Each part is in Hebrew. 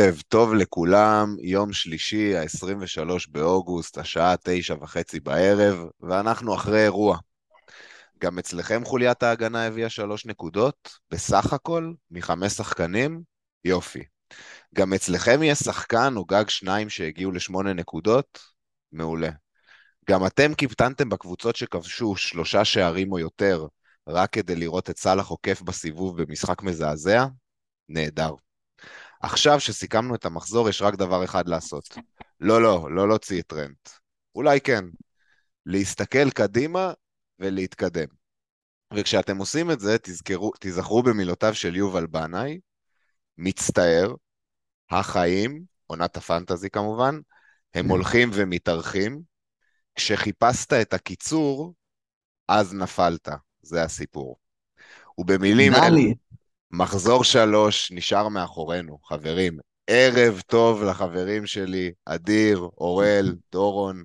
ערב טוב לכולם, יום שלישי, ה-23 באוגוסט, השעה תשע וחצי בערב, ואנחנו אחרי אירוע. גם אצלכם חוליית ההגנה הביאה שלוש נקודות, בסך הכל, מחמש שחקנים, יופי. גם אצלכם יהיה שחקן או גג שניים שהגיעו לשמונה נקודות, מעולה. גם אתם קיפטנתם בקבוצות שכבשו שלושה שערים או יותר, רק כדי לראות את סאלח עוקף בסיבוב במשחק מזעזע? נהדר. עכשיו שסיכמנו את המחזור, יש רק דבר אחד לעשות. לא, לא, לא להוציא את טרנט. אולי כן. להסתכל קדימה ולהתקדם. וכשאתם עושים את זה, תזכרו, תזכרו במילותיו של יובל בנאי, מצטער, החיים, עונת הפנטזי כמובן, הם הולכים ומתארחים. כשחיפשת את הקיצור, אז נפלת. זה הסיפור. ובמילים אלה, מחזור שלוש נשאר מאחורינו, חברים. ערב טוב לחברים שלי, אדיר, אורל, דורון.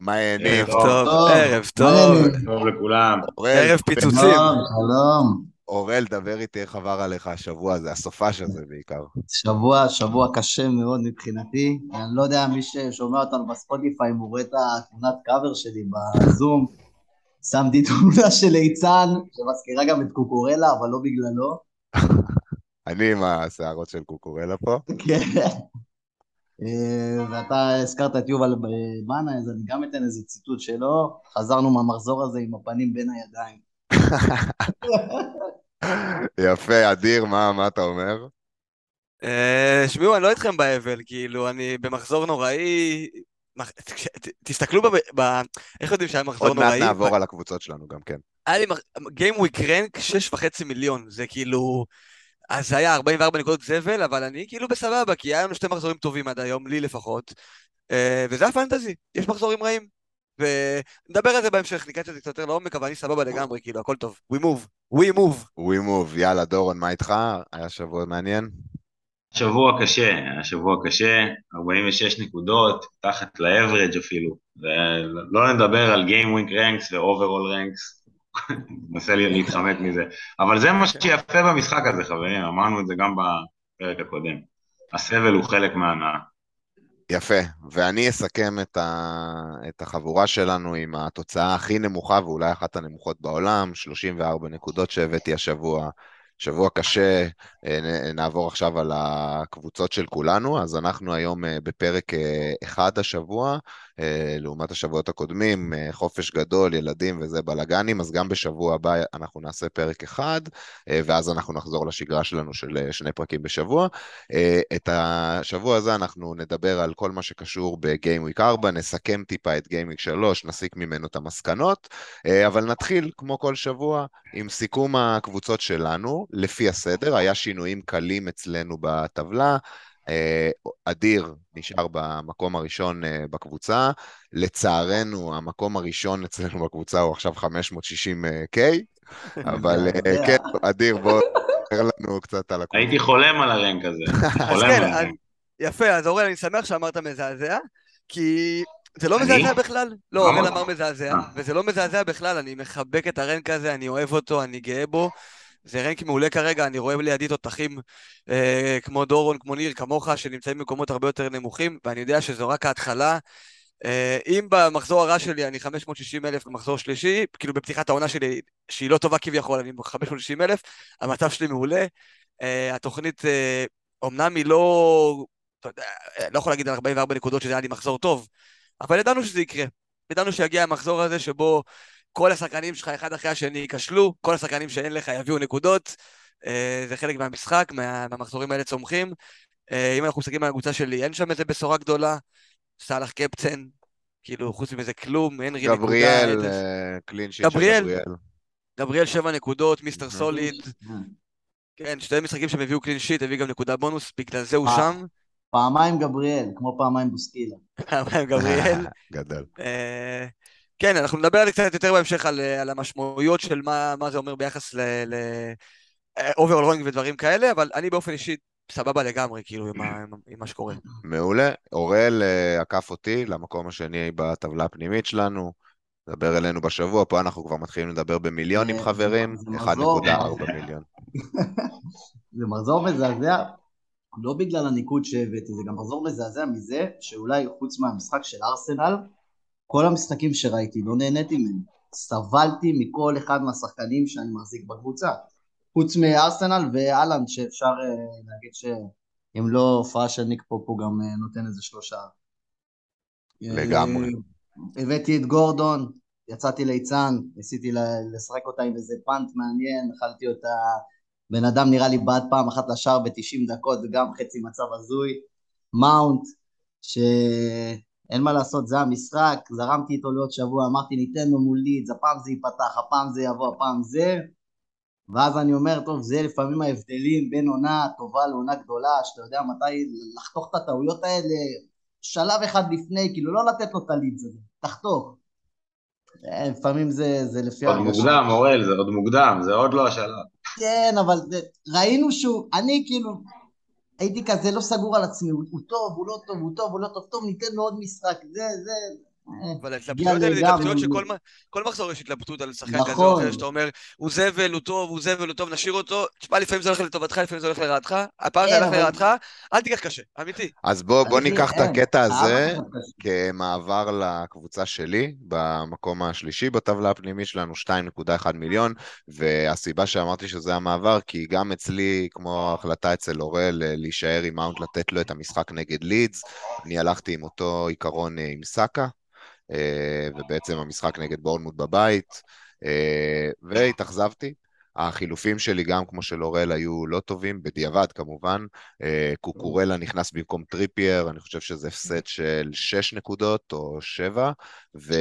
מה העניינים? ערב טוב, ערב טוב. טוב לכולם. ערב פיצוצים. שלום. אורל, דבר איתי איך עבר עליך השבוע הזה, הסופש הזה בעיקר. שבוע, שבוע קשה מאוד מבחינתי. אני לא יודע, מי ששומע אותנו בספוטיפיי, אם הוא רואה את התמונת קאבר שלי בזום, שמתי תמונה של ליצן, שמזכירה גם את קוקורלה, אבל לא בגללו. אני עם השערות של קוקורלה פה. כן. אה, ואתה הזכרת את יובל בנה, אז אני גם אתן איזה ציטוט שלו. חזרנו מהמחזור הזה עם הפנים בין הידיים. יפה, אדיר, מה, מה אתה אומר? אה, שמעו, אני לא איתכם באבל, כאילו, אני במחזור נוראי, תסתכלו ב... איך יודעים שהיה מחזור נוראי? עוד מעט נעבור על הקבוצות שלנו גם, כן. היה לי Game Week Rank 6.5 מיליון, זה כאילו... אז זה היה 44 נקודות זבל, אבל אני כאילו בסבבה, כי היה לנו שתי מחזורים טובים עד היום, לי לפחות. אה, וזה הפנטזי, יש מחזורים רעים. ונדבר על זה בהמשך, ניכנס את זה קצת יותר לעומק, אבל אני סבבה לגמרי, כאילו, הכל טוב. We move, we move. We move, יאללה, דורון, מה איתך? היה שבוע מעניין? שבוע קשה, היה שבוע קשה, 46 נקודות, תחת לאברג' אפילו. ולא נדבר על Game Week Ranks ו-Overall Ranks, ננסה להתחמק מזה. אבל זה מה שיפה במשחק הזה, חברים, אמרנו את זה גם בפרק הקודם. הסבל הוא חלק מהנאה. יפה, ואני אסכם את, ה... את החבורה שלנו עם התוצאה הכי נמוכה ואולי אחת הנמוכות בעולם, 34 נקודות שהבאתי השבוע. שבוע קשה, אה, נעבור עכשיו על הקבוצות של כולנו, אז אנחנו היום אה, בפרק אה, אחד השבוע, לעומת השבועות הקודמים, חופש גדול, ילדים וזה בלאגנים, אז גם בשבוע הבא אנחנו נעשה פרק אחד, ואז אנחנו נחזור לשגרה שלנו של שני פרקים בשבוע. את השבוע הזה אנחנו נדבר על כל מה שקשור בגיים וויק 4, נסכם טיפה את גיים וויק 3, נסיק ממנו את המסקנות, אבל נתחיל, כמו כל שבוע, עם סיכום הקבוצות שלנו. לפי הסדר, היה שינויים קלים אצלנו בטבלה. אה, אדיר נשאר במקום הראשון אה, בקבוצה. לצערנו, המקום הראשון אצלנו בקבוצה הוא עכשיו 560K, אבל אה, כן, אדיר, בוא תספר לנו קצת על הקבוצה. הייתי חולם על הרנק הזה. אז כן, יפה, אז אורל, אני שמח שאמרת מזעזע, כי זה לא מזעזע בכלל. לא, אורל אמר מזעזע, וזה לא מזעזע בכלל, אני מחבק את הרנק הזה, אני אוהב אותו, אני גאה בו. זה רנק מעולה כרגע, אני רואה לידי תותחים אה, כמו דורון, כמו ניר, כמוך, שנמצאים במקומות הרבה יותר נמוכים, ואני יודע שזו רק ההתחלה. אה, אם במחזור הרע שלי אני 560 אלף במחזור שלישי, כאילו בפתיחת העונה שלי, שהיא לא טובה כביכול, אני 560 אלף, המצב שלי מעולה. אה, התוכנית, אה, אומנם היא לא, אתה יודע, לא יכול להגיד על 44 נקודות שזה היה לי מחזור טוב, אבל ידענו שזה יקרה. ידענו שיגיע המחזור הזה שבו כל השחקנים שלך אחד אחרי השני ייכשלו, כל השחקנים שאין לך יביאו נקודות, אה, זה חלק מהמשחק, מה, מהמחזורים האלה צומחים. אה, אם אנחנו מסתכלים על הקבוצה שלי, אין שם איזה בשורה גדולה, סאלח קפצן, כאילו חוץ מזה כלום, הנרי נקודה. גבריאל, קלין שיט של גבריאל. גבריאל שבע נקודות, מיסטר סוליד. כן, שתי משחקים שהם הביאו קלין שיט, הביא גם נקודה בונוס, בגלל זה הוא אה, שם. פעמיים גבריאל, כמו פעמיים בוסקילה. פעמיים גבריאל. גדול. כן, אנחנו נדבר על זה קצת יותר בהמשך על, על המשמעויות של מה, מה זה אומר ביחס ל-overall רוינג ודברים כאלה, אבל אני באופן אישי סבבה לגמרי, כאילו, עם, עם, עם מה שקורה. מעולה. אוראל uh, עקף אותי למקום השני בטבלה הפנימית שלנו. דבר אלינו בשבוע, פה אנחנו כבר מתחילים לדבר במיליונים אה, חברים, 1.4 מיליון. זה מחזור מזעזע, לא בגלל הניקוד שהבאתי, זה גם מחזור מזעזע מזה שאולי חוץ מהמשחק של ארסנל, כל המשחקים שראיתי לא נהניתי מהם. סבלתי מכל אחד מהשחקנים שאני מחזיק בקבוצה. חוץ מארסנל ואלנד שאפשר uh, להגיד שאם לא הופעה של ניק פופ הוא גם uh, נותן איזה שלושה. לגמרי. הבאתי את גורדון, יצאתי ליצן, ניסיתי לשחק אותה עם איזה פאנט מעניין, אכלתי אותה, בן אדם נראה לי בעט פעם אחת לשער ב-90 דקות וגם חצי מצב הזוי, מאונט, שאין מה לעשות, זה המשחק, זרמתי איתו לעוד שבוע, אמרתי ניתן לו מול לידס, הפעם זה ייפתח, הפעם זה יבוא, הפעם זה, ואז אני אומר, טוב, זה לפעמים ההבדלים בין עונה טובה לעונה גדולה, שאתה יודע מתי לחתוך את הטעויות האלה, שלב אחד לפני, כאילו לא לתת לו את הלידס הזה, תחתוך. אה, לפעמים זה, זה לפי... עוד מוקדם, אורל, זה עוד מוקדם, זה עוד לא השלב. כן, אבל זה, ראינו שהוא, אני כאילו, הייתי כזה לא סגור על עצמי, הוא, טוב, הוא לא טוב, הוא טוב, הוא לא טוב, טוב, ניתן לו עוד משחק, זה, זה, אבל ההתלבטויות האלה זה התלבטויות שכל מחזור יש התלבטות על שחקן כזה או אחר, נכון. שאתה אומר, הוא זבל, הוא טוב, הוא זבל, הוא טוב, נשאיר אותו. תשמע, לפעמים זה הולך לטובתך, לפעמים זה הולך לרעתך. הפעם זה הולך לרעתך, אל תיקח קשה, אמיתי. אז בוא ניקח את הקטע הזה כמעבר לקבוצה שלי, במקום השלישי בטבלה הפנימית שלנו, 2.1 מיליון, והסיבה שאמרתי שזה המעבר, כי גם אצלי, כמו ההחלטה אצל אורל, להישאר עם מאונט, לתת לו את המשחק נגד לידס, אני הלכתי עם אותו עיקרון אה, עם סאקה. אה, ובעצם המשחק נגד בורנמוט בבית, אה, והתאכזבתי. החילופים שלי, גם כמו של אורל, היו לא טובים, בדיעבד כמובן. אה, קוקורלה נכנס במקום טריפייר, אני חושב שזה הפסד של 6 נקודות או 7. ו...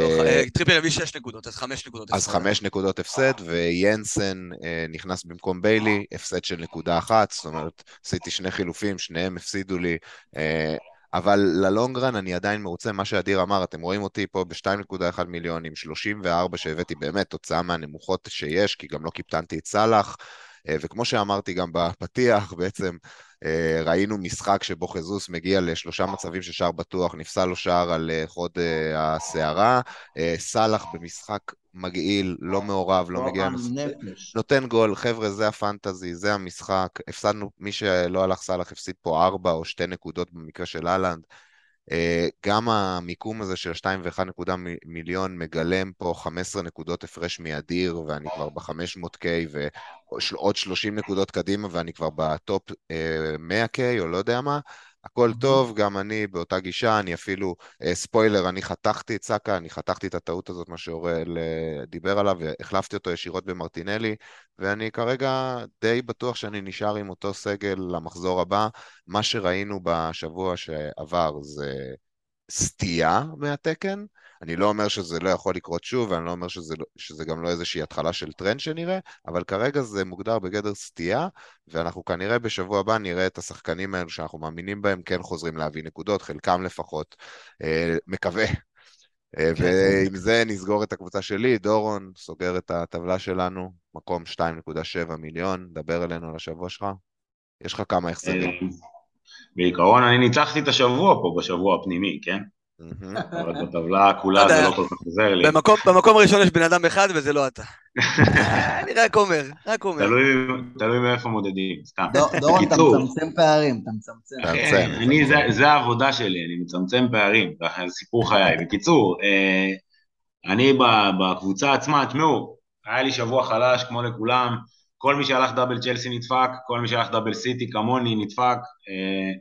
טריפייר הביא 6 נקודות, אז 5 נקודות. אז 5 נקודות הפסד, וינסן נכנס במקום ביילי, הפסד של נקודה אחת, זאת אומרת, עשיתי שני חילופים, שניהם הפסידו לי. אבל ל-long run אני עדיין מרוצה, מה שאדיר אמר, אתם רואים אותי פה ב-2.1 מיליון עם 34 שהבאתי באמת תוצאה מהנמוכות שיש, כי גם לא קיפטנתי את סאלח, אה, וכמו שאמרתי גם בפתיח, בעצם אה, ראינו משחק שבו חזוס מגיע לשלושה מצבים ששער בטוח, נפסל לו שער על אה, חוד הסערה, סאלח במשחק מגעיל, לא מעורב, לא מגיע... נפש. נותן גול, חבר'ה, זה הפנטזי, זה המשחק. הפסדנו, מי שלא הלך סאלח הפסיד פה ארבע או שתי נקודות במקרה של אהלנד. אה, גם המיקום הזה של 2.1 מיליון מגלם פה 15 נקודות הפרש מאדיר, ואני כבר ב-500K, ועוד 30 נקודות קדימה, ואני כבר ב-top 100K, אה, או לא יודע מה. הכל טוב, גם אני באותה גישה, אני אפילו, אה, ספוילר, אני חתכתי את סאקה, אני חתכתי את הטעות הזאת, מה שאוראל אה, דיבר עליו, והחלפתי אותו ישירות במרטינלי, ואני כרגע די בטוח שאני נשאר עם אותו סגל למחזור הבא. מה שראינו בשבוע שעבר זה סטייה מהתקן, אני לא אומר שזה לא יכול לקרות שוב, ואני לא אומר שזה, לא, שזה גם לא איזושהי התחלה של טרנד שנראה, אבל כרגע זה מוגדר בגדר סטייה, ואנחנו כנראה בשבוע הבא נראה את השחקנים האלו שאנחנו מאמינים בהם כן חוזרים להביא נקודות, חלקם לפחות. אה, מקווה. אה, כן. ועם זה נסגור את הקבוצה שלי, דורון סוגר את הטבלה שלנו, מקום 2.7 מיליון, דבר אלינו על השבוע שלך. יש לך כמה החזרים. אה, בעיקרון אני ניצחתי את השבוע פה, בשבוע הפנימי, כן? אבל בטבלה כולה זה לא כל כך עוזר לי. במקום הראשון יש בן אדם אחד וזה לא אתה. אני רק אומר, רק אומר. תלוי מאיפה מודדים, סתם. דורון, אתה מצמצם פערים, אתה מצמצם. זה העבודה שלי, אני מצמצם פערים, זה סיפור חיי. בקיצור, אה, אני בקבוצה עצמה, תשמעו, היה לי שבוע חלש כמו לכולם, כל מי שהלך דאבל צ'לסי נדפק, כל מי שהלך דאבל סיטי כמוני נדפק, אה,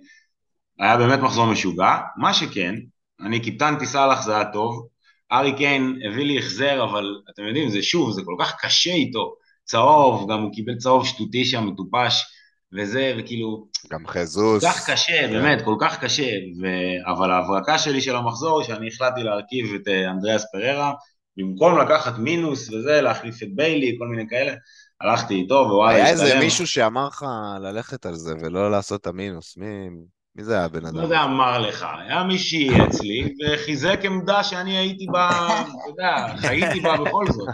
היה באמת מחזור משוגע. מה שכן, אני קיפטנתי סאלח, זה היה טוב. ארי קיין הביא לי החזר, אבל אתם יודעים, זה שוב, זה כל כך קשה איתו. צהוב, גם הוא קיבל צהוב שטותי שם, מטופש, וזה, וכאילו... גם חזוס. כל כך קשה, yeah. באמת, כל כך קשה. ו... אבל ההברקה שלי של המחזור, שאני החלטתי להרכיב את אה, אנדריאס פררה, במקום לקחת מינוס וזה, להחליף את ביילי, כל מיני כאלה, הלכתי איתו, ווואלה, היה איזה מישהו שאמר לך ללכת על זה ולא לעשות את המינוס, מי... מי זה היה הבן אדם? לא יודע, אמר לך, היה מישהי אצלי, וחיזק עמדה שאני הייתי בה, אתה יודע, חייתי בה בכל זאת.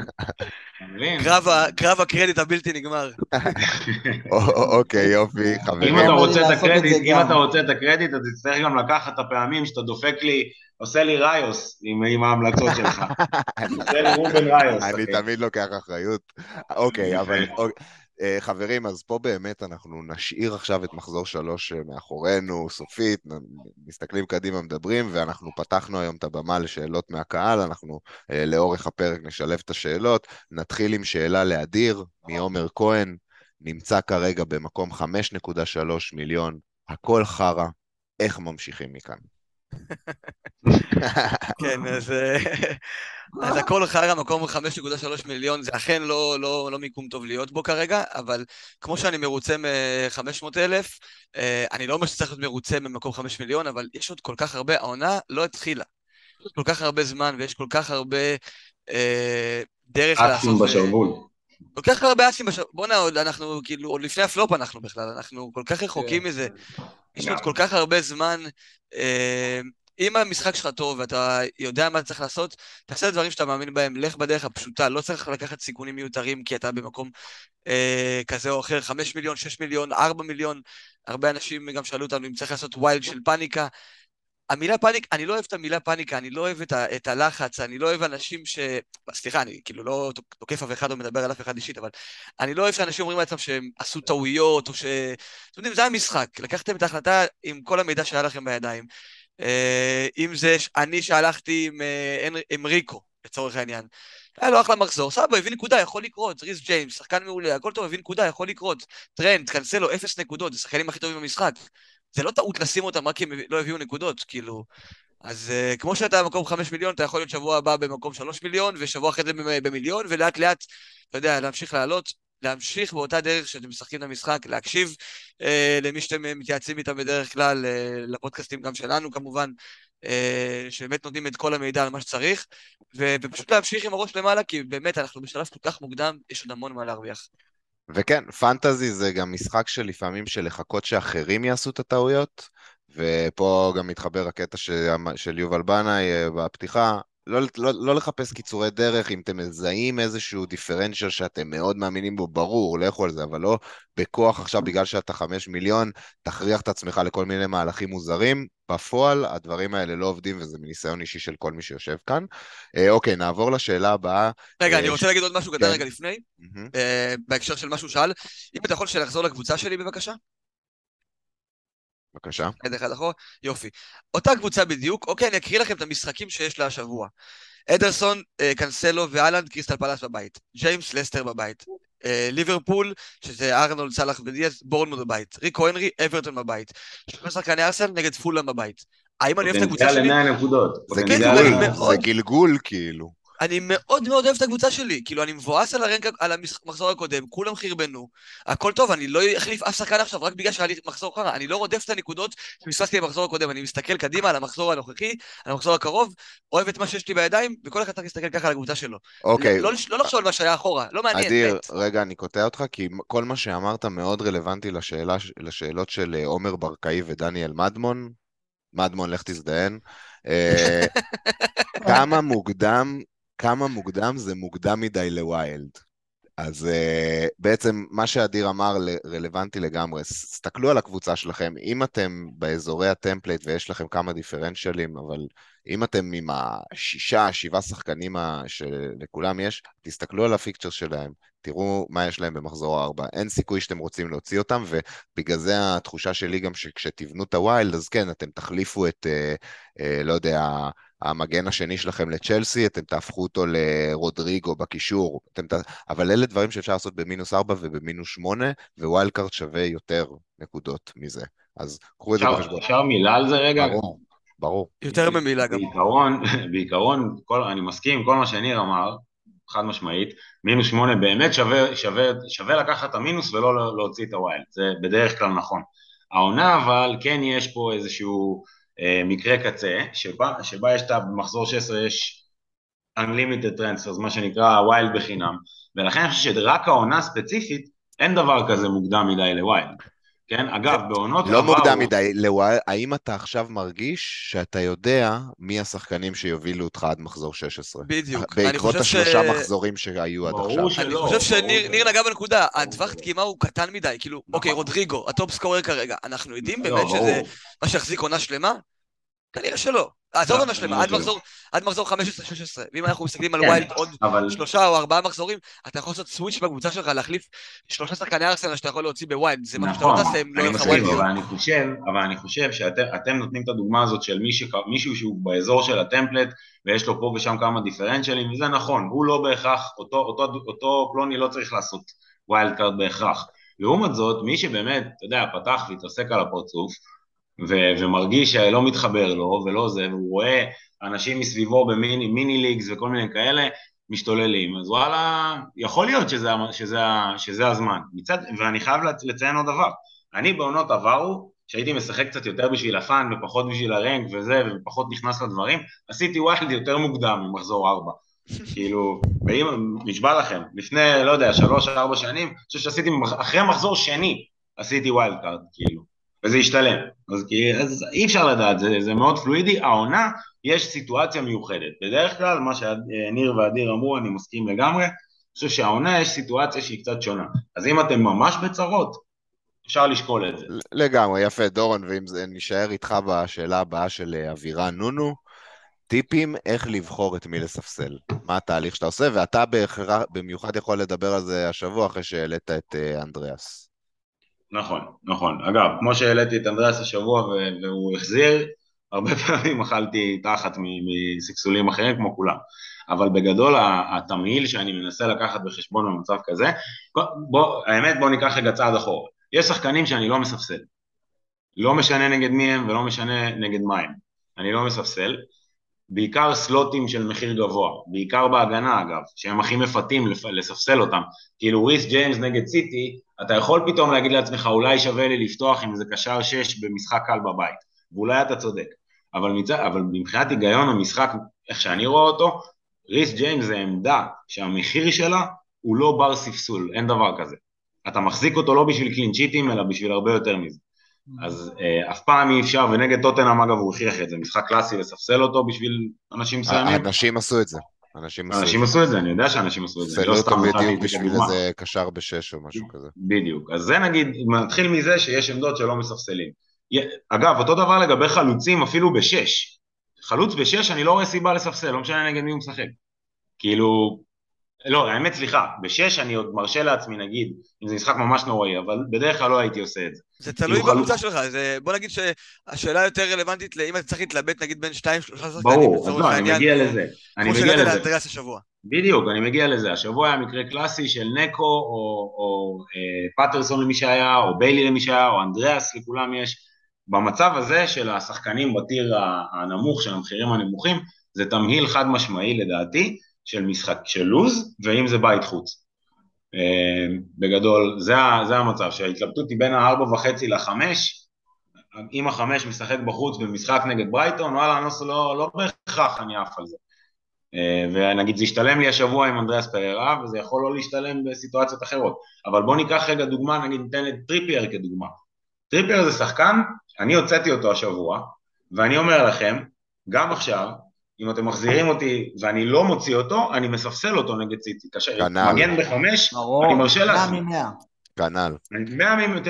קרב הקרדיט הבלתי נגמר. אוקיי, יופי, חברים. אם אתה רוצה את הקרדיט, אם אתה רוצה את הקרדיט, אז תצטרך גם לקחת את הפעמים שאתה דופק לי, עושה לי ראיוס עם ההמלצות שלך. עושה לי רובן ראיוס. אני תמיד לוקח אחריות. אוקיי, אבל... אה, חברים, אז פה באמת אנחנו נשאיר עכשיו את מחזור שלוש אה, מאחורינו, סופית, מסתכלים קדימה, מדברים, ואנחנו פתחנו היום את הבמה לשאלות מהקהל, אנחנו אה, לאורך הפרק נשלב את השאלות. נתחיל עם שאלה לאדיר, מעומר כהן, נמצא כרגע במקום 5.3 מיליון, הכל חרא, איך ממשיכים מכאן? כן, אז, אז הכל חרא, מקום 5.3 מיליון, זה אכן לא, לא, לא מיקום טוב להיות בו כרגע, אבל כמו שאני מרוצה מ-500 אלף, אני לא אומר שצריך להיות מרוצה ממקום 5 מיליון, אבל יש עוד כל כך הרבה, העונה לא התחילה. יש כל כך הרבה זמן ויש כל כך הרבה אה, דרך לעשות... אסים בשרוול. כל כך הרבה אסים בשרוול. בואנה, עוד אנחנו, כאילו, עוד לפני הפלופ אנחנו בכלל, אנחנו כל כך רחוקים כן. מזה. יש עוד כל כך הרבה זמן. אה, אם המשחק שלך טוב ואתה יודע מה אתה צריך לעשות, תעשה את הדברים שאתה מאמין בהם, לך בדרך הפשוטה, לא צריך לקחת סיכונים מיותרים כי אתה במקום אה, כזה או אחר, 5 מיליון, 6 מיליון, 4 מיליון, הרבה אנשים גם שאלו אותנו אם צריך לעשות wild של פאניקה. המילה פאניקה, אני לא אוהב את המילה פאניקה, אני לא אוהב את, ה, את הלחץ, אני לא אוהב אנשים ש... סליחה, אני כאילו לא תוקף אף אחד או מדבר על אף אחד אישית, אבל אני לא אוהב שאנשים אומרים לעצמם שהם עשו טעויות, או ש... אתם יודעים, זה המשחק, לקחתם את ההחלטה עם כל המידע שהיה לכם בידיים. אה, אם זה אני שהלכתי עם, אה, עם ריקו, לצורך העניין. היה לו אחלה מחזור, סבבה, הביא נקודה, יכול לקרות, ריס ג'יימס, שחקן מעולה, הכל טוב, הביא נקודה, יכול לקרות. טרנד, קנסלו, אפס נקודות, זה שחקנים הכי טובים במשחק. זה לא טעות לשים אותם רק כי הם לא הביאו נקודות, כאילו. אז uh, כמו שאתה במקום 5 מיליון, אתה יכול להיות שבוע הבא במקום 3 מיליון, ושבוע אחרי זה במיליון, ולאט לאט, אתה יודע, להמשיך לעלות, להמשיך באותה דרך שאתם משחקים את המשחק, להקשיב uh, למי שאתם מתייעצים איתם בדרך כלל, uh, לפודקאסטים גם שלנו כמובן, uh, שבאמת נותנים את כל המידע על מה שצריך, ו- ופשוט להמשיך עם הראש למעלה, כי באמת אנחנו בשלב כל כך מוקדם, יש עוד המון מה להרוויח. וכן, פנטזי זה גם משחק של לפעמים של לחכות שאחרים יעשו את הטעויות, ופה גם מתחבר הקטע של יובל בנאי אה, בפתיחה, לא, לא, לא לחפש קיצורי דרך, אם אתם מזהים איזשהו דיפרנציאל שאתם מאוד מאמינים בו, ברור, לכו על זה, אבל לא בכוח עכשיו, בגלל שאתה חמש מיליון, תכריח את עצמך לכל מיני מהלכים מוזרים. בפועל, הדברים האלה לא עובדים, וזה מניסיון אישי של כל מי שיושב כאן. אה, אוקיי, נעבור לשאלה הבאה. רגע, אה, אני רוצה להגיד עוד משהו קטן כן. רגע לפני, אה, בהקשר של מה שהוא שאל. אם אתה יכול לחזור לקבוצה שלי בבקשה? בבקשה. עד אחד אחורה, יופי. אותה קבוצה בדיוק, אוקיי, אני אקריא לכם את המשחקים שיש לה השבוע. אדרסון, אה, קנסלו ואלנד, קריסטל פלאס בבית. ג'יימס לסטר בבית. אה, ליברפול, שזה ארנולד, סאלח ודיאז, בורנמוט בבית. ריקו הנרי, אברטון בבית. שלושה שחקני ארסל נגד פולאם בבית. האם אני אוהב את הקבוצה שלי? זה גלגול כאילו. אני מאוד מאוד אוהב את הקבוצה שלי, כאילו אני מבואס על, הרנק, על המחזור הקודם, כולם חרבנו, הכל טוב, אני לא אחליף אף שחקן עכשיו רק בגלל שהיה לי מחזור חרא, אני לא רודף את הנקודות שפספסתי במחזור הקודם, אני מסתכל קדימה על המחזור הנוכחי, על המחזור הקרוב, אוהב את מה שיש לי בידיים, וכל אחד צריך להסתכל ככה על הקבוצה שלו. אוקיי. לא, לא, לא לחשוב על מה שהיה אחורה, לא מעניין. אדיר. רגע, אני קוטע אותך, כי כל מה שאמרת מאוד רלוונטי לשאלה, לשאלות של אה, עומר ברקאי ודניאל מדמון. מדמון, לך תזדיין. אה, כמה מוקדם כמה מוקדם זה מוקדם מדי לוויילד. אז uh, בעצם מה שאדיר אמר רלוונטי לגמרי, תסתכלו על הקבוצה שלכם, אם אתם באזורי ה-template ויש לכם כמה differentials, אבל אם אתם עם השישה, שבעה שחקנים שלכולם יש, תסתכלו על הפיקצ'ר שלהם, תראו מה יש להם במחזור הארבע. אין סיכוי שאתם רוצים להוציא אותם, ובגלל זה התחושה שלי גם שכשתבנו את הוויילד, אז כן, אתם תחליפו את, uh, uh, לא יודע, המגן השני שלכם לצ'לסי, אתם תהפכו אותו לרודריגו בקישור, אתם ת... אבל אלה דברים שאפשר לעשות במינוס 4 ובמינוס 8, וויילד קארט שווה יותר נקודות מזה. אז קחו את זה בחשבון. אפשר מילה על זה רגע? ברור, ברור. יותר ממילה גם. בעיקרון, בעיקרון, כל, אני מסכים עם כל מה שניר אמר, חד משמעית, מינוס 8 באמת שווה, שווה, שווה לקחת את המינוס ולא להוציא את ה-wild, זה בדרך כלל נכון. העונה אבל כן יש פה איזשהו אה, מקרה קצה, שבה, שבה יש את המחזור 16 יש Unlimited Transfers, מה שנקרא wild בחינם, ולכן אני חושב שרק העונה ספציפית, אין דבר כזה מוקדם מדי ל-wild. כן, אגב, בעונות לא. מוקדם מדי, ל-wild, האם אתה עכשיו מרגיש שאתה יודע מי השחקנים שיובילו אותך עד מחזור 16? בדיוק. בעקבות השלושה ש... מחזורים שהיו עד עכשיו. שלא. אני חושב שניר נגע בנקודה, הטווח דגימה הוא קטן מדי, כאילו, נכון. אוקיי, רודריגו, ה-top scorer כרגע, אנחנו יודעים לא, באמת שזה מה שיחזיק עונה שלמה? כנראה שלא. עזוב לא, עונה שלמה, כנראה עד. מחזור- עד מחזור 15-16. ואם אנחנו מסתכלים על כן, wild עוד שלושה או ארבעה מחזורים, אתה יכול לעשות switch בקבוצה שלך, להחליף שלושה שחקני ארסנל שאתה יכול להוציא ב-wild. זה משהו שאתה לא תעשה אם לא יהיה לך wild. אבל אני חושב, אבל אני חושב שאתם נותנים את הדוגמה הזאת של מישהו, שהוא באזור של ה-template ויש לו פה ושם כמה differentials, וזה נכון, הוא לא בהכרח, אותו פלוני לא צריך לעשות wild card בהכרח. לעומת זאת, מי שבאמת, אתה יודע, פתח והתעסק על הפרצוף, ו- ומרגיש שלא מתחבר לו ולא זה, והוא רואה אנשים מסביבו במיני mini leagues וכל מיני כאלה, משתוללים, אז וואלה, יכול להיות שזה, שזה, שזה הזמן. מצד, ואני חייב לצ- לציין עוד דבר, אני בעונות עברו, שהייתי משחק קצת יותר בשביל ה-fun ופחות בשביל ה-rank וזה, ופחות נכנס לדברים, עשיתי wild יותר מוקדם ממחזור ארבע. כאילו, ואם, נשבע לכם, לפני, לא יודע, שלוש, ארבע שנים, אני חושב שעשיתי, אחרי מחזור שני, עשיתי wild card, כאילו, וזה השתלם. אז, כי- אז אי אפשר לדעת, זה, זה מאוד פלואידי. העונה, יש סיטואציה מיוחדת. בדרך כלל, מה שניר ואדיר אמרו, אני מסכים לגמרי, אני חושב שהעונה יש סיטואציה שהיא קצת שונה. אז אם אתם ממש בצרות, אפשר לשקול את זה. לגמרי, יפה, דורון, ואם זה נישאר איתך בשאלה הבאה של אה, אבירן נונו, טיפים איך לבחור את מי לספסל. מה התהליך שאתה עושה, ואתה בהכרח- במיוחד יכול לדבר על זה השבוע אחרי שהעלית את אה, אנדריאס. נכון, נכון. אגב, כמו שהעליתי את אנדריאס השבוע והוא החזיר, הרבה פעמים אכלתי תחת מסקסולים אחרים כמו כולם. אבל בגדול התמהיל שאני מנסה לקחת בחשבון במצב כזה, בוא, האמת בוא ניקח רגע צעד אחורה. יש שחקנים שאני לא מספסל. לא משנה נגד מי הם ולא משנה נגד מה הם. אני לא מספסל. בעיקר סלוטים של מחיר גבוה, בעיקר בהגנה אגב, שהם הכי מפתים לספסל אותם. כאילו ריס ג'יימס נגד סיטי, אתה יכול פתאום להגיד לעצמך אולי שווה לי לפתוח עם איזה קשר 6 במשחק קל בבית, ואולי אתה צודק. אבל, מצ... אבל מבחינת היגיון המשחק, איך שאני רואה אותו, ריס ג'יימס זה עמדה שהמחיר שלה הוא לא בר ספסול, אין דבר כזה. אתה מחזיק אותו לא בשביל קלינשיטים, אלא בשביל הרבה יותר מזה. אז אה, אף פעם אי אפשר, ונגד טוטנאם אגב הוא הכריח את זה, משחק קלאסי לספסל אותו בשביל אנשים מסוימים. אנשים עשו את זה. אנשים אנשים זה. עשו את זה, אני יודע שאנשים עשו את זה, ספסלו לא אותו בדיוק בשביל. איזה קשר בשש או משהו כזה. בדיוק. אז זה נגיד, נתחיל מזה שיש עמדות שלא מספסלים. אגב, אותו דבר לגבי חלוצים אפילו בשש. חלוץ בשש אני לא רואה סיבה לספסל, לא משנה נגד מי הוא משחק. כאילו, לא, האמת סליחה, בשש אני עוד מרשה לעצמי נגיד, אם זה משחק ממש נוראי, אבל בדרך כלל לא הייתי עושה את זה. זה תלוי בקבוצה שלך, זה, בוא נגיד שהשאלה יותר רלוונטית לאם אתה צריך להתלבט נגיד בין שתיים שלושה שחקנים, ברור, אז לא, אני מגיע לזה. אני כמו מגיע לזה. לאנדריאס השבוע. בדיוק, אני מגיע לזה. השבוע היה מקרה קלאסי של נקו, או, או אה, פטרסון למי שהיה, או ביילי למי שהיה, או אנדריאס, לכולם יש. במצב הזה של השחקנים בטיר הנמוך, של המחירים הנמוכים, זה תמהיל חד משמעי לדעתי, של משחק, של לוז, ואם זה בית חוץ. אה, בגדול, זה, זה המצב, שההתלבטות היא בין הארבע וחצי לחמש, אם החמש משחק בחוץ במשחק נגד ברייטון, וואלה, אני לא, לא, לא בהכרח אני עף על זה. אה, ונגיד זה השתלם לי השבוע עם אנדריאס פררה, וזה יכול לא להשתלם בסיטואציות אחרות. אבל בוא ניקח רגע דוגמה, נגיד ניתן את טריפייר כדוגמה. טריפייר זה שחקן, אני הוצאתי אותו השבוע, ואני אומר לכם, גם עכשיו, אם אתם מחזירים אותי ואני לא מוציא אותו, אני מספסל אותו נגד סיטי. כנ"ל. מגן בחמש, ברור, אני מרשה לעצמי. 100 ממאה. כנ"ל. אני- 100 מ-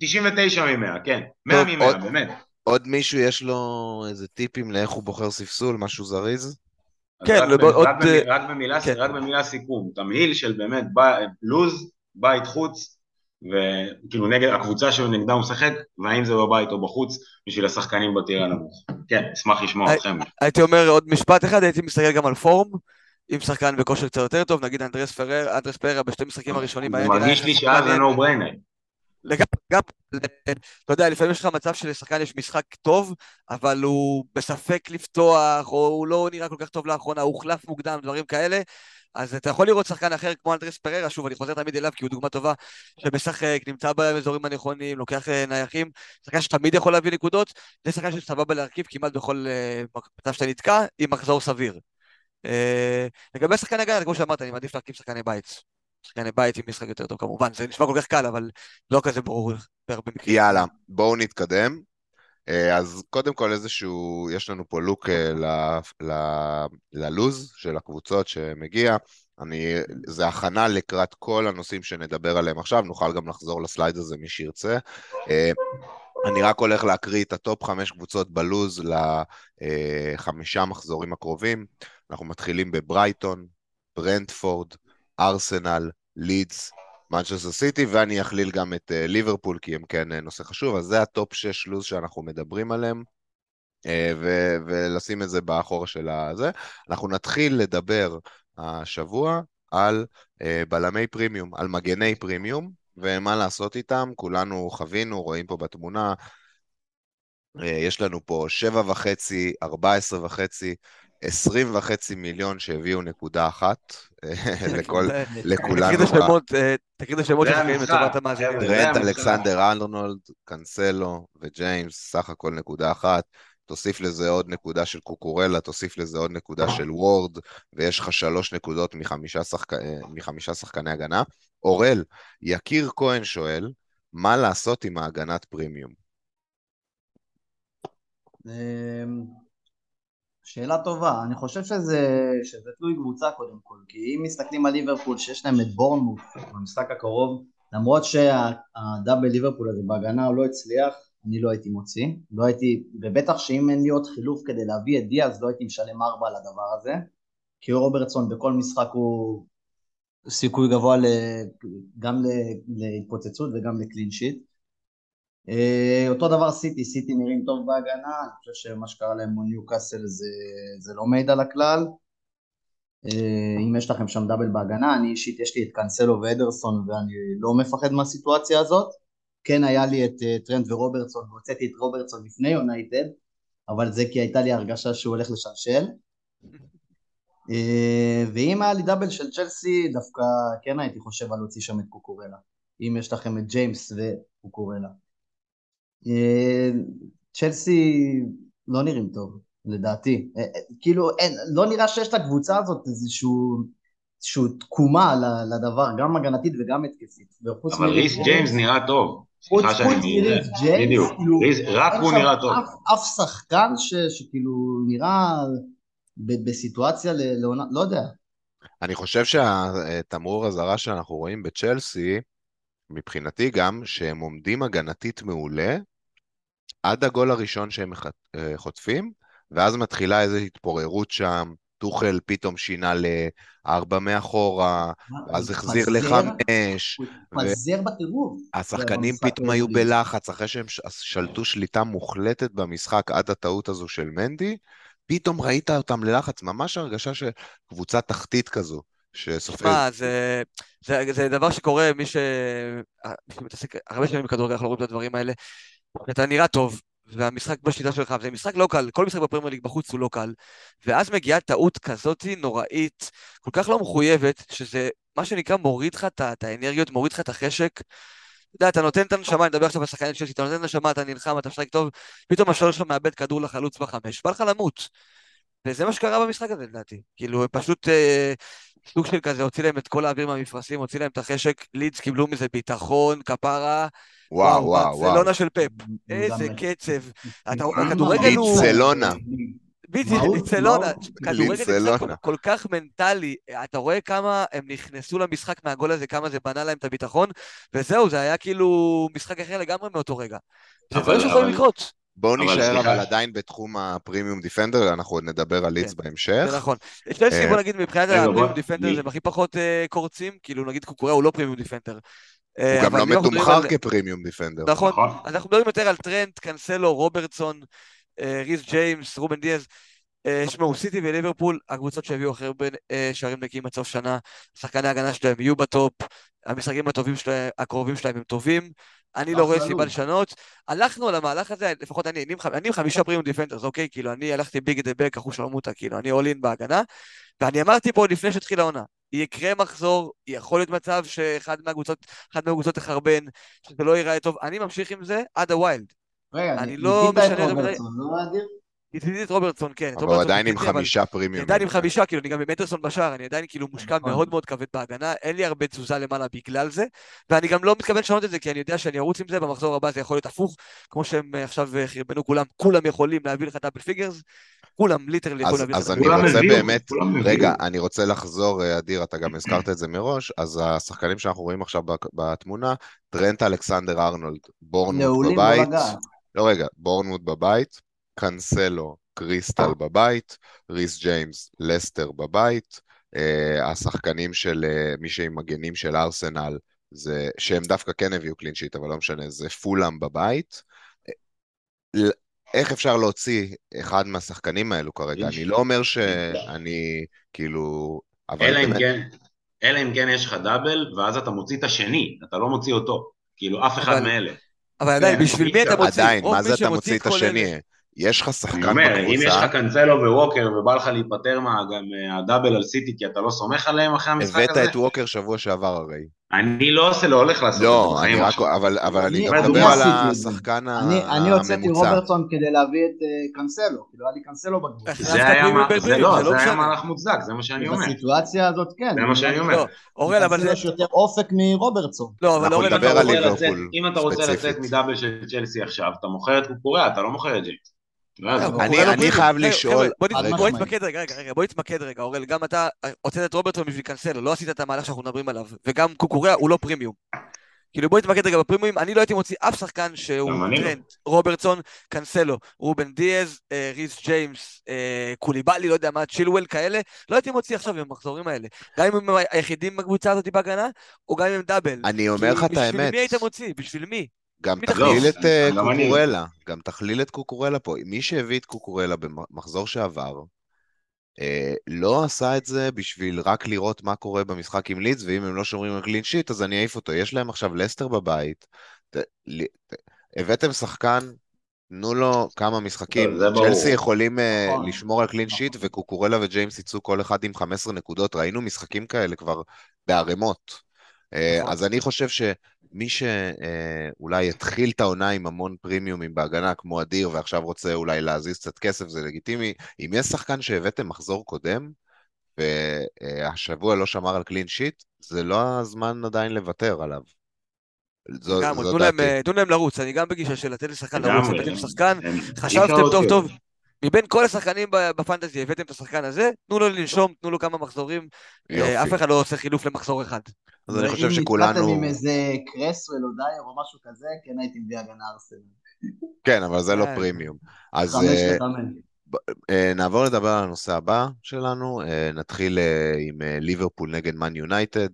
99 מ-100, כן. 100 טוב, מ-100, עוד- באמת. עוד מישהו יש לו איזה טיפים לאיך הוא בוחר ספסול, משהו זריז? כן, ב- עוד, רק, במילה, אה, כן. רק במילה סיכום, תמהיל של באמת לוז, בית חוץ, וכאילו נגד הקבוצה שנגדה הוא משחק, והאם זה בבית או בחוץ, בשביל השחקנים בטיר הנמוך. כן, אשמח לשמוע הי- אתכם. הייתי אומר עוד משפט אחד, הייתי מסתכל גם על פורם, עם שחקן בכושר קצת יותר טוב, נגיד אנדרס פרר, אנדרס פררה בשתי משחקים הראשונים זה מרגיש לי שאז זה brainer. לגמרי, גם, אתה יודע, לפעמים יש לך מצב שלשחקן יש משחק טוב, אבל הוא בספק לפתוח, או הוא לא נראה כל כך טוב לאחרונה, הוא הוחלף מוקדם, דברים כאלה. אז אתה יכול לראות שחקן אחר כמו אנדרס פררה, שוב, אני חוזר תמיד אליו כי הוא דוגמה טובה, שמשחק, נמצא באזורים הנכונים, לוקח אה, נייחים, שחקן שתמיד יכול להביא נקודות, זה שחקן שסבבה להרכיב כמעט בכל אה, מצב שאתה נתקע, עם מחזור סביר. אה, לגבי שחקני הגנה, כמו שאמרת, אני מעדיף להרכיב שחקני בית. שחקני בית עם משחק יותר טוב כמובן, זה נשמע כל כך קל, אבל לא כזה ברור בהרבה מקרים. יאללה, בואו נתקדם. אה, אז קודם כל איזשהו, יש לנו פה look אה, ללוז של הקבוצות שמגיע. אני, זה הכנה לקראת כל הנושאים שנדבר עליהם עכשיו, נוכל גם לחזור ל-slide הזה מי שירצה. אה, אני רק הולך להקריא את ה-top חמש קבוצות בלוז לחמישה מחזורים הקרובים. אנחנו מתחילים בברייטון, ברנטפורד, ארסנל, לידס, מנצ'סטר סיטי, ואני אכליל גם את ליברפול, כי הם כן אה, נושא חשוב, אז זה ה top 6 לוז שאנחנו מדברים עליהם, אה, ו- ולשים את זה באחור של הזה. אנחנו נתחיל לדבר השבוע על בלמי פרימיום, על מגני פרימיום, ומה לעשות איתם, כולנו חווינו, רואים פה בתמונה, יש לנו פה 7.5, 14.5, עשרים וחצי מיליון שהביאו נקודה אחת לכל, לכולנו. את השמות שחקנים לטובת המאזינים. טרנט, אלכסנדר ארנולד, קנסלו וג'יימס, סך הכל נקודה אחת. תוסיף לזה עוד נקודה של קוקורלה, תוסיף לזה עוד נקודה של וורד, ויש לך שלוש נקודות מחמישה, שחק... מחמישה שחקני הגנה. אורל, יקיר כהן שואל, מה לעשות עם ההגנת פרימיום? שאלה טובה, אני חושב שזה, שזה תלוי קבוצה קודם כל, כי אם מסתכלים על ליברפול שיש להם את בורנמוט במשחק הקרוב, למרות שהדאבל ליברפול הזה בהגנה לא הצליח, אני לא הייתי מוציא, לא הייתי, ובטח שאם אין לי עוד חילוף כדי להביא את דיאז, לא הייתי משלם ארבע על הדבר הזה, כי רוברטסון בכל משחק הוא סיכוי גבוה גם להתפוצצות וגם ל clean sheet. אה, אותו דבר סיטי, סיטי נראים טוב בהגנה, אני חושב שמה שקרה להם מול ניו קאסל זה, זה לא מעיד על הכלל. אה, אם יש לכם שם double בהגנה, אני אישית יש לי את קאנסלו ואדרסון ואני לא מפחד מהסיטואציה הזאת. כן היה לי את אה, טרנד ורוברטסון והוצאתי את רוברטסון לפני יונייטד, אבל זה כי הייתה לי הרגשה שהוא הולך לשלשל. ואם היה לי דאבל של צ'לסי, דווקא כן הייתי חושב על להוציא שם את קוקורלה. אם יש לכם את ג'יימס וקוקורלה. אה, צ'לסי לא נראים טוב, לדעתי. אה, אה, כאילו, אין, לא נראה שיש לקבוצה הזאת איזשהו... איזושהי תקומה לדבר, גם הגנתית וגם התקפית. אבל ריס ג'יימס נראה טוב. שאני מבין, בדיוק, כאילו, רק הוא נראה טוב. אף שחקן שכאילו נראה בסיטואציה לעונה, לא יודע. אני חושב שהתמרור אזהרה שאנחנו רואים בצ'לסי, מבחינתי גם, שהם עומדים הגנתית מעולה, עד הגול הראשון שהם אה, חוטפים, ואז מתחילה איזו התפוררות שם, טוחל פתאום שינה לארבע מאחורה, אז החזיר לחמש. הוא התפזר בטירוף. השחקנים פתאום היו בלחץ, אחרי שהם שלטו שליטה מוחלטת במשחק עד הטעות הזו של מנדי, פתאום ראית אותם ללחץ, ממש הרגשה של קבוצה תחתית כזו. שסופר... תשמע, זה, זה, זה דבר שקורה, מי שמתעסק הרבה שנים בכדורגל, אנחנו לא רואים את הדברים האלה. אתה נראה טוב, והמשחק בשיטה שלך, זה משחק לא קל, כל משחק בפרמייר ליג בחוץ הוא לא קל, ואז מגיעה טעות כזאת נוראית, כל כך לא מחויבת, שזה מה שנקרא מוריד לך את האנרגיות, מוריד לך את החשק. אתה יודע, אתה נותן את הנשמה, אני מדבר עכשיו על שחקנים שלי, אתה נותן את הנשמה, אתה נלחם, אתה משחק טוב, פתאום השלוש שלך מאבד כדור לחלוץ בחמש, בא לך למות. וזה מה שקרה במשחק הזה לדעתי. כאילו, פשוט אה, סוג של כזה, הוציא להם את כל האוויר מהמפרשים, הוציא להם את החשק, לידס קיבלו מזה ביטחון, כפרה. וואו, וואו, וואו. ברצלונה של פפ. איזה קצב. הכדורגל הוא... ליצלונה. בדיוק, ליצלונה. כדורגל כל כך מנטלי. אתה רואה כמה הם נכנסו למשחק מהגול הזה, כמה זה בנה להם את הביטחון, וזהו, זה היה כאילו משחק אחר לגמרי מאותו רגע. זה דברים שיכולים לקרות. בואו נשאר אבל עדיין בתחום ה premium defender, אנחנו עוד נדבר על לידס כן, בהמשך. זה נכון. צ'לסי אה, בוא נגיד מבחינת ה premium defender הם הכי פחות אה, קורצים, כאילו נגיד קוקוריה הוא לא premium defender. אה, הוא גם לא מתומחר כ premium defender. נכון, נכון, אז אנחנו מדברים יותר על טרנד, קנסלו, רוברטסון, ריס ג'יימס, רובן דיאז. שמעו, סיטי וליברפול, הקבוצות שהביאו הכי הרבה שערים נקיים עד סוף שנה, שחקני ההגנה שלהם יהיו בטופ, המשחקים הטובים שלהם, הקרובים שלהם הם טובים, אני לא רואה סיבה לשנות. הלכנו על המהלך הזה, לפחות אני, אני עם חמישה premium defenders, אוקיי? כאילו, אני הלכתי big at the back, אחו שלמותה, כאילו, אני all in בהגנה, ואני אמרתי פה לפני שהתחילה העונה, יקרה מחזור, יכול להיות מצב שאחד מהקבוצות, אחד מהקבוצות תחרבן, שזה לא ייראה טוב, אני ממשיך עם זה עד ה wild. רגע, אני לא משנה... הורדתי את רוברטסון, כן. אבל הוא עדיין עם חמישה פרימיום. אני עדיין עם חמישה, כאילו, אני גם עם אדרסון בשער, אני עדיין כאילו מושקע נכון. מאוד מאוד כבד בהגנה, אין לי הרבה תזוזה למעלה בגלל זה, ואני גם לא מתכוון לשנות את זה, כי אני יודע שאני ארוץ עם זה, במחזור הבא זה יכול להיות הפוך, כמו שהם אה, עכשיו אה, חרבנו כולם, כולם יכולים להביא לך double figures, כולם literally יכולים להביא לך אז אני רוצה באמת, רגע, אני רוצה לחזור, אה, אדיר, אתה גם הזכרת את זה מראש, אז השחקנים שאנחנו רואים עכשיו בתמונה, טרנט אלכסנדר ארנולד, בורנמוט בבית. לא, רגע, בורנמוט בבית, קאנסלו, קריסטל בבית, ריס ג'יימס, לסטר בבית, אה, השחקנים של אה, מי שהם מגנים של ארסנל, זה, שהם דווקא כן הביאו clean sheet, אבל לא משנה, זה פולאם בבית. איך אפשר להוציא אחד מהשחקנים האלו כרגע? אני לא אומר שאני, כאילו... אלא אם כן, אלא אם כן יש לך דאבל, ואז אתה מוציא את השני, אתה לא מוציא אותו. כאילו, אף אחד מאלה. אבל עדיין, כן, בשביל מי אתה מוציא? עדיין, מה זה אתה מוציא את השני? יש לך שחקן בקבוצה... אני אומר, אם יש לך קנצלו ווקר ובא לך להיפטר מהדאבל על סיטי כי אתה לא סומך עליהם אחרי המשחק הזה... הבאת את ווקר שבוע שעבר הרי. אני לא עושה, לא הולך לעשות לא, את זה עכשיו. אבל, אבל אני גם מדבר על השחקן הממוצע. אני הוצאתי רוברטסון כדי להביא את אה, קאנסלו, כאילו היה לי קאנסלו בקבוצה. זה היה לא, לא מהלך מוצדק, זה מה שאני אומר. בסיטואציה הזאת כן. זה מה שאני אומר. אורל, אבל זה... יש יותר אופק מרוברטסון. לא, אבל אורל, אם אתה רוצה לצאת מ double של צ'לסי עכשיו, אתה מוכר את קוקוריה, אתה לא מוכר את ג'יימס. אני חייב לשאול... בוא נתמקד רגע, רגע, רגע, בוא נתמקד רגע, אורל, גם אתה הוצאת את רוברטסון בשביל קנסלו, לא עשית את המהלך שאנחנו מדברים עליו, וגם קוקוריה הוא לא פרימיום. כאילו בוא נתמקד רגע בפרימיום, אני לא הייתי מוציא אף שחקן שהוא לא. טרנד, רוברטסון, קנסלו, רובן דיאז, אה, ריס ג'יימס, אה, קוליבאלי, לא יודע מה, צ'ילואל כאלה, לא הייתי מוציא עכשיו עם המחזורים האלה. גם אם הם היחידים בקבוצה הזאת בהגנה, או גם אם הם דאבל. אני אומר לך את האמת. בשביל מי היית מוציא? בשביל מי? גם תכליל את אה, קוקורלה, גם תכליל את קוקורלה פה. מי שהביא את קוקורלה במחזור שעבר, אה, לא עשה את זה בשביל רק לראות מה קורה במשחק עם לידס, ואם הם לא שומרים על קלין שיט, אז אני אעיף אותו. יש להם עכשיו לסטר בבית. הבאתם שחקן, תנו לו כמה משחקים. צ'לסי יכולים אה, נכון. לשמור על קלין שיט, וקוקורלה וג'יימס יצאו כל אחד עם 15 נקודות. ראינו משחקים כאלה כבר בערימות. נכון. אז אני חושב ש... מי שאולי התחיל את העונה עם המון פרימיומים בהגנה, כמו אדיר, ועכשיו רוצה אולי להזיז קצת כסף, זה לגיטימי. אם יש שחקן שהבאתם מחזור קודם, והשבוע לא שמר על קלין שיט, זה לא הזמן עדיין לוותר עליו. זו, גם, זו תנו להם, תנו להם לרוץ, אני גם בגישה של לתת לשחקן לרוץ, לתת לשחקן, חשבתם טוב טוב, מבין כל השחקנים בפנטזי הבאתם את השחקן הזה, תנו לו לנשום, תנו לו כמה מחזורים, אה, אף אחד לא עושה חילוף למחזור אחד. אז אני חושב שכולנו... אם נתתם עם איזה קרסוול או דייר או משהו כזה, כן הייתי מביא הגנה ארסנל. כן, אבל זה לא פרימיום. אז אה, נעבור לדבר על הנושא הבא שלנו, נתחיל עם ליברפול נגד מן יונייטד,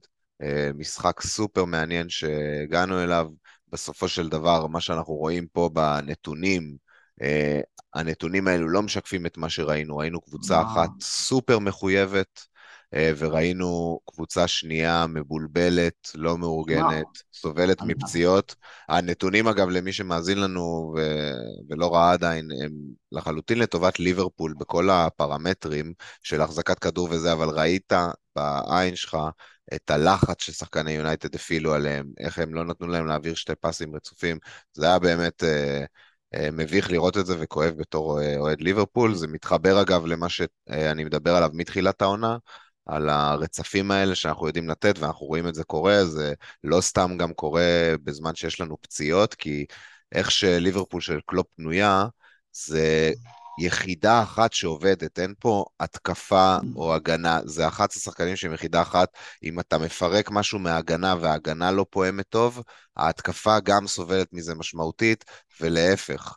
משחק סופר מעניין שהגענו אליו. בסופו של דבר, מה שאנחנו רואים פה בנתונים, הנתונים האלו לא משקפים את מה שראינו, ראינו קבוצה אחת סופר מחויבת, אה, וראינו קבוצה שנייה מבולבלת, לא מאורגנת, סובלת מפציעות. הנתונים, אגב, למי שמאזין לנו ו- ולא ראה עדיין, הם לחלוטין לטובת ליברפול בכל הפרמטרים של החזקת כדור וזה, אבל ראית בעין שלך את הלחץ ששחקני יונייטד הפעילו עליהם, איך הם לא נתנו להם להעביר שתי פסים רצופים. זה היה באמת... Uh, מביך לראות את זה וכואב בתור אוהד ליברפול. זה מתחבר אגב למה שאני מדבר עליו מתחילת העונה, על הרצפים האלה שאנחנו יודעים לתת, ואנחנו רואים את זה קורה, זה לא סתם גם קורה בזמן שיש לנו פציעות, כי איך שליברפול של קלופ בנויה, זה יחידה אחת שעובדת, אין פה התקפה או הגנה, זה 11 שחקנים שהם יחידה אחת, אם אתה מפרק משהו מההגנה וההגנה לא פועמת טוב, ההתקפה גם סובלת מזה משמעותית, ולהפך.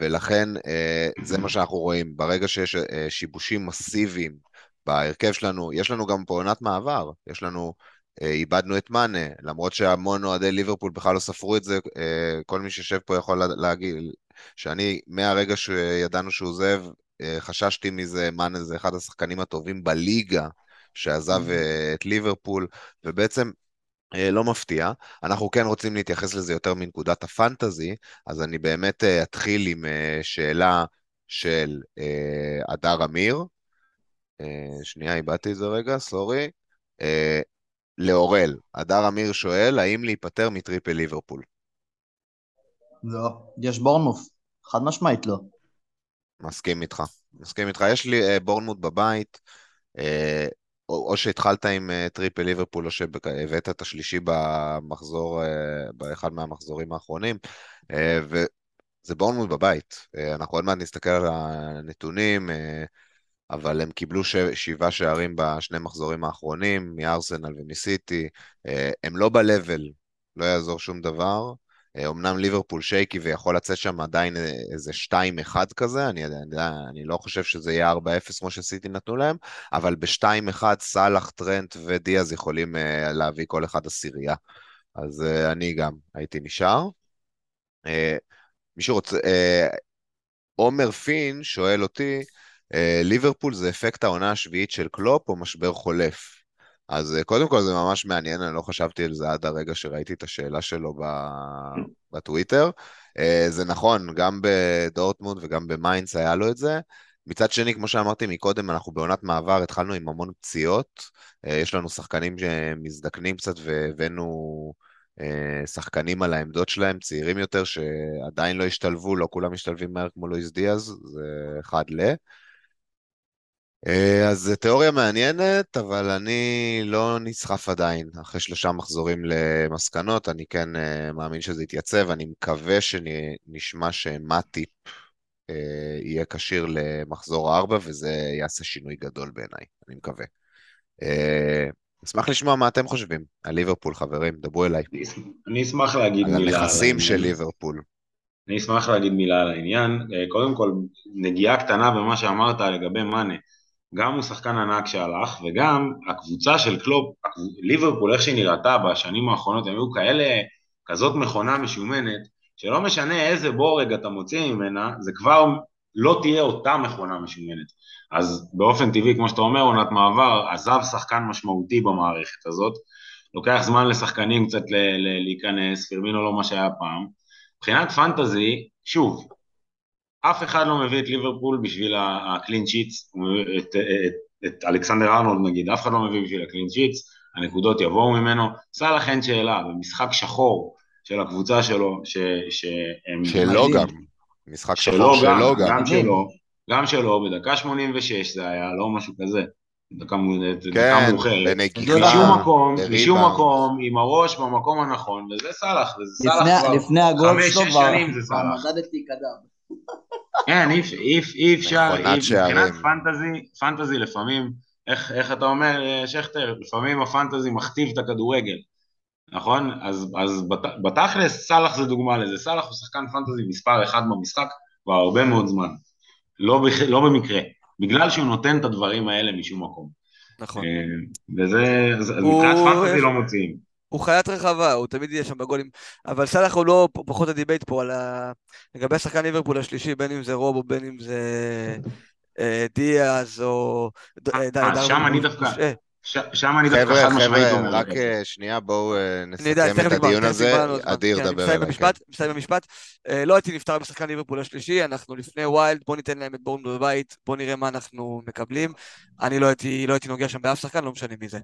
ולכן אה, זה מה שאנחנו רואים, ברגע שיש אה, שיבושים מסיביים בהרכב שלנו, יש לנו גם פה עונת מעבר, יש לנו, אה, איבדנו את מאנה, למרות שהמון אוהדי ליברפול בכלל לא ספרו את זה, כל מי שיושב פה יכול להגיד, שאני, מהרגע שידענו שהוא עוזב, אה, חששתי מזה, מאנה זה אחד השחקנים הטובים בליגה שעזב mm. אה, את ליברפול, ובעצם אה, לא מפתיע. אנחנו כן רוצים להתייחס לזה יותר מנקודת הפנטזי, אז אני באמת אתחיל עם שאלה של הדר אמיר, שנייה, איבדתי את זה רגע, סורי. לאורל, הדר אמיר שואל, האם להיפטר מ triple ליברפול? לא, יש בורנמוט, חד משמעית לא. מסכים איתך, מסכים איתך. יש לי אה, בורנמוט בבית, או, או שהתחלת עם triple ליברפול, או שהבאת את השלישי במחזור, באחד מהמחזורים האחרונים, וזה בורנמוט בבית. אנחנו עוד מעט נסתכל על הנתונים. אבל הם קיבלו ש... שבעה שערים בשני מחזורים האחרונים, מארסנל ומסיטי. אה, הם לא ב-level, לא יעזור שום דבר. אומנם ליברפול שייקי ויכול לצאת שם עדיין איזה 2-1 כזה, אני, אני, אני לא חושב שזה יהיה 4-0 כמו שסיטי נתנו להם, אבל ב-2-1 סאלח, טרנט ודיאז יכולים להביא כל אחד עשירייה. אז אני גם הייתי נשאר. מישהו רוצה... עומר פין שואל אותי, ליברפול זה אפקט העונה השביעית של קלופ או משבר חולף? אז קודם כל זה ממש מעניין, אני לא חשבתי על זה עד הרגע שראיתי את השאלה שלו בטוויטר. זה נכון, גם בדורטמונד וגם במיינץ היה לו את זה. מצד שני, כמו שאמרתי מקודם, אנחנו בעונת מעבר, התחלנו עם המון פציעות. יש לנו שחקנים שמזדקנים קצת והבאנו אה, שחקנים על העמדות שלהם, צעירים יותר, שעדיין לא השתלבו, לא כולם משתלבים מהר כמו לואיס דיאז, זה אחד ל... אה, אז זו תיאוריה מעניינת, אבל אני לא נסחף עדיין. אחרי שלושה מחזורים למסקנות, אני כן אה, מאמין שזה יתייצב. אני מקווה שנשמע שמטיפ יהיה כשיר למחזור ארבע, וזה יעשה שינוי גדול בעיניי, אני מקווה. אשמח לשמוע מה אתם חושבים על ליברפול, חברים, דברו אליי. אני אשמח להגיד מילה על הנכסים של ליברפול. אני אשמח להגיד מילה על העניין. אה, קודם כל, נגיעה קטנה במה שאמרת לגבי מאנה. גם הוא שחקן ענק שהלך, וגם הקבוצה של קלופ, ליברפול, איך שהיא נראתה בשנים האחרונות, הם היו כאלה, כזאת מכונה משומנת, שלא משנה איזה בורג אתה מוציא ממנה, זה כבר לא תהיה אותה מכונה משומנת. אז באופן טבעי, כמו שאתה אומר, עונת מעבר, עזב שחקן משמעותי במערכת הזאת, לוקח זמן לשחקנים קצת ל- ל- להיכנס, פרמינו לא מה שהיה פעם. מבחינת פנטזי, שוב, אף אחד לא מביא את ליברפול בשביל הקלין שיטס, את, את, את אלכסנדר ארנולד נגיד, אף אחד לא מביא בשביל הקלין שיטס, הנקודות יבואו ממנו. סאלח אין שאלה, במשחק שחור של הקבוצה שלו, ש, שהם... שלו גם. משחק שחור שלו גם. גם שלו. גם שלו, בדקה 86 זה היה, לא משהו כזה. דקה, כן, מאוחרת. בנגיחה, משום מקום, משום מקום, עם הראש במקום הנכון, וזה סאלח, וזה סאלח כבר שלו, חמש-שש שנים זה סאלח. מדדתי קדם. כן, אי אפשר, מבחינת פנטזי, פנטזי לפעמים, איך, איך אתה אומר, אה, שכטר, לפעמים הפנטזי מכתיב את הכדורגל, נכון? אז, אז בת, בתכלס סאלח זה דוגמה לזה, סאלח הוא שחקן פנטזי מספר אחד במשחק כבר הרבה מאוד זמן. לא, בכ... לא במקרה, בגלל שהוא נותן את הדברים האלה משום מקום. נכון. אה, וזה, הוא... מבחינת fantasy לא מוציאים. הוא חיית רחבה, הוא תמיד יהיה שם בגולים, אבל סאלח הוא לא פחות ה debate פה על ה... לגבי השחקן ליברפול השלישי, בין אם זה רוב או בין אם זה אה, דיאז או... שם אני דווקא... שם אני דווקא חד משמעית אומר. חבר'ה, רק אה, שנייה, בואו אה, נסכם את הדיון הזה, אדיר כן, דבר אליי. מסיים במשפט, לא הייתי נפטר בשחקן ליברפול השלישי, אנחנו לפני wild, בואו ניתן להם את בורנמוט בבית, בואו נראה מה אנחנו מקבלים. אני לא הייתי לא נוגע שם באף שחקן, לא משנה מי זה.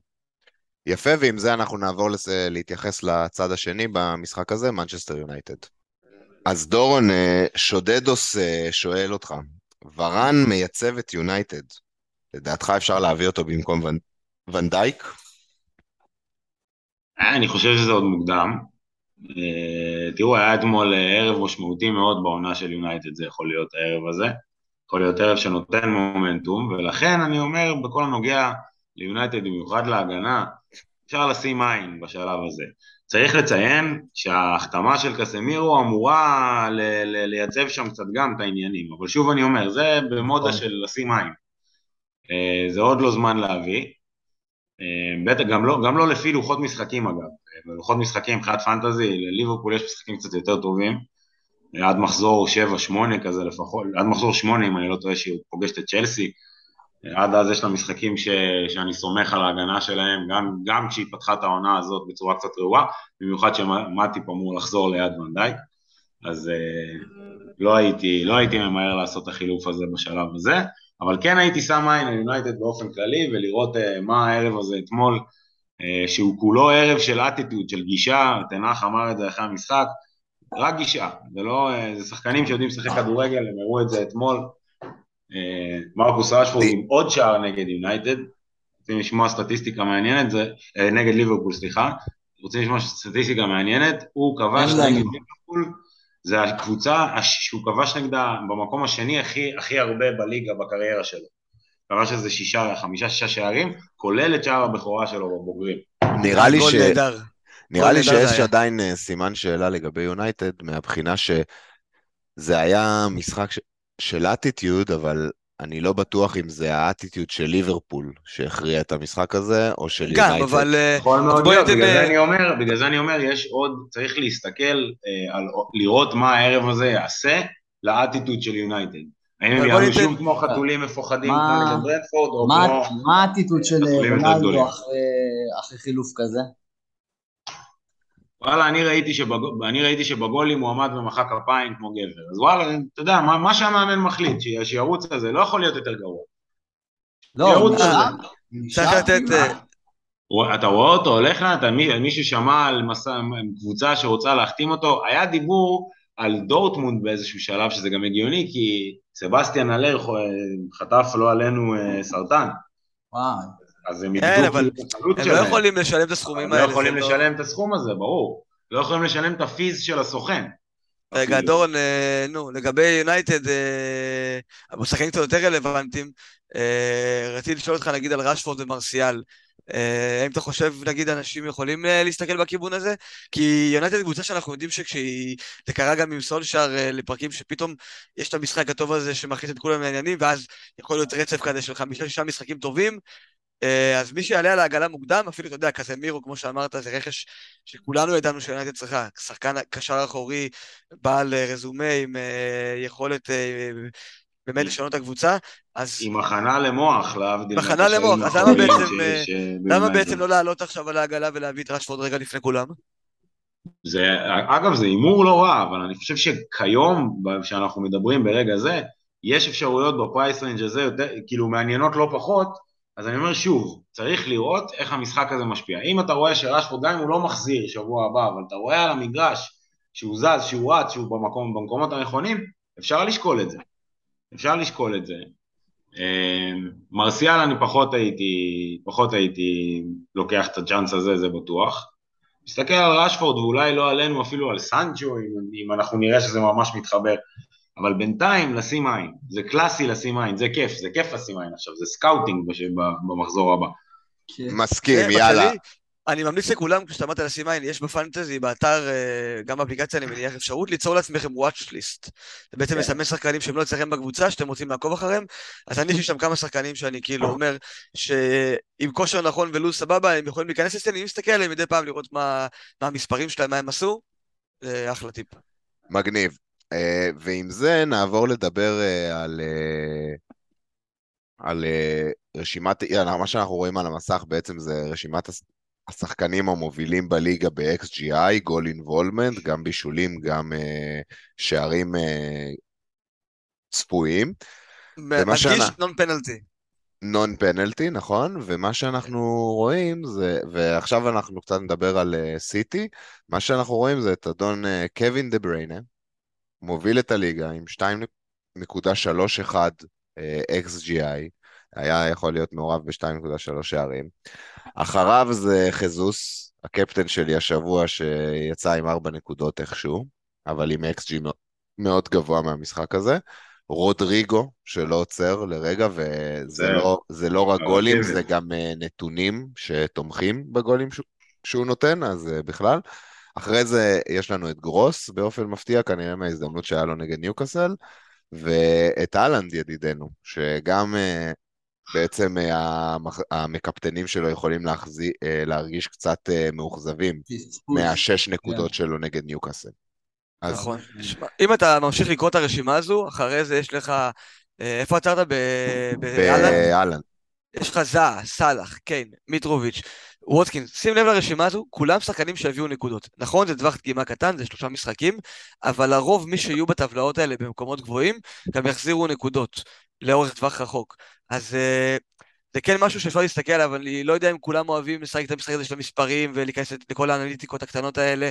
יפה, ועם זה אנחנו נעבור להתייחס לצד השני במשחק הזה, מנצ'סטר יונייטד. אז דורון, שודדוס שואל אותך, ורן מייצב את יונייטד. לדעתך אפשר להביא אותו במקום ואן דייק? אה, אני חושב שזה עוד מוקדם. אה, תראו, היה אתמול אה, ערב משמעותי מאוד בעונה של יונייטד, זה יכול להיות הערב הזה. יכול להיות ערב שנותן מומנטום, ולכן אני אומר, בכל הנוגע ליונייטד, במיוחד להגנה, אפשר לשים עין בשלב הזה. צריך לציין שההחתמה של קסמירו אמורה ל- ל- לייצב שם קצת גם את העניינים, אבל שוב אני אומר, זה במודה נכון. של לשים עין. זה עוד לא זמן להביא. אה, בטח, גם לא, גם לא לפי לוחות משחקים אגב, לוחות משחקים מבחינת פנטזי, לליברפול יש משחקים קצת יותר טובים, עד מחזור 7-8 כזה לפחות, עד מחזור 8 אם אני לא טועה שהיא פוגשת את צ'לסי, עד אז יש לה משחקים ש, שאני סומך על ההגנה שלהם, גם, גם כשהיא פתחה את העונה הזאת בצורה קצת רעועה, במיוחד שמטיפ אמור לחזור ליד ונדייק, אז uh, לא, הייתי, לא הייתי ממהר לעשות את החילוף הזה בשלב הזה. אבל כן הייתי שם עין על יונייטד באופן כללי ולראות uh, מה הערב הזה אתמול, uh, שהוא כולו ערב של אטיטוד, של גישה, תנח אמר את זה אחרי המשחק, רק גישה, זה לא, uh, זה שחקנים שיודעים לשחק כדורגל, הם הראו את זה אתמול, מרקוס רשפורד עם עוד שער נגד יונייטד, רוצים לשמוע סטטיסטיקה מעניינת, זה, uh, נגד ליברפול סליחה, רוצים לשמוע סטטיסטיקה מעניינת, הוא כבש נגד ליברפול זה הקבוצה שהוא כבש נגדה במקום השני הכי, הכי הרבה בליגה בקריירה שלו. כבש איזה שישה, חמישה, שישה שערים, כולל את שער הבכורה שלו בבוגרים. נראה לי ש... נראה לי נהדר שיש היה. עדיין אה, סימן שאלה לגבי יונייטד, מהבחינה שזה היה משחק ש- של אטיטיוד, אבל אני לא בטוח אם זה האטיטיוד של ליברפול שהכריע את המשחק הזה, או של גם, יונייטד. אבל... אה, יכול מאוד להיות, בגלל זה אני אומר, בגלל זה אני אומר, יש עוד, צריך להסתכל אה, על, לראות מה הערב הזה יעשה לאטיטוד של יונייטד. האם הם שוב כמו חתולים מפוחדים מה- כמו נגד ברנפורד, או כמו... מה האטיטוד של אה. רונלדו אחרי- אחרי חילוף כזה? וואלה, אני ראיתי, שבג... אני ראיתי שבגולים הוא עמד ומחא כפיים כמו גבר. אז וואלה, אתה יודע, מה, מה שהמאמן מחליט, ש- שירוץ הזה, לא יכול להיות יותר גרוע. לא, צריך לתת... אה, אתה רואה אותו הולך לאט, מי- מישהו שמע על מסע, קבוצה שרוצה להחתים אותו, היה דיבור על דורטמונד באיזשהו שלב, שזה גם הגיוני, כי סבסטיאן אלר ח- חטף לא עלינו אה, סרטן, וואי. אז הם כן, אבל הם. לא יכולים לשלם את הסכומים הם לא האלה. יכולים לא- לשלם את הסכום הזה, ברור. לא יכולים לשלם את הפיז של הסוכן. רגע. דורון, אה, נו, לגבי יונייטד, אה, המושחקים קצת יותר רלוונטיים, אה, רציתי לשאול אותך נגיד על רשפורד ומרסיאל. האם אתה חושב, נגיד, אנשים יכולים להסתכל בכיוון הזה? כי יונייטד קבוצה שאנחנו יודעים שכשהיא... זה קרה גם עם סולשאר לפרקים שפתאום יש את המשחק הטוב הזה שמכניס את כולם לעניינים, ואז יכול להיות רצף כזה של חמישה-שישה משחקים טובים. אה, אז מי שיעלה על העגלה מוקדם, אפילו, אתה יודע, כזה מירו, כמו שאמרת, זה רכש שכולנו ידענו שיונייטד צריכה. שחקן קשר אחורי, בעל אה, רזומה עם אה, יכולת באמת לשנות את הקבוצה, אז עם הכנה למוח, להבדיל הכנה למוח, אז למה בעצם, אה, למה. בעצם לא לעלות עכשיו על העגלה ולהביא את רשפורד רגע לפני כולם? זה, אגב, זה הימור לא רע, אבל אני חושב שכיום, כשאנחנו מדברים ברגע זה, יש אפשרויות ב price range הזה, יותר, כאילו מעניינות לא פחות, אז אני אומר שוב, צריך לראות איך המשחק הזה משפיע. אם אתה רואה שרשפורד, גם אם הוא לא מחזיר שבוע הבא, אבל אתה רואה על המגרש שהוא זז, שהוא רץ, שהוא במקום, במקומות הנכונים, אפשר לשקול את זה. אפשר לשקול את זה. אה, מרסיאל אני פחות הייתי, פחות הייתי לוקח את הצ'אנס הזה, זה בטוח. מסתכל על רשפורד ואולי לא עלינו אפילו על סנצ'ו, אם, אם אנחנו נראה שזה ממש מתחבר. אבל בינתיים לשים עין, זה קלאסי לשים עין, זה כיף, זה כיף לשים עין עכשיו, זה scouting בש- במחזור הבא. כן. מסכים, זה, יאללה. אני ממליץ לכולם, כשאתה אמרת לשים עין, יש בפנטזי, באתר, אה, גם באפליקציה, אני מניח אפשרות ליצור לעצמכם watch list. אתה בעצם כן. מסמן שחקנים שהם לא אצלכם בקבוצה, שאתם רוצים לעקוב אחריהם, אז אני יש לי שם כמה שחקנים שאני כאילו אומר, שעם כושר נכון ולו"ז סבבה, הם יכולים להיכנס אצלי, אני מסתכל עליהם מדי פעם לראות מה, מה המספרים שלהם, מה הם עשו, זה אחלה טיפ. מגניב. אה, ועם זה נעבור לדבר אה, על, אה, על רשימת, מה שאנחנו רואים על המסך בעצם זה רשימת הש- השחקנים המובילים בליגה ב-XGI, גול אינבולמנט, גם בישולים, גם שערים צפויים. מדגיש נון פנלטי. נון פנלטי, נכון? ומה שאנחנו רואים זה, ועכשיו אנחנו קצת נדבר על סיטי, מה שאנחנו רואים זה את אדון קווין דה בריינה, מוביל את הליגה עם 2.31 אה, XGI, היה יכול להיות מעורב ב-2.3 שערים. אחריו זה חזוס, הקפטן שלי השבוע שיצא עם 4 נקודות איכשהו, אבל עם XG מאוד- גבוה מהמשחק הזה. רודריגו, שלא עוצר לרגע, וזה זה- לא, זה לא רק גולים. זה גם אה, נתונים שתומכים בגולים שהוא, שהוא נותן, אז אה, בכלל. אחרי זה יש לנו את גרוס, באופן מפתיע, כנראה מההזדמנות שהיה לו נגד ניוקאסל, ואת אהלנד ידידנו, שגם אה, בעצם אה, המח- המקפטנים שלו יכולים להחזי, אה, להרגיש קצת מאוכזבים. מהשש נקודות שלו נגד ניוקאסל. אז נכון. שמע, אם אתה ממשיך לקרוא את הרשימה הזו, אחרי זה יש לך... איפה עצרת? ב- באלנד? באהלנד. יש לך זעה, סאלח, קיין, מיטרוביץ', ווטקינס, שים לב לרשימה הזו, כולם שחקנים שהביאו נקודות. נכון, זה טווח דגימה קטן, זה שלושה משחקים, אבל לרוב מי שיהיו בטבלאות האלה במקומות גבוהים, גם יחזירו נקודות לאורך טווח רחוק. אז אה, זה כן משהו שאפשר להסתכל עליו, אני לא יודע אם כולם אוהבים לשחק את המשחק הזה של המספרים ולהיכנס לכל האנליטיקות הקטנות האלה,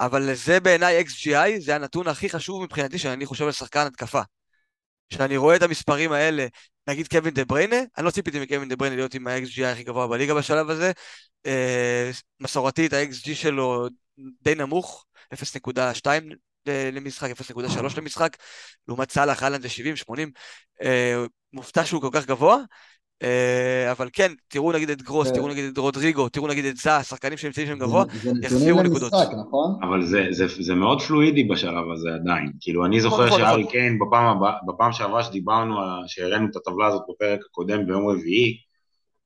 אבל זה בעיניי XGI, זה הנתון הכי חשוב מבחינתי שאני חושב על שחקן התקפה. כשאני רואה את המספרים האלה, נגיד קווין דה בריינה, אני לא ציפיתי מקווין דה בריינה להיות עם ה-XG הכי גבוה בליגה בשלב הזה. אה, מסורתית, ה-XG שלו די נמוך, 0.2 למשחק, 0.3 למשחק, לעומת סאלח, אהלן זה 70, 80. אה, מופתע שהוא כל כך גבוה. אה, אבל כן, תראו נגיד את גרוס. תראו נגיד את רודריגו, תראו נגיד את זא, שחקנים שנמצאים שם גבוה, יחזירו נקודות. נכון? אבל זה, זה, זה מאוד פלואידי בשלב הזה עדיין. כאילו, אני זוכר נכון, שארי נכון. קיין בפעם, שעברה שדיברנו, שהראינו את הטבלה הזאת בפרק הקודם ביום רביעי,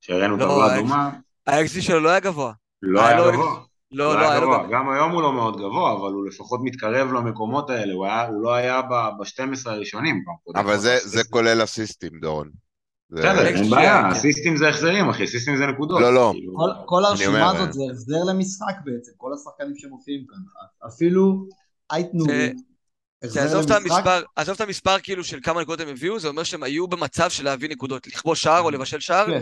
שהראינו לא, טבלה דומה, ה-XG שלו לא היה גבוה. לא היה היה לו- גבוה. לא, לא, היה לו גבוה. גם... היום הוא לא מאוד גבוה, אבל הוא לפחות מתקרב למקומות האלה, הוא, היה, הוא לא היה ב-12 הראשונים. אבל זה, זה כולל אסיסטים, דורון. אין בעיה, כן. הסיסטים זה החזרים, אחי, סיסטים זה נקודות. לא, לא. כאילו, כל, כל הרשימה הזאת זה החזר למשחק בעצם, כל השחקנים שמופיעים כאן. אפילו אייט נורי, זה עזוב את המספר, עזוב את המספר כאילו של כמה נקודות הם הביאו, זה אומר שהם היו במצב של להביא נקודות, לכבוש שער או לבשל שער. כן.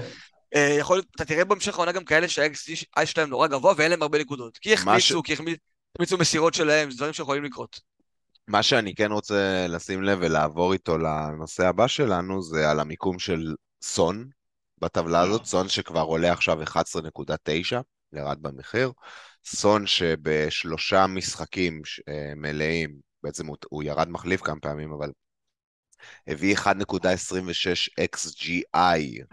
אה, יכול להיות, אתה תראה בהמשך העונה גם כאלה שה-XG שלהם נורא גבוה ואין להם הרבה נקודות. כי החמיצו, כי החמיצו מסירות שלהם, זה דברים שיכולים לקרות. מה שאני כן רוצה לשים לב ולעבור איתו לנושא הבא שלנו, זה על המיקום של סון בטבלה הזאת, סון שכבר עולה עכשיו 11.9, ירד במחיר. סון שבשלושה משחקים אה, מלאים, בעצם הוא, הוא ירד מחליף כמה פעמים, אבל הביא 1.26 XGI.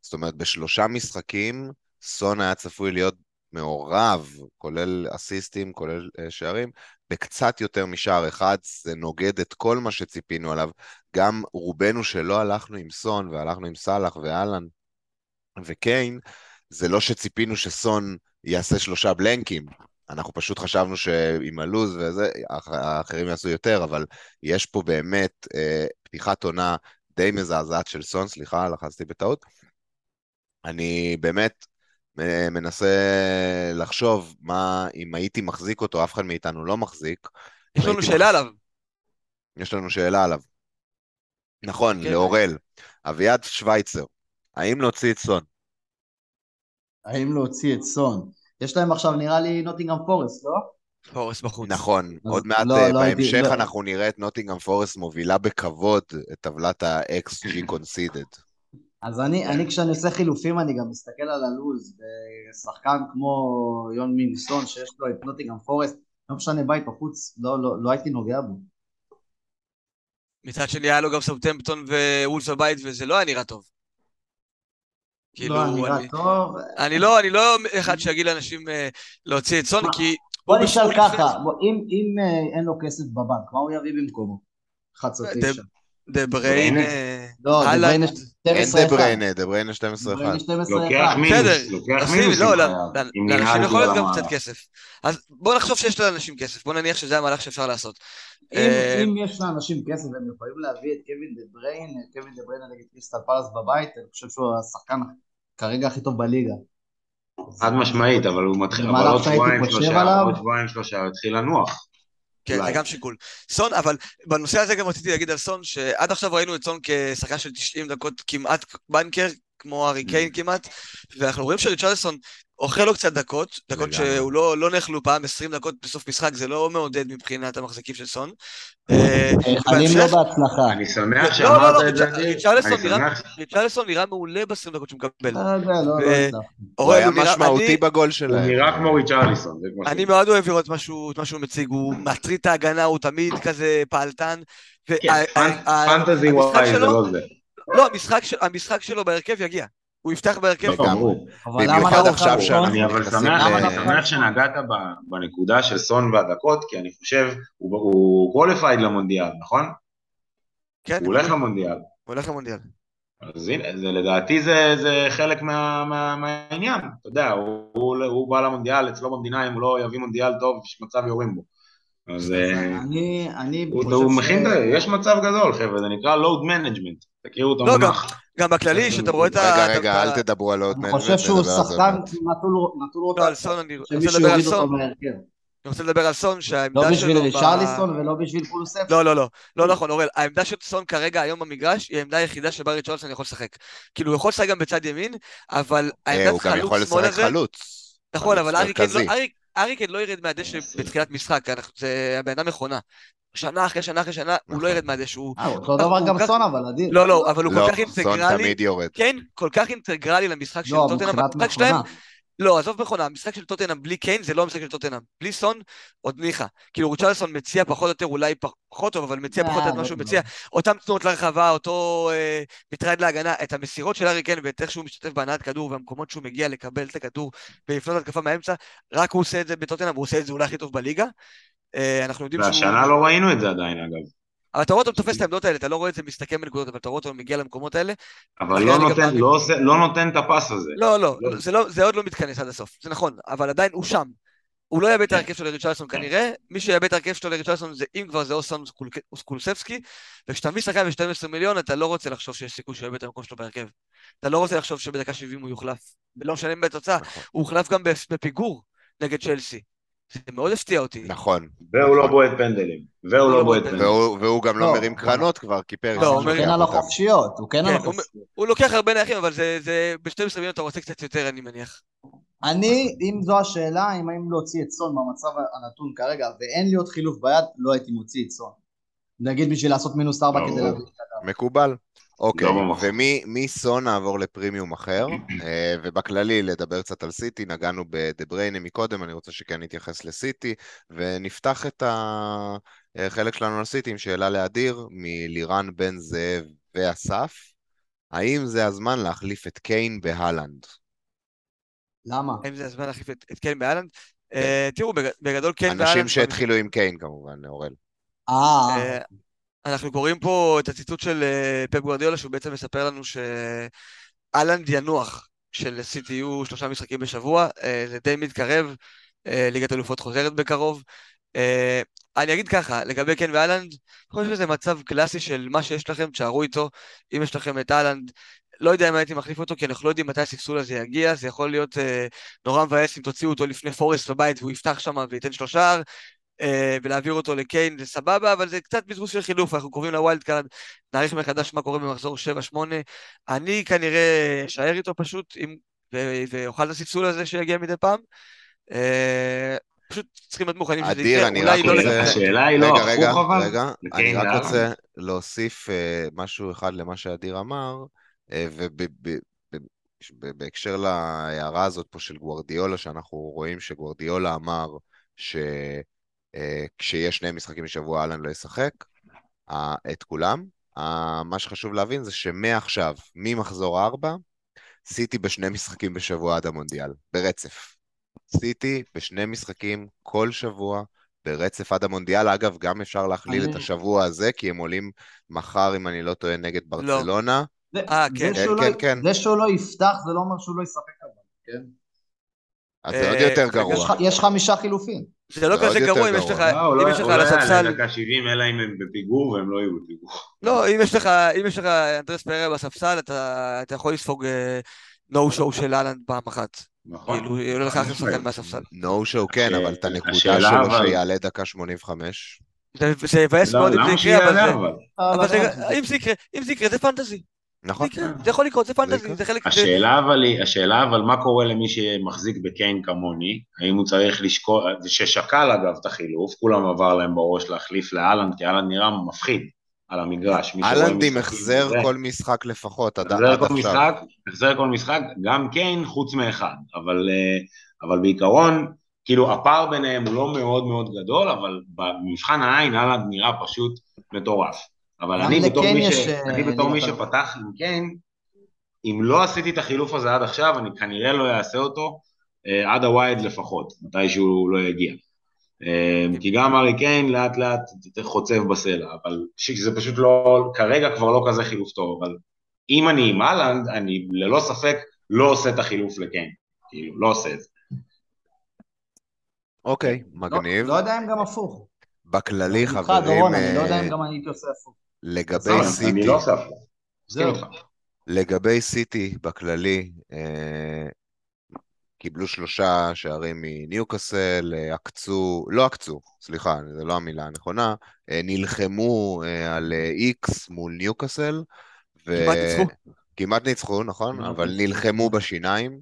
זאת אומרת, בשלושה משחקים, סון היה צפוי להיות מעורב, כולל אסיסטים, כולל uh, שערים, בקצת יותר משער אחד, זה נוגד את כל מה שציפינו עליו. גם רובנו שלא הלכנו עם סון, והלכנו עם סאלח ואלן וקיין, זה לא שציפינו שסון יעשה שלושה בלנקים. אנחנו פשוט חשבנו שעם הלוז וזה, האח- האחרים יעשו יותר, אבל יש פה באמת אה, פתיחת עונה די מזעזעת של סון, סליחה, לחצתי בטעות. אני באמת מנסה לחשוב מה, אם הייתי מחזיק אותו, אף אחד מאיתנו לא מחזיק. יש לנו הייתי שאלה מחזיק- עליו. יש לנו שאלה עליו. נכון, כן. לאורל. אביעד שווייצר, האם להוציא את סון? האם להוציא את סון? יש להם עכשיו נראה לי נוטינגאם פורסט, לא? פורס בחוץ. נכון, אז עוד מעט לא, אה, לא הייתי- בהמשך לא. אנחנו נראה את נוטינגאם פורסט מובילה בכבוד את טבלת ה-XG conceded. אז אני, אני כשאני עושה חילופים אני גם מסתכל על הלוז, ושחקן כמו יון מינגסון שיש לו את נוטינגאם פורסט, לא משנה בית או חוץ, לא, לא, לא הייתי נוגע בו. מצד שני היה לו גם סאוטמפטון וולבס בבית וזה לא היה נראה טוב. כאילו, לא, נראה אני- טוב. אני לא, אני לא אחד שיגיד לאנשים אה, להוציא את סון? כי... בוא נשאל ככה, אם, אם אה, אין לו כסף בבנק, מה הוא יביא במקומו? 11 דה- 9. דה בריין... בריינה? אה, לא. דה בריינה אין 12 דה 1. בריינה, דה בריינה 12-1. בריינה 12 לוקח 1. מינוס, בסדר, לוקח מינוס לא, לא, לאנשים יכול להיות גם. קצת כסף. אז בוא נחשוב שיש לאנשים כסף, בוא נניח שזה המהלך שאפשר לעשות. אם, אה, יש לאנשים כסף והם יכולים להביא את קווין דה בריין, קווין דה בריין נגד קריסטל פלס בבית, אני חושב שהוא השחקן כרגע הכי טוב בליגה. חד משמעית, אבל הוא מתחיל, אבל עוד שבועיים שלושה, עוד שבועיים שלושה, הוא התחיל לנוח. כן, זה. גם שיקול. סון, אבל בנושא הזה גם רציתי להגיד על סון, שעד עכשיו ראינו את סון כשחקן של 90 דקות כמעט banker, כמו הארי קיין מממ. כמעט, ואנחנו רואים שריצ'רלסון אוכל לו קצת דקות, דקות לגמרי. שהוא לא לא נאכלו פעם, 20 דקות בסוף משחק, זה לא מעודד מבחינת המחזיקים של סון. אה, חלים בהמשך- לא בהצלחה. אני שמח לא, לא, לא, שאמרת את זה. ריצ'רלסון נראה- ריצ'רלסון מעולה ב-20 דקות שהוא מקבל. לא לא, לא הצלחתי. הוא היה הוא משמעותי בגול הוא שלהם. נראה כמו כמו אני. מאוד אוהב לראות מה שהוא מציג, הוא מטריד את ההגנה, הוא תמיד כזה פעלתן. כן, פנטזי וואי זה לא זה. לא, המשחק שלו בהרכב יגיע. הוא יפתח בהרכב. אבל למה במיוחד אנחנו עכשיו שאנחנו אני אבל נכנסים שמח, למה אני אנחנו- שמח שנגעת ב- בנקודה של סון והדקות, כי אני חושב, הוא- הוא qualified למונדיאל, נכון? כן, הוא הולך למונדיאל. הוא הולך למונדיאל. אז הנה, זה, לדעתי זה, זה חלק מה, מה, מהעניין, אתה יודע, הוא, הוא, הוא בא למונדיאל, אצלו במדינה, אם הוא לא יביא מונדיאל טוב, יש מצב יורים בו. אז אה, אני, אני הוא, חושב הוא ש- מכין, יש מצב גדול, חבר'ה, זה נקרא load management, תכירו את לא, המונח. גם בכללי, שאתה רואה את ה... רגע, את רגע, אל תדברו על load אני management, חושב שהוא שחקן מעט. נטול נטול לא, אני שמישהו לדבר על יוריד אותו. מהרכב. אני רוצה לדבר על סון, לא שהעמדה בשביל שלו... ב- ריצ'רליסון ולא בשביל פולוסף. לא, לא, לא. לא נכון, אורל. העמדה של סון כרגע היום במגרש היא העמדה היחידה שבה ריצ'רלסון יכול לשחק. כאילו, הוא יכול לשחק גם בצד ימין, אבל אה, העמדת הוא גם יכול חלוץ שמאל לשחק הזה... חלוץ. נכון, חלוץ אבל ארי קיין מרכזי. לא- לא ירד מהדשא בתחילת משחק, אנחנו- זה הבן אדם מכונה. שנה אחרי שנה אחרי שנה, הוא לא ירד מהדשא. אה, אותו דבר גם כך- סון אבל אדיר. לא, לא, אבל הוא לא, כל כך סון אינטגרלי, תמיד יורד. כן, כל כך אינטגרלי למשחק של לא, טוטנאם, מבחינת המשחק שלהם, מכונה. לא, עזוב מכונה, המשחק של טוטנאם בלי קיין זה לא המשחק של טוטנאם. בלי סון, עוד ניחא. כאילו ריצ'רלסון מציע פחות או יותר, אולי פחות טוב, אבל מציע פחות או יותר מה שהוא מציע. אותם תנועות לרחבה, אותו אה, מטרד להגנה, את המסירות של ארי קיין ואת איך שהוא משתתף בהנעת כדור והמקומות שהוא מגיע לקבל את הכדור ולפנות התקפה מהאמצע, רק הוא עושה את זה בטוטנאם, הוא עושה את זה אולי הכי טוב בליגה. אה, אנחנו יודעים שהוא... והשנה לא ראינו את זה עדיין, אגב. אבל אתה רואה אותו תופס את העמדות האלה, אתה לא רואה את זה מסתכם בנקודות, אבל אתה רואה אותו מגיע למקומות האלה. אבל לא נותן, לא, עושה, לא נותן את הפס הזה. לא, לא, לא. זה, לא, זה עוד לא מתכנס עד הסוף, זה נכון, אבל עדיין הוא שם. הוא לא יאבד את כן. ההרכב שלו לריצ'רלסון כנראה, מי שיאבד את ההרכב שלו לריצ'רלסון זה אם כבר זה או סון סקולסבסקי, וכשאתה מביא שחקן ב-12 מיליון אתה לא רוצה לחשוב שיש סיכוי שהוא יאבד את המקום שלו בהרכב. אתה לא רוצה לחשוב שבדקה 70 הוא יוחלף, ולא משנה בתוצאה, נכון. הוא הוחלף גם בפיגור נגד צ'לסי. זה מאוד הפתיע אותי. נכון. והוא לא בועט פנדלים. והוא לא בועט פנדלים. והוא גם לא, לא מרים קרנות כבר, כי פרס. לא, הוא כן על החופשיות, הוא כן על כן, החופשיות. הוא לוקח הרבה נייחים, אבל זה ב-12 מיליון אתה רוצה קצת יותר, אני מניח. אני, אם זו השאלה, אם האם להוציא את סון במצב הנתון כרגע, ואין לי עוד חילוף ביד, לא הייתי מוציא את סון. נגיד בשביל לעשות מינוס ארבע כדי להביא את הדבר. מקובל. אוקיי, לא ומסון נעבור לפרימיום אחר, אה, ובכללי לדבר קצת על סיטי, נגענו בדה בריינה מקודם, אני רוצה שכן נתייחס לסיטי, ונפתח את החלק שלנו על סיטי עם שאלה לאדיר, מלירן בן זאב ואסף, האם זה הזמן להחליף את קיין בהלנד? למה? האם זה הזמן להחליף את, קיין בהלנד? כן. אה, תראו, בגדול קיין בהלנד... אנשים שהתחילו עם קיין כמובן, אורל. אה... אנחנו קוראים פה את הציטוט של אה, פפ גוורדיולה, שהוא בעצם מספר לנו שאלנד ינוח של סיטי יהיו שלושה משחקים בשבוע, אה, זה די מתקרב, אה, ליגת אלופות חוזרת בקרוב. אני אגיד ככה, לגבי קיין והאלנד, אני חושב שזה מצב קלאסי של מה שיש לכם, תשארו איתו, אם יש לכם את אהלנד, לא יודע אם הייתי מחליף אותו, כי אנחנו לא יודעים מתי הספסול הזה יגיע, זה יכול להיות אה, נורא מבאס אם תוציאו אותו לפני פורסט בבית והוא יפתח שם וייתן שלושה, ולהעביר אותו לקיין זה סבבה, אבל זה קצת בזבוז של חילוף, אנחנו קרובים ל wild card, נעריך מחדש מה קורה במחזור 7-8. אני כנראה אשאר איתו פשוט, עם, ואוכל את הספסול הזה שיגיע מדי פעם. אה, פשוט צריכים להיות מוכנים שזה יקרה, אולי לא לגמרי. השאלה היא לא הפוך אבל. רגע, אני רק רוצה להוסיף אה, משהו אחד למה שאדיר אמר, ובהקשר להערה הזאת פה של גוורדיולה, שאנחנו רואים שגוורדיולה אמר ש... אה, כשיש שני משחקים בשבוע אלן לא ישחק, את כולם. מה שחשוב להבין זה שמעכשיו, ממחזור 4, סיטי בשני משחקים בשבוע עד המונדיאל, ברצף. סיטי בשני משחקים כל שבוע, ברצף עד המונדיאל. אגב, גם אפשר להכליל את השבוע הזה, כי הם עולים מחר, אם אני לא טועה, נגד לא. ברצלונה. אה, כן. כן, כן, כן. זה שהוא לא יפתח, זה לא אומר שהוא לא ישחק אבל, כן? אז זה עוד יותר גרוע. יש חמישה חילופים. זה לא כזה גרוע אם יש לך, אם יש לך על הספסל... אולי לדקה 70 אלא אם הם בפיגור והם לא יהיו בפיגור. לא, אם יש לך, אם יש לך אנדרס פרר בספסל, אתה יכול לספוג נו אה, שואו של אהלנד פעם אחת. נכון. כאילו, יהיה לך אחרי שחקן מהספסל. נו שואו כן, אבל את הנקודה שלו שיעלה דקה 85. זה יבאס מאוד אם זה יקרה, אבל אם זה יקרה זה פנטזי. נכון. זה יכול לקרות, זה פנטזי, זה חלק... השאלה אבל היא, השאלה אבל מה קורה למי שמחזיק בקיין כמוני, האם הוא צריך לשקול, ששקל אגב את החילוף, כולם עבר להם בראש להחליף לאלנד, כי אלנד נראה מפחיד על המגרש. אלנד עם החזר כל משחק לפחות, עד עכשיו. החזר כל משחק, גם קיין חוץ מאחד, אבל, אה, אבל בעיקרון, כאילו הפער ביניהם הוא לא מאוד מאוד גדול, אבל במבחן העין אלנד נראה פשוט מטורף. אבל אני בתור, מי, ש... אה, אני בתור מי שפתח עם קיין, אם לא עשיתי את החילוף הזה עד עכשיו, אני כנראה לא אעשה אותו אה, עד הווייד לפחות, מתי שהוא לא יגיע. אה, כי גם ארי קיין לאט לאט חוצב בסלע, אבל זה פשוט לא, כרגע כבר לא כזה חילוף טוב, אבל אם אני עם אהלנד, אני ללא ספק לא עושה את החילוף לקיין, כאילו, לא עושה את זה. אוקיי, מגניב. לא, לא יודע אם גם הפוך. בכללי, חברים... דורון, אני לא יודע אם גם אני הייתי עושה הפוך. לגבי סיטי, אני לא לגבי סיטי בכללי, אה, קיבלו שלושה שערים מניוקאסל, אה, עקצו, לא עקצו, סליחה, זו לא המילה הנכונה, אה, נלחמו על איקס מול ניוקאסל. ו... כמעט ניצחו. כמעט ניצחו, נכון, אבל נלחמו בשיניים,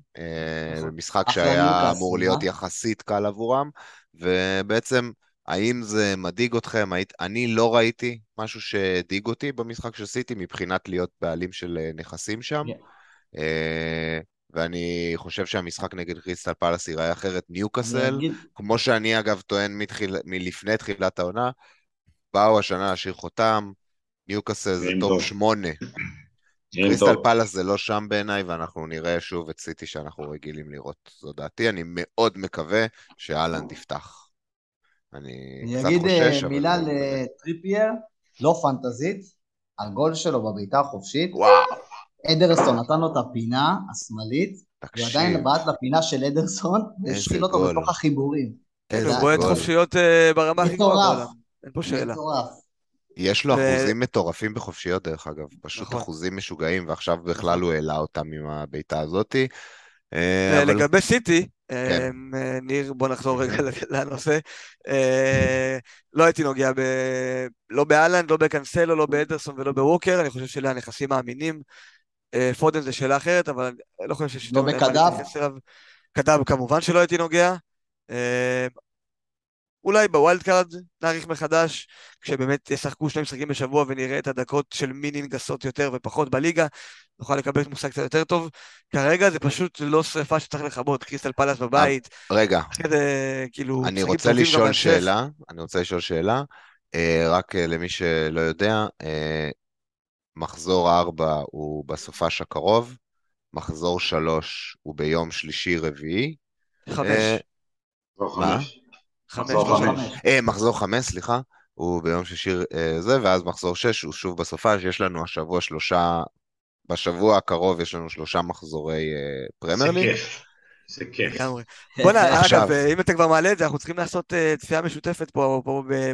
נכון. במשחק שהיה אמור להיות יחסית קל עבורם, ובעצם האם זה מדאיג אתכם? אני לא ראיתי משהו שהדאיג אותי במשחק של סיטי מבחינת להיות בעלים של אה, נכסים שם. Yeah. כן. ואני חושב שהמשחק נגד קריסטל פלאס ייראה אחרת. ניוקאסל, כמו שאני אגב טוען מתחיל, מלפני תחילת העונה, באו השנה להשאיר חותם, ניוקאסל זה top. שמונה. קריסטל. פלאס זה לא שם בעיניי, ואנחנו נראה שוב את סיטי שאנחנו רגילים לראות. זו דעתי, אני מאוד מקווה שאהלנד יפתח. אני אני קצת אגיד אה, חושש, אבל... מילה אני מקווה. לטריפייר, לא פנטזית, הגול שלו בבעיטה החופשית, וואו, אדרסון נתן לו את הפינה השמאלית, תקשיב, ועדיין בעט לפינה של אדרסון, והשחיל אותו. בתוך החיבורים. איזה הוא בועט גול. חופשיות אה, ברמה הכי גבוהה מטורף. בעולם. אין פה שאלה. מטורף. יש לו ו- אחוזים מטורפים בחופשיות דרך אגב, פשוט נכון. אחוזים משוגעים, ועכשיו בכלל נכון. הוא העלה אותם עם הבעיטה הזאתי. אה, אבל לגבי סיטי, כן. אה, ניר, בוא נחזור רגע לנושא. אה, לא הייתי נוגע ב... לא בהאלנד, לא בקנסלו, לא באדרסון ולא בווקר, אני חושב שאלה הנכסים מאמינים. אה, פודן זה שאלה אחרת, אבל אני לא חושב שיש לא ב KDB? KDB כמובן שלא הייתי נוגע. אה, אולי ב wild card נעריך מחדש, כשבאמת ישחקו שני משחקים בשבוע ונראה את הדקות של מינין גסות יותר ופחות בליגה, נוכל לקבל מושג קצת יותר טוב. כרגע זה פשוט לא שריפה שצריך לכבות, קריסטל פלאס בבית, רגע, זה כאילו אני רוצה לשאול. שאלה, אני רוצה לשאול שאלה, אה, רק אה, למי שלא יודע, אה, מחזור 4 הוא בסופש הקרוב, מחזור 3 הוא ביום שלישי-רביעי, חמש, אה, מה? חמש. חמש, מחזור חמש. חמש. אה, מחזור 5, סליחה, הוא ביום שישי אה, זה, ואז מחזור 6 הוא שוב בסופש, יש לנו השבוע שלושה, בשבוע הקרוב יש לנו שלושה מחזורי אה, פרמייר ליג. כיף. זה כיף. לגמרי. בוא'נה. אגב, אם אתה כבר מעלה את זה, אנחנו צריכים לעשות צפייה משותפת פה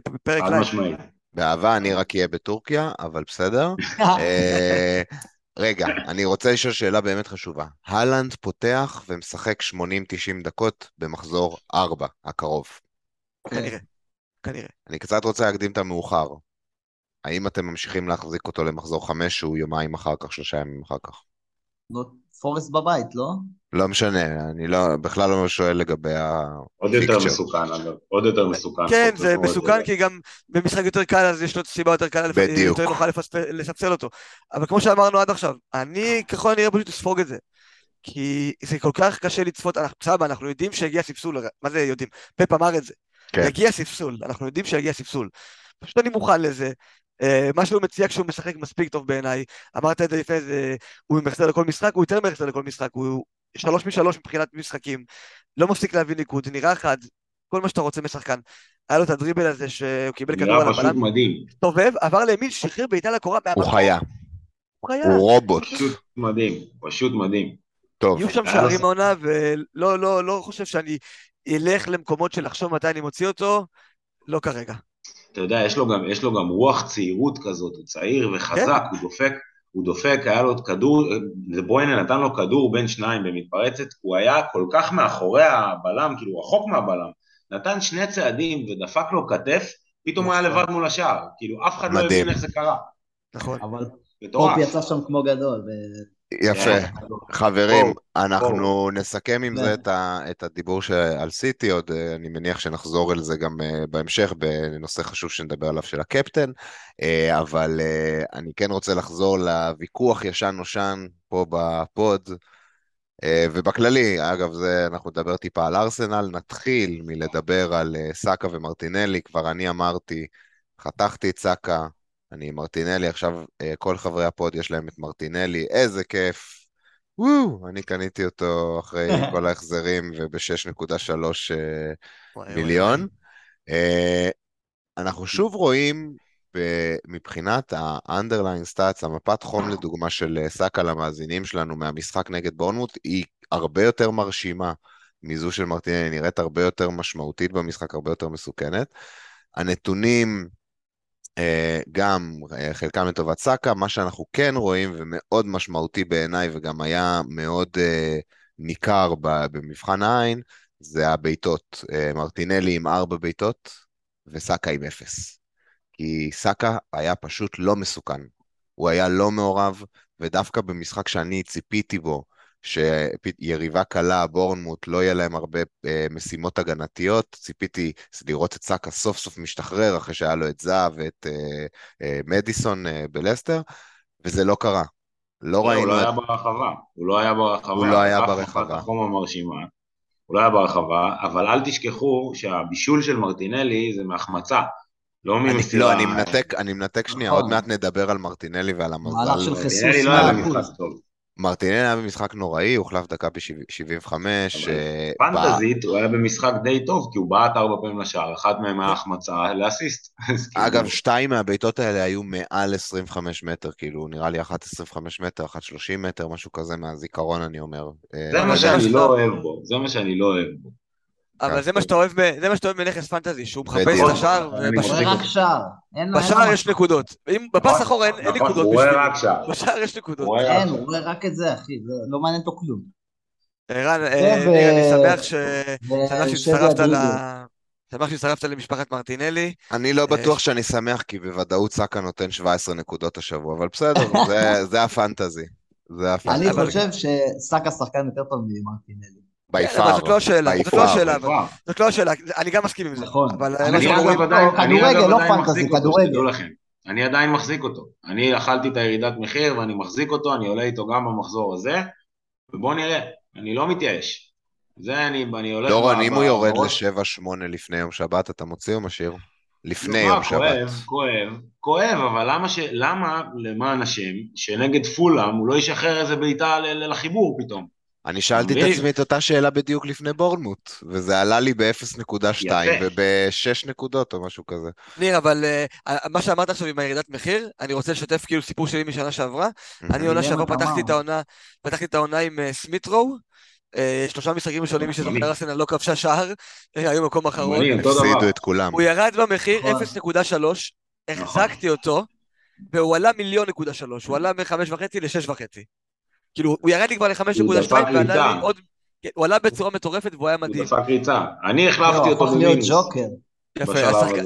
בפרק חד live. משמעית. באהבה אני רק אהיה בטורקיה, אבל בסדר. רגע, אני רוצה לשאול שאלה באמת חשובה. הלנד פותח ומשחק 80-90 דקות במחזור 4 הקרוב. כנראה, כנראה. אני קצת רוצה להקדים את המאוחר. האם אתם ממשיכים להחזיק אותו למחזור 5 שהוא יומיים אחר כך, שלושה ימים אחר כך? לא, פורסט בבית, לא? לא משנה, אני לא, בכלל לא שואל לגבי ה... עוד יותר. מסוכן, אגב. עוד יותר מסוכן. כן, זה מסוכן כי גם במשחק יותר קל אז יש לו סיבה יותר קלה, בדיוק. יותר נוכל לספסל אותו. אבל כמו שאמרנו עד עכשיו, אני ככל הנראה פשוט אספוג את זה. כי זה כל כך קשה לצפות, אנחנו- סבבה, אנחנו יודעים שהגיע ספסול, מה זה יודעים? פפ אמר את זה. כן. יגיע ספסול, אנחנו יודעים שיגיע ספסול. פשוט אני מוכן לזה. אה, מה שהוא מציע כשהוא משחק מספיק טוב בעיניי, אמרת את זה לפני זה, הוא ממחזר לכל משחק, הוא יותר ממחזר לכל משחק, הוא שלוש משלוש מבחינת משחקים, לא מפסיק להביא ניקוד, נראה חד, כל מה שאתה רוצה משחקן. היה לו את הדריבל הזה שהוא קיבל כדור על הבלם. הסתובב, עבר לימין, שחרר בעיטה לקורה, הוא חיה, הוא חיה. הוא רובוט. פשוט מדהים. פשוט מדהים. טוב, יהיו שם שערים העונה, ולא לא, לא חושב שאני אלך למקומות של לחשוב מתי אני מוציא אותו, לא כרגע. אתה יודע, יש לו גם, יש לו גם רוח צעירות כזאת, הוא צעיר וחזק, הוא דופק, הוא דופק, היה לו כדור, זה בוינה נתן לו כדור בין שניים במתפרצת, הוא היה כל כך מאחורי הבלם, כאילו רחוק מהבלם, נתן שני צעדים ודפק לו כתף, פתאום הוא היה נכון. לבד מול השער, כאילו אף אחד לא מדהים. הבין איך זה קרה, נכון. אבל מטורף. פופ יצא שם כמו גדול. ו- יפה. כן. חברים, אנחנו נסכם עם כן. זה את, הדיבור על סיטי, עוד אה, אני מניח שנחזור אל זה גם אה, בהמשך, בנושא חשוב שנדבר עליו של הקפטן, אה, אבל אני כן רוצה לחזור לוויכוח ישן נושן פה ב pod, ובכללי, אגב, זה, אנחנו נדבר טיפה על ארסנל, נתחיל מלדבר על סאקה ומרטינלי, כבר אני אמרתי, חתכתי את סאקה, אני מרטינלי, עכשיו אה, כל חברי ה pod יש להם את מרטינלי, איזה כיף. וואו, אני קניתי אותו אחרי כל ההחזרים וב-6.3 וואי, וואי, מיליון. אה, אנחנו שוב רואים מבחינת ה-underline stats, המפת חום לדוגמה של אה, סאקה למאזינים שלנו מהמשחק נגד בורנמוט, היא הרבה יותר מרשימה מזו של מרטינלי, נראית הרבה יותר משמעותית במשחק, הרבה יותר מסוכנת. הנתונים אה, גם אה, חלקם לטובת סאקה, מה שאנחנו כן רואים ומאוד משמעותי בעיניי וגם היה מאוד אה, ניכר במבחן העין, זה הבעיטות. אה, מרטינלי עם ארבע בעיטות וסאקה עם אפס. כי סאקה היה פשוט לא מסוכן. הוא היה לא מעורב, ודווקא במשחק שאני ציפיתי בו, שיריבה קלה, בורנמוט, לא יהיה להם הרבה אה, משימות הגנתיות, ציפיתי לראות את סאקה סוף סוף משתחרר, אחרי שהיה לו את זהב ואת אה, אה, מדיסון אה, בלסטר, וזה לא קרה. לא הוא ראינו... לא את- היה ברחבה, הוא לא היה ברחבה. הוא לא היה ברחבה. החום המרשימה, הוא לא היה ברחבה, אבל אל תשכחו שהבישול של מרטינלי זה מהחמצה, לא אני, ממסירה. לא, אני מנתק, אני מנתק שנייה, נכון. עוד מעט נדבר על מרטינלי ועל מהלך המזל. של חיסוס מרטינלי לא היה 100%. במשחק טוב. מרטינלי היה במשחק נוראי, הוחלף דקה ב-75. אבל פנטזית הוא היה במשחק די טוב, כי הוא בעט ארבע פעמים לשער, אחת מהן היה החמצה לאסיסט. כאילו, אגב, שתיים מהבעיטות האלה היו מעל 25 מטר, כאילו, נראה לי אחת 25 מטר, אחת 30 מטר, משהו כזה מהזיכרון, אני אומר. אה, זה אבל מה שאני לא אוהב בו, זה מה שאני לא אוהב בו. אבל זה מה שאתה אוהב זה מה שאתה אוהב בנכס פנטזי, שהוא מחפש. את השער, בשער יש. נקודות. בפס אחורה אין אין נכון, נקודות הוא. רק שער. בשער יש נקודות. הוא רואה רק אין. הוא רואה רק את זה, אחי. לא מעניין אותו כלום. ערן, אה, ניר, אני שמח ש... שמח שהצטרפת ל... אדריגו. שמח שהצטרפת למשפחת מרטינלי. אני לא אה, בטוח שאני שמח, כי בוודאות סאקה נותן 17 נקודות השבוע, אבל בסדר, זה- זה הפנטזי. זה אני חושב שסאקה שחקן יותר טוב ממרטינלי. בי כן, אבל זאת לא השאלה, בי זאת לא פאר. השאלה. זאת לא השאלה, אני גם מסכים עם זה. נכון. אבל אני עדיין, כדורגל, לא פנטזי, מחזיק אותו, כדורגל. אני עדיין מחזיק אותו. אני אכלתי את הירידת מחיר ואני מחזיק אותו, אני עולה איתו גם במחזור הזה, ובואו נראה, אני לא מתייאש. זה אני, אני הולך... דורון, אם הוא יורד בראש- ל-7-8 לפני יום שבת, אתה מוציא או משאיר? לפני יום שבת. כואב, כואב, כואב, אבל למה, ש... למה למען השם, שנגד פולאם הוא לא ישחרר איזה בעיטה לחיבור פתאום? אני שאלתי את? עצמי את אותה שאלה בדיוק לפני בורנמוט, וזה עלה לי ב-0.2 יפה. וב-6 נקודות או משהו כזה. ניר, אבל אה, מה שאמרת עכשיו עם הירידת מחיר, אני רוצה לשתף כאילו סיפור שלי משנה שעברה. אני עונה. שעברה. פתחתי את העונה, פתחתי את העונה עם אה, סמית'רו. אה, שלושה משחקים ראשונים. שזוכר ארסנל לא כבשה שער, היו מקום אחרון. הפסידו. את כולם. הוא ירד במחיר נכון. 0.3, החזקתי אותו, והוא עלה מיליון נקודה שלוש, הוא עלה מחמש וחצי לשש וחצי. כאילו, הוא ירד לי כבר לחמש הוא נקודה דפק שתיים, ועלה ריצה. לי עוד... כן, הוא עלה בצורה מטורפת והוא היה הוא מדהים. דפק ריצה. אני החלפתי לא, אותו הפך להיות במינוס. יפה.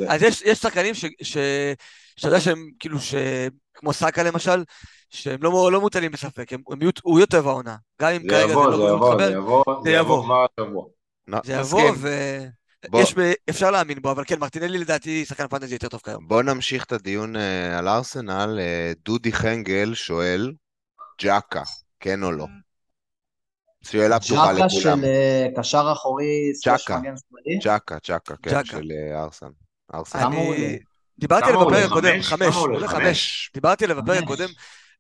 אז יש, יש שחקנים ש, ש, שאתה יודע שהם כאילו, ש, כמו סאקה למשל, שהם לא, לא מוטלים בספק, הם, הם יהיו, הוא יהיה טוב העונה. גם אם זה כרגע יבוא, זה זה לא יבוא, מתחבר, זה יבוא, זה זה יבוא יבוא. לא, זה יבוא, מסכים. ויש, בוא. ב... אפשר להאמין בו, אבל כן, מרטינלי לדעתי שחקן פנטזי יותר טוב כיום. בוא נמשיך את הדיון אה, על ארסנל. אה, דודי חנגל שואל, ג'קה, כן או לא? שאלה פתוחה של לכולם. אה, קשר אחורי, שמאלי. ג'קה, ג'קה, כן. של אה, ארסן. ארסן. דיברתי עליו? בפרק הקודם, חמש? חמש, עולה? דיברתי עליו בפרק. הקודם.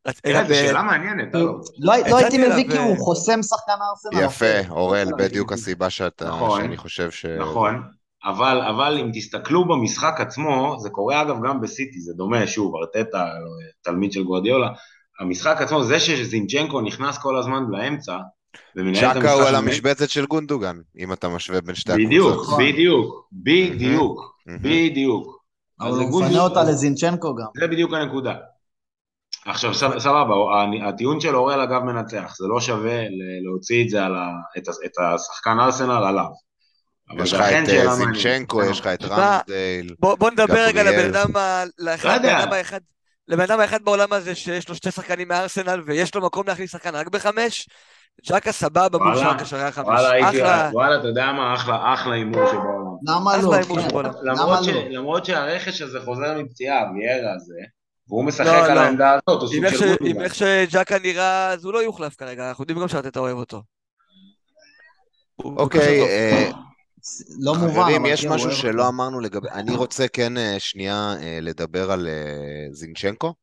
זו ב- שאלה מעניינת, כאילו. לא לא הייתי מביא כי אה, הוא חוסם שחקן ארסנל. יפה. אורל, לא בדיוק. הסיבה נכון. שאני חושב ש... נכון, אבל, אבל אם תסתכלו במשחק עצמו, זה קורה אגב גם בסיטי, זה דומה, שוב, ארטטה, תלמיד של גוארדיולה, המשחק עצמו, זה שזינצ'נקו נכנס כל הזמן לאמצע, ומנהל את צ'קה הוא על המשבצת של גונדוגן, אם אתה משווה בין שתי בדיוק, הקבוצות. נכון. בדיוק, בדיוק, מהמם. בדיוק. אבל אז הוא מפנה אותה לזינצ'נקו גם. זה בדיוק הנקודה. עכשיו סבבה, הטיעון של אורל אגב מנצח, זה לא שווה להוציא את זה על ה... את השחקן ארסנל עליו. יש לך את אה. זינצ'נקו, יש לך את רמסדייל. בוא, נדבר רגע. לבן אדם, לא יודע. לבן אדם האחד, לבן אדם האחד בעולם הזה שיש לו שתי שחקנים מארסנל ויש לו מקום להכניס שחקן רק בחמש, ג'קה סבבה שער קשרי החמש. וואלה, הייתי, וואלה, אתה יודע מה, אחלה, אחלה הימור שבעולם. למה אחלה לא? הימור כן. למרות, לא? למרות שהרכש הזה חוזר מפציעה, ויארה הזה, והוא משחק לא, על לא. העמדה הזאת, הוא סוג. של עם גודלמן. איך שג'קה נראה, אז הוא לא יוחלף כרגע, אנחנו יודעים גם שאתה אוהב אותו. אוקיי, לא מובן, חברים, יש כן, הוא משהו שלא. אמרנו לגבי... אני רוצה כן אה, שנייה אה, לדבר על אה, זינצ'נקו.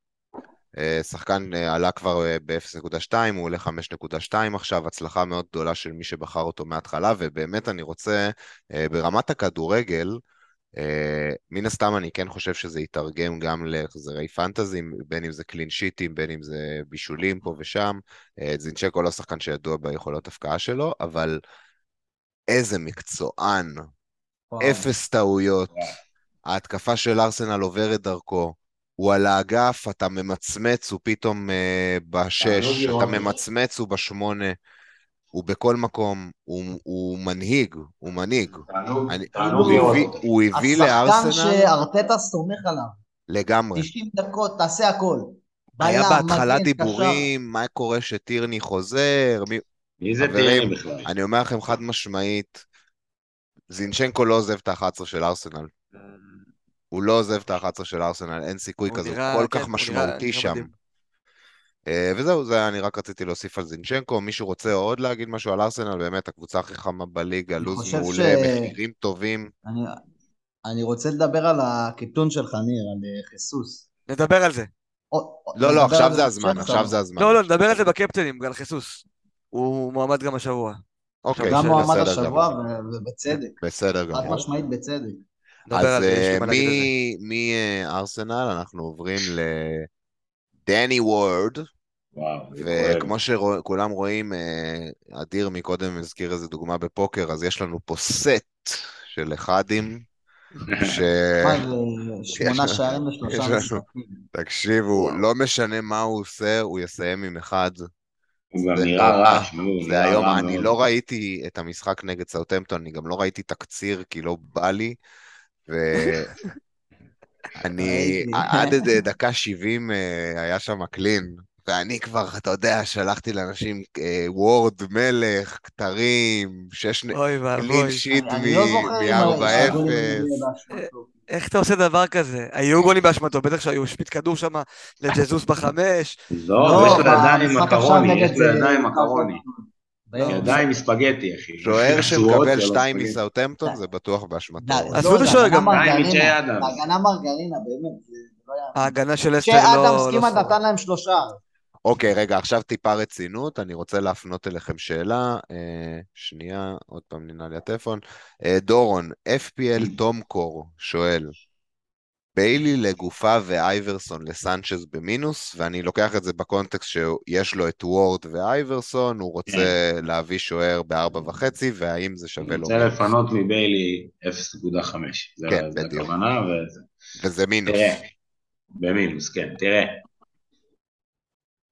שחקן עלה כבר אה, ב-0.2, הוא עולה 5.2 עכשיו, הצלחה מאוד גדולה של מי שבחר אותו מההתחלה, ובאמת אני רוצה, ברמת הכדורגל, מן הסתם אני כן חושב שזה יתרגם גם להחזרי פנטזי, בין אם זה קלין שיטים, בין אם זה בישולים פה ושם. זינצ'נקו לא שחקן שידוע ביכולות הפקעה שלו, אבל איזה מקצוען, וואו. אפס טעויות, ההתקפה של ארסנל עוברת דרכו, הוא על האגף, אתה ממצמץ, הוא פתאום אה, בשש, אתה. ממצמץ, הוא בשמונה, הוא בכל מקום, הוא, הוא מנהיג, הוא מנהיג. תענוג, אני, תענוג הוא, הביא. הוא הביא השחקן לארסנל שארטטה סומך עליו. לגמרי. 90 דקות, תעשה הכל. היה בהתחלה דיבורים, מה קורה שטירני חוזר, מי... מי זה טירני בכלל? אני אומר לכם חד משמעית, זינצ'נקו לא עוזב את ה-11 של ארסנל. הוא לא עוזב את ה-11 של ארסנל, אין סיכוי כזה, נראה- הוא כל כן, כך משמעותי שם. אה, וזהו, זה אני רק רציתי להוסיף על זינצ'נקו. מישהו רוצה עוד להגיד משהו על ארסנל? באמת, הקבוצה הכי חמה בליגה, אני לוז חושב מעולה, ש- מחירים טובים. אני, אני רוצה לדבר על הקיפטון שלך, ניר, על אה, חיסוס. נדבר על זה. או- לא, לא, עכשיו על זה הזמן, עכשיו זה הזמן. לא, לא, נדבר על זה בקפטנים, גל חיסוס. הוא מועמד גם השבוע. אוקיי, גם מועמד השבוע, ובצדק. בסדר חד גמור. משמעית בצדק. אז אה. מארסנל אנחנו עוברים לדני וורד. וכמו שכולם רואים, אה, אדיר מקודם הזכיר איזה דוגמה בפוקר, אז יש לנו פה סט של אחדים, ש... שמונה שערים לנו- משחקים. תקשיבו. לא משנה מה הוא עושה, הוא יסיים עם אחד. זה נראה נורא. רע, זה היום, אני. לא ראיתי את המשחק נגד סאוטהמפטון, אני גם לא ראיתי תקציר, כי לא בא לי, ואני. עד איזה דקה 70 אה, היה שם קלין, ואני כבר, אתה יודע, שלחתי לאנשים אה, וורד, מלך, כתרים, שש קלין. שיט לא זוכר אם מ-4-0. איך אתה עושה דבר כזה? היו גולים באשמתו, בטח שהיו השפיט כדור שם לג'זוס בחמש. לא, לא, יש לו ידיים מקרוני, יש לו אה, ידיים מקרוני. בערב. ידיים עם ספגטי, אחי. שוער שמקבל שלו, שתיים ספגטי. מסאוטהמפטון, זה בטוח באשמתו. עזבו לא, את זה השוער גם. די, מרגרינה, באמת. לא ההגנה של אסטר לא... לא כמעט סבבה. נתן להם שלושה. אוקיי, רגע, עכשיו טיפה רצינות, אני רוצה להפנות אליכם שאלה. אה, שנייה, עוד פעם ננעל לי הטלפון. אה, דורון, FPL תום קור שואל, ביילי לגופה ואייברסון לסנצ'ז במינוס, ואני לוקח את זה בקונטקסט שיש לו את וורד ואייברסון, הוא רוצה להביא שוער בארבע וחצי, והאם זה אני שווה לו רוצה מינוס. לפנות מביילי 0.5. זה כן, זה. הכוונה, וזה. וזה מינוס. תראה, במינוס, כן, תראה.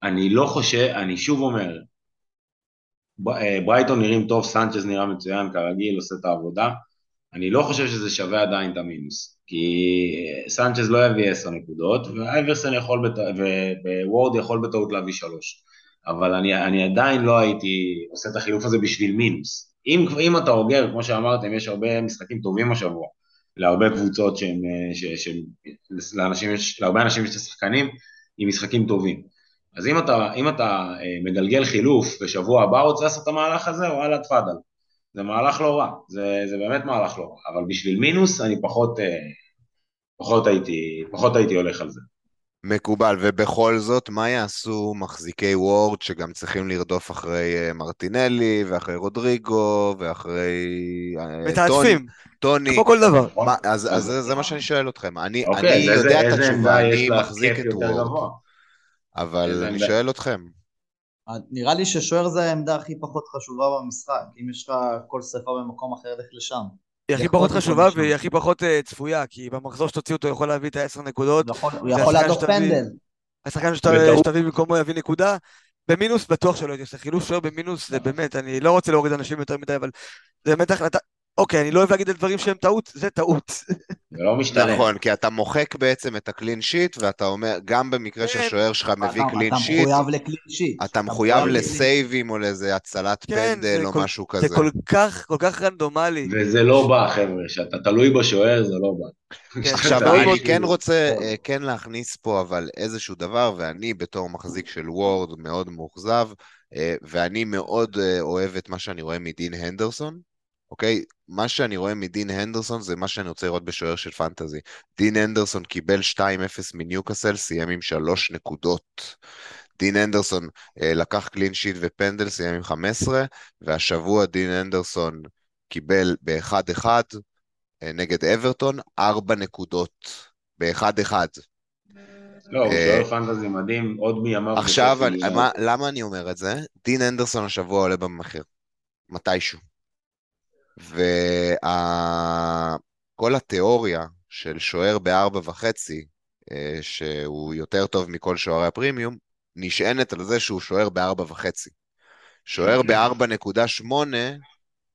אני לא חושב, אני שוב אומר, אה, ברייטון נראים טוב, סנצ'ז נראה מצוין, כרגיל, עושה את העבודה. אני לא חושב שזה שווה עדיין את המינוס, כי סנצ'ז לא יביא 10 נקודות, ואייברסון יכול, בת... ווורד יכול בטעות להביא 3. אבל אני, אני עדיין לא הייתי עושה את החילוף הזה בשביל מינוס. אם, אם אתה אוגר, כמו שאמרתם, יש הרבה משחקים טובים השבוע, להרבה קבוצות שהם, אה, ש, ש, לאנשים יש, להרבה אנשים יש את השחקנים עם משחקים טובים. אז אם אתה, אם אתה אה, מגלגל חילוף ושבוע הבא רוצה לעשות את המהלך הזה, וואלה תפאדל. זה מהלך לא רע, זה, זה באמת מהלך לא רע, אבל בשביל מינוס אני פחות, אה, פחות, הייתי, פחות הייתי הולך על זה. מקובל, ובכל זאת, מה יעשו מחזיקי וורד שגם צריכים לרדוף אחרי אה, מרטינלי, ואחרי רודריגו, ואחרי טוני, מתעדפים, טוני. כמו כל דבר. מה, אז, אז זה, זה מה שאני שואל אתכם. אני, אוקיי, אני איזה, יודע את איזה התשובה, אני מחזיק את וורד, גבוה? אבל איזה אני עמדה? שואל אתכם. נראה לי ששוער זה העמדה הכי פחות חשובה במשחק. אם יש לך כל שרפה במקום אחר, לך לשם. היא הכי פחות חשובה. והיא הכי פחות אה, צפויה, כי במחזור שתוציא אותו יכול להביא את העשר נקודות, הוא יכול- הוא יכול שתביא. פנדל. השחקן. שתביא במקומו יביא נקודה. במינוס בטוח שלא הייתי עושה חילוף שוער במינוס, זה באמת, אני לא רוצה להוריד אנשים יותר מדי, אבל זה באמת החלטה, אוקיי, אני לא אוהב להגיד על דברים שהם טעות, זה טעות. זה לא משתנה. נכון, כי אתה מוחק בעצם את הקלין שיט, ואתה אומר, גם במקרה כן. שהשוער שלך מביא אתה- קלין אתה שיט, מחויב לקלין שיט. אתה מחויב לסייבים או לאיזה הצלת כן, פנדל זה או משהו זה כזה. כל כך, כל כך רנדומלי. וזה לא בא, חבר'ה, כשאתה תלוי בשוער זה לא בא. כן, עכשיו, אני כן. רוצה אה, כן להכניס פה אבל איזשהו דבר, ואני בתור מחזיק של וורד מאוד מאוכזב, אה, ואני מאוד אה, אוהב את מה שאני רואה מדין הנדרסון, אוקיי? מה שאני רואה מדין הנדרסון זה מה שאני רוצה לראות בשוער של פנטזי. דין הנדרסון קיבל 2-0 מניוקאסל, סיים עם 3 נקודות. דין הנדרסון אה, לקח קלין שיט ופנדל, סיים עם 15, והשבוע דין הנדרסון קיבל ב-1-1 אה, נגד אברטון, 4 נקודות ב-1-1. לא, הוא אה, שוער פנטזי מדהים, עוד מימיו. עכשיו, אני, מיליארד. מה, למה אני אומר את זה? דין אנדרסון השבוע עולה במחיר, מתישהו. וכל התיאוריה של שוער בארבע וחצי, אה, שהוא יותר טוב מכל שוערי הפרימיום, נשענת על זה שהוא שוער בארבע וחצי. שוער בארבע נקודה שמונה,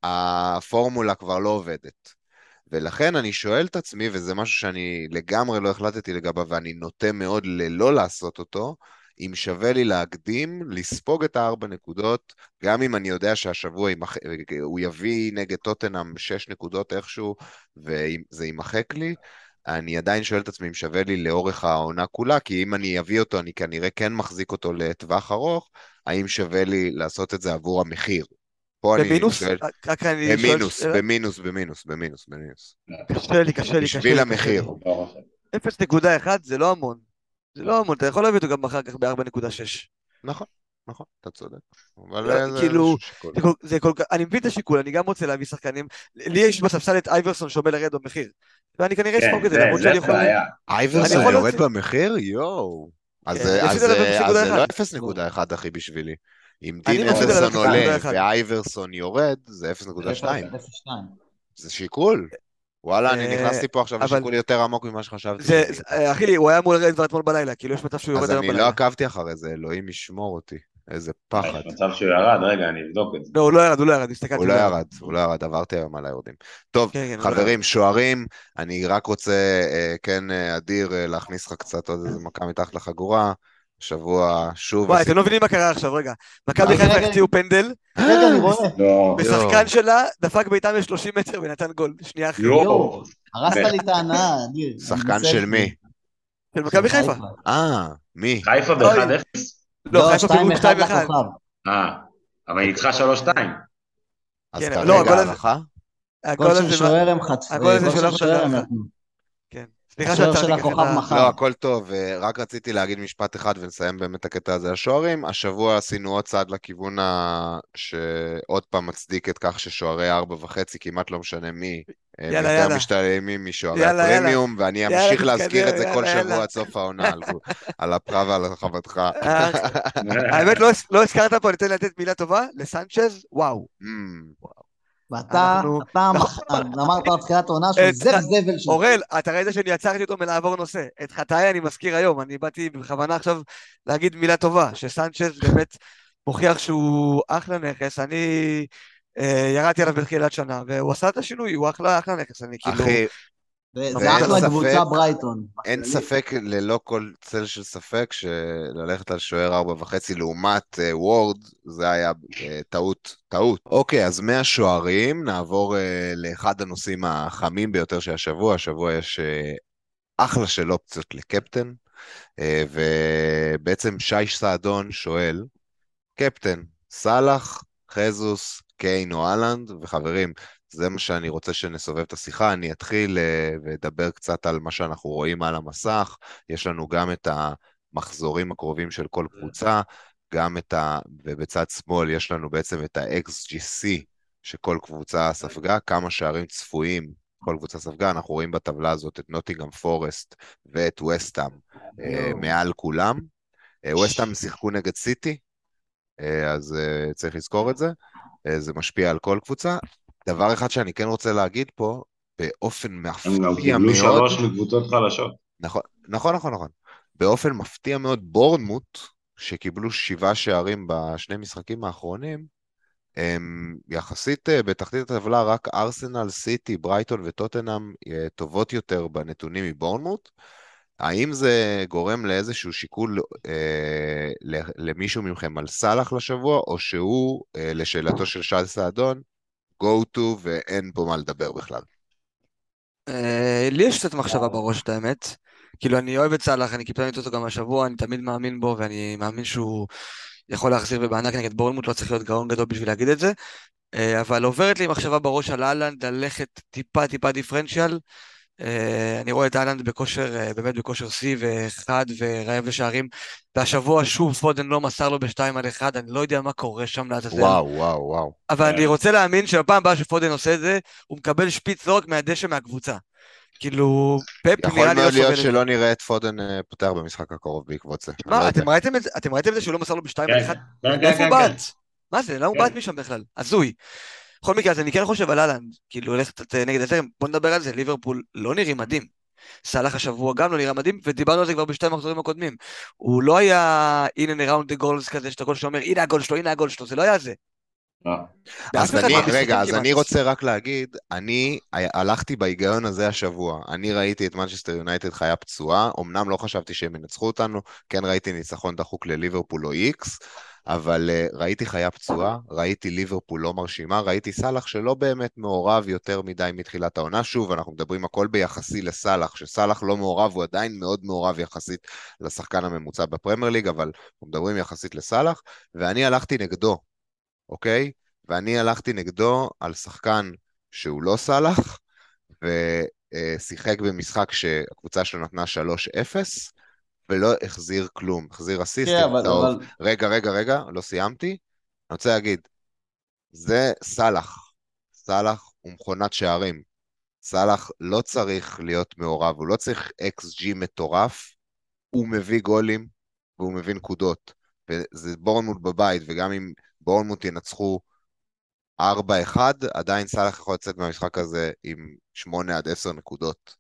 הפורמולה כבר לא עובדת. ולכן אני שואל את עצמי, וזה משהו שאני לגמרי לא החלטתי לגביו, ואני נוטה מאוד ללא לעשות אותו, אם שווה לי להקדים, לספוג את הארבע נקודות, גם אם אני יודע שהשבוע ימח... הוא יביא נגד טוטנאם שש נקודות איכשהו, וזה יימחק לי, אני עדיין שואל את עצמי אם שווה לי לאורך העונה כולה, כי אם אני אביא אותו, אני כנראה כן מחזיק אותו לטווח ארוך, האם שווה לי לעשות את זה עבור המחיר? פה אני במינוס? שואל... רק אני שואל במינוס, שאלה. במינוס, במינוס, במינוס, במינוס. קשה לי, קשה לי, קשה לי. בשביל המחיר. לי. 0.1 זה לא המון. זה לא המון, אתה יכול להביא אותו גם אחר כך ב-4.6. נכון, נכון, אתה צודק. אבל לא, זה כאילו. זה כל, זה כל כך, אני מבין את השיקול, אני גם רוצה להביא שחקנים. לי יש בספסל את אייברסון שעומד לרדת במחיר. ואני כנראה כן, אספוג את זה, למרות שאני יכול... אייברסון יורד להוציא- במחיר? יואו. אז כן, זה- לא 0.1. 0.1 אחי בשבילי. אם דין עליו עולה 0.1. ואייברסון יורד, זה 0.2. 0.2. זה שיקול. וואלה, אני אה, נכנסתי פה עכשיו לשיקול יותר עמוק ממה שחשבתי. זה, שאני- זה- אה, אחי, הוא היה אמור לרדת כבר אתמול בלילה, כאילו יש מצב שהוא יורד אז היום אני בלילה. לא עקבתי אחרי זה, אלוהים ישמור אותי. איזה פחד. יש מצב שהוא ירד, רגע, אני אבדוק את זה. לא, הוא לא ירד, הוא לא ירד, הסתכלתי. הוא לא ירד, הוא לא ירד, עברתי היום על היורדים. טוב, כן, כן, לא חברים, שוערים, אני רק רוצה, אה, כן, אה, אדיר, אה, להכניס לך קצת עוד איזה מכה מתחת לחגורה. השבוע שוב... וואי, אתם לא מבינים מה קרה עכשיו, רגע. מכבי חיפה. החטיאו פנדל, רגע, אני רואה. לא, ושחקן שלה דפק בעיטה מ-30 מטר ונתן גול. שנייה אחרי. יואו. הרסת לי את ההנאה, אדיר. שחקן של. מי? של מכבי חיפה. אה, מי? חיפה אוי. ב-1-0? לא, חיפה פיגור 2-1 2-1. לכוכב. אה, אבל היא ניצחה 3-2. אז כן, כרגע לא, הגול הזה- הערכה? הגול. של שוער הם חטפו. הגול של שוער הם. נתנו. סליחה שעצרתי ככה. לא, הכל טוב, אה, רק רציתי להגיד משפט אחד ונסיים באמת הקטע הזה השוערים. השבוע עשינו עוד צעד לכיוון ה... שעוד פעם מצדיק את כך ששוערי ארבע וחצי, כמעט לא משנה מי, אה, יאללה, יותר יאללה. משתלמים משוערי יאללה, יאללה. הפרימיום, ואני יאללה, אמשיך להזכיר את זה תתקדם, כל יאללה, שבוע יאללה. עד סוף העונה, על- על אפך ועל הרחבתך. אה, האמת, לא- לא הזכרת פה, אני אתן לתת מילה טובה לסנצ'ז, וואו. ואתה, אנחנו- אתה אמרת בתחילת העונה שהוא את- זב זבל של... אורל, אתה ראית שאני עצרתי אותו מלעבור נושא. את חטאי אני מזכיר היום, אני באתי בכוונה עכשיו להגיד מילה טובה, שסנצ'ז באמת מוכיח שהוא אחלה נכס, אני אה, ירדתי עליו בתחילת שנה, והוא עשה את השינוי, הוא אחלה אחלה נכס, אני כאילו... אחי, זה אחלה קבוצה ברייטון. אין ספק, ללא כל צל של ספק, שללכת על שוער ארבע וחצי לעומת אה, וורד, זה היה אה, טעות, טעות. אוקיי, אז מהשוערים נעבור אה, לאחד הנושאים החמים ביותר של השבוע. השבוע יש אחלה של אופציות לקפטן, ובעצם שי סעדון שואל, קפטן, סאלח, חזוס, קיין או אהלנד, וחברים, זה מה שאני רוצה שנסובב את השיחה. אני אתחיל אה, ואדבר קצת על מה שאנחנו רואים על המסך. יש לנו גם את המחזורים הקרובים של כל קבוצה, גם את ה... ובצד שמאל יש לנו בעצם את ה-XGC שכל קבוצה ספגה, כמה שערים צפויים כל קבוצה ספגה. אנחנו רואים בטבלה הזאת את נוטינגאם פורסט ואת וסטאם אה, מעל כולם. אה, וסטאם שיחקו נגד סיטי, אה, אז אה, צריך לזכור את זה. אה, זה משפיע על כל קבוצה. דבר אחד שאני כן רוצה להגיד פה, באופן הם גם מפתיע קיבלו מאוד, שלוש מקבוצות חלשות. נכון, נכון, נכון, נכון. באופן מפתיע מאוד, בורנמוט, שקיבלו שבעה שערים בשני משחקים האחרונים, הם יחסית אה, בתחתית הטבלה, רק ארסנל, סיטי, ברייטון וטוטנאם אה, טובות יותר בנתונים מבורנמוט. האם זה גורם לאיזשהו שיקול אה, למישהו מכם על סאלח לשבוע, או שהוא, אה, לשאלתו של שי סעדון, go to ואין פה מה לדבר בכלל? אה, לי יש קצת מחשבה בראש, את האמת. כאילו, אני אוהב את סאלח, אני קיפלתי אותו גם השבוע, אני תמיד מאמין בו, ואני מאמין שהוא יכול להחזיר ובענק נגד בורנמוט, לא צריך להיות גאון גדול בשביל להגיד את זה. אה, אבל עוברת לי מחשבה בראש על אהלנד, ללכת טיפה טיפה דיפרנציאל. אה, אני רואה את אהלנד בכושר, אה, באמת בכושר שיא וחד ורעב לשערים. והשבוע שוב פודן לא מסר לו בשתיים על אחד, אני לא יודע מה קורה שם לעזאזל. וואו, וואו, וואו. אבל כן. אני רוצה להאמין שבפעם הבאה שפודן עושה את זה, הוא מקבל שפיץ לא רק מהדשא מהקבוצה. כאילו, פפ יכול נראה לי לא מאוד סובל להיות את זה. שלא נראה את פודן אה, פותח במשחק הקרוב בעקבות זה. לא מה, יודע. אתם ראיתם את זה? אתם ראיתם את זה שהוא לא מסר לו בשתיים כן, על אחד? כן, כן, מאיפה כן, הוא כן. בעט? מה זה? למה הוא כן. בעט משם בכלל? הזוי. בכל מקרה, אז אני כן חושב על אהלנד, כאילו הולך קצת נגד הזרם, בוא נדבר על זה, ליברפול לא נראים מדהים. סאלח השבוע גם לא נראה מדהים, ודיברנו על זה כבר בשתי המחזורים הקודמים. הוא לא היה in and around the goals כזה, שאתה כל שאומר, הנה הגול שלו, הנה הגול שלו, זה לא היה זה. לא. אז אני, מהמשחקים רגע, אז. אני רוצה רק להגיד, אני הלכתי בהיגיון הזה השבוע. אני ראיתי את מנצ'סטר יונייטד חיה פצועה, אמנם לא חשבתי שהם ינצחו אותנו, כן ראיתי ניצחון דחוק לליברפול או איקס, אבל uh, ראיתי חיה פצועה, ראיתי ליברפול לא מרשימה, ראיתי סאלח שלא באמת מעורב יותר מדי מתחילת העונה. שוב, אנחנו מדברים הכל ביחסי לסאלח, שסאלח לא מעורב, הוא עדיין מאוד מעורב יחסית לשחקן הממוצע בפרמייר ליג, אבל אנחנו מדברים יחסית לסאלח, ואני הלכתי נגדו, אוקיי? ואני הלכתי נגדו על שחקן שהוא לא סאלח, ושיחק במשחק שהקבוצה שלו נתנה 3-0, ולא החזיר כלום, החזיר אסיסט. כן, אבל, אבל... רגע, רגע, רגע, לא סיימתי. אני רוצה להגיד, זה סאלח. סאלח הוא מכונת שערים. סאלח לא צריך להיות מעורב, הוא לא צריך אקס ג'י מטורף, הוא מביא גולים והוא מביא נקודות. וזה בורנמוט בבית, וגם אם בורנמוט ינצחו 4-1, עדיין סאלח יכול לצאת מהמשחק הזה עם 8 עד 10 נקודות.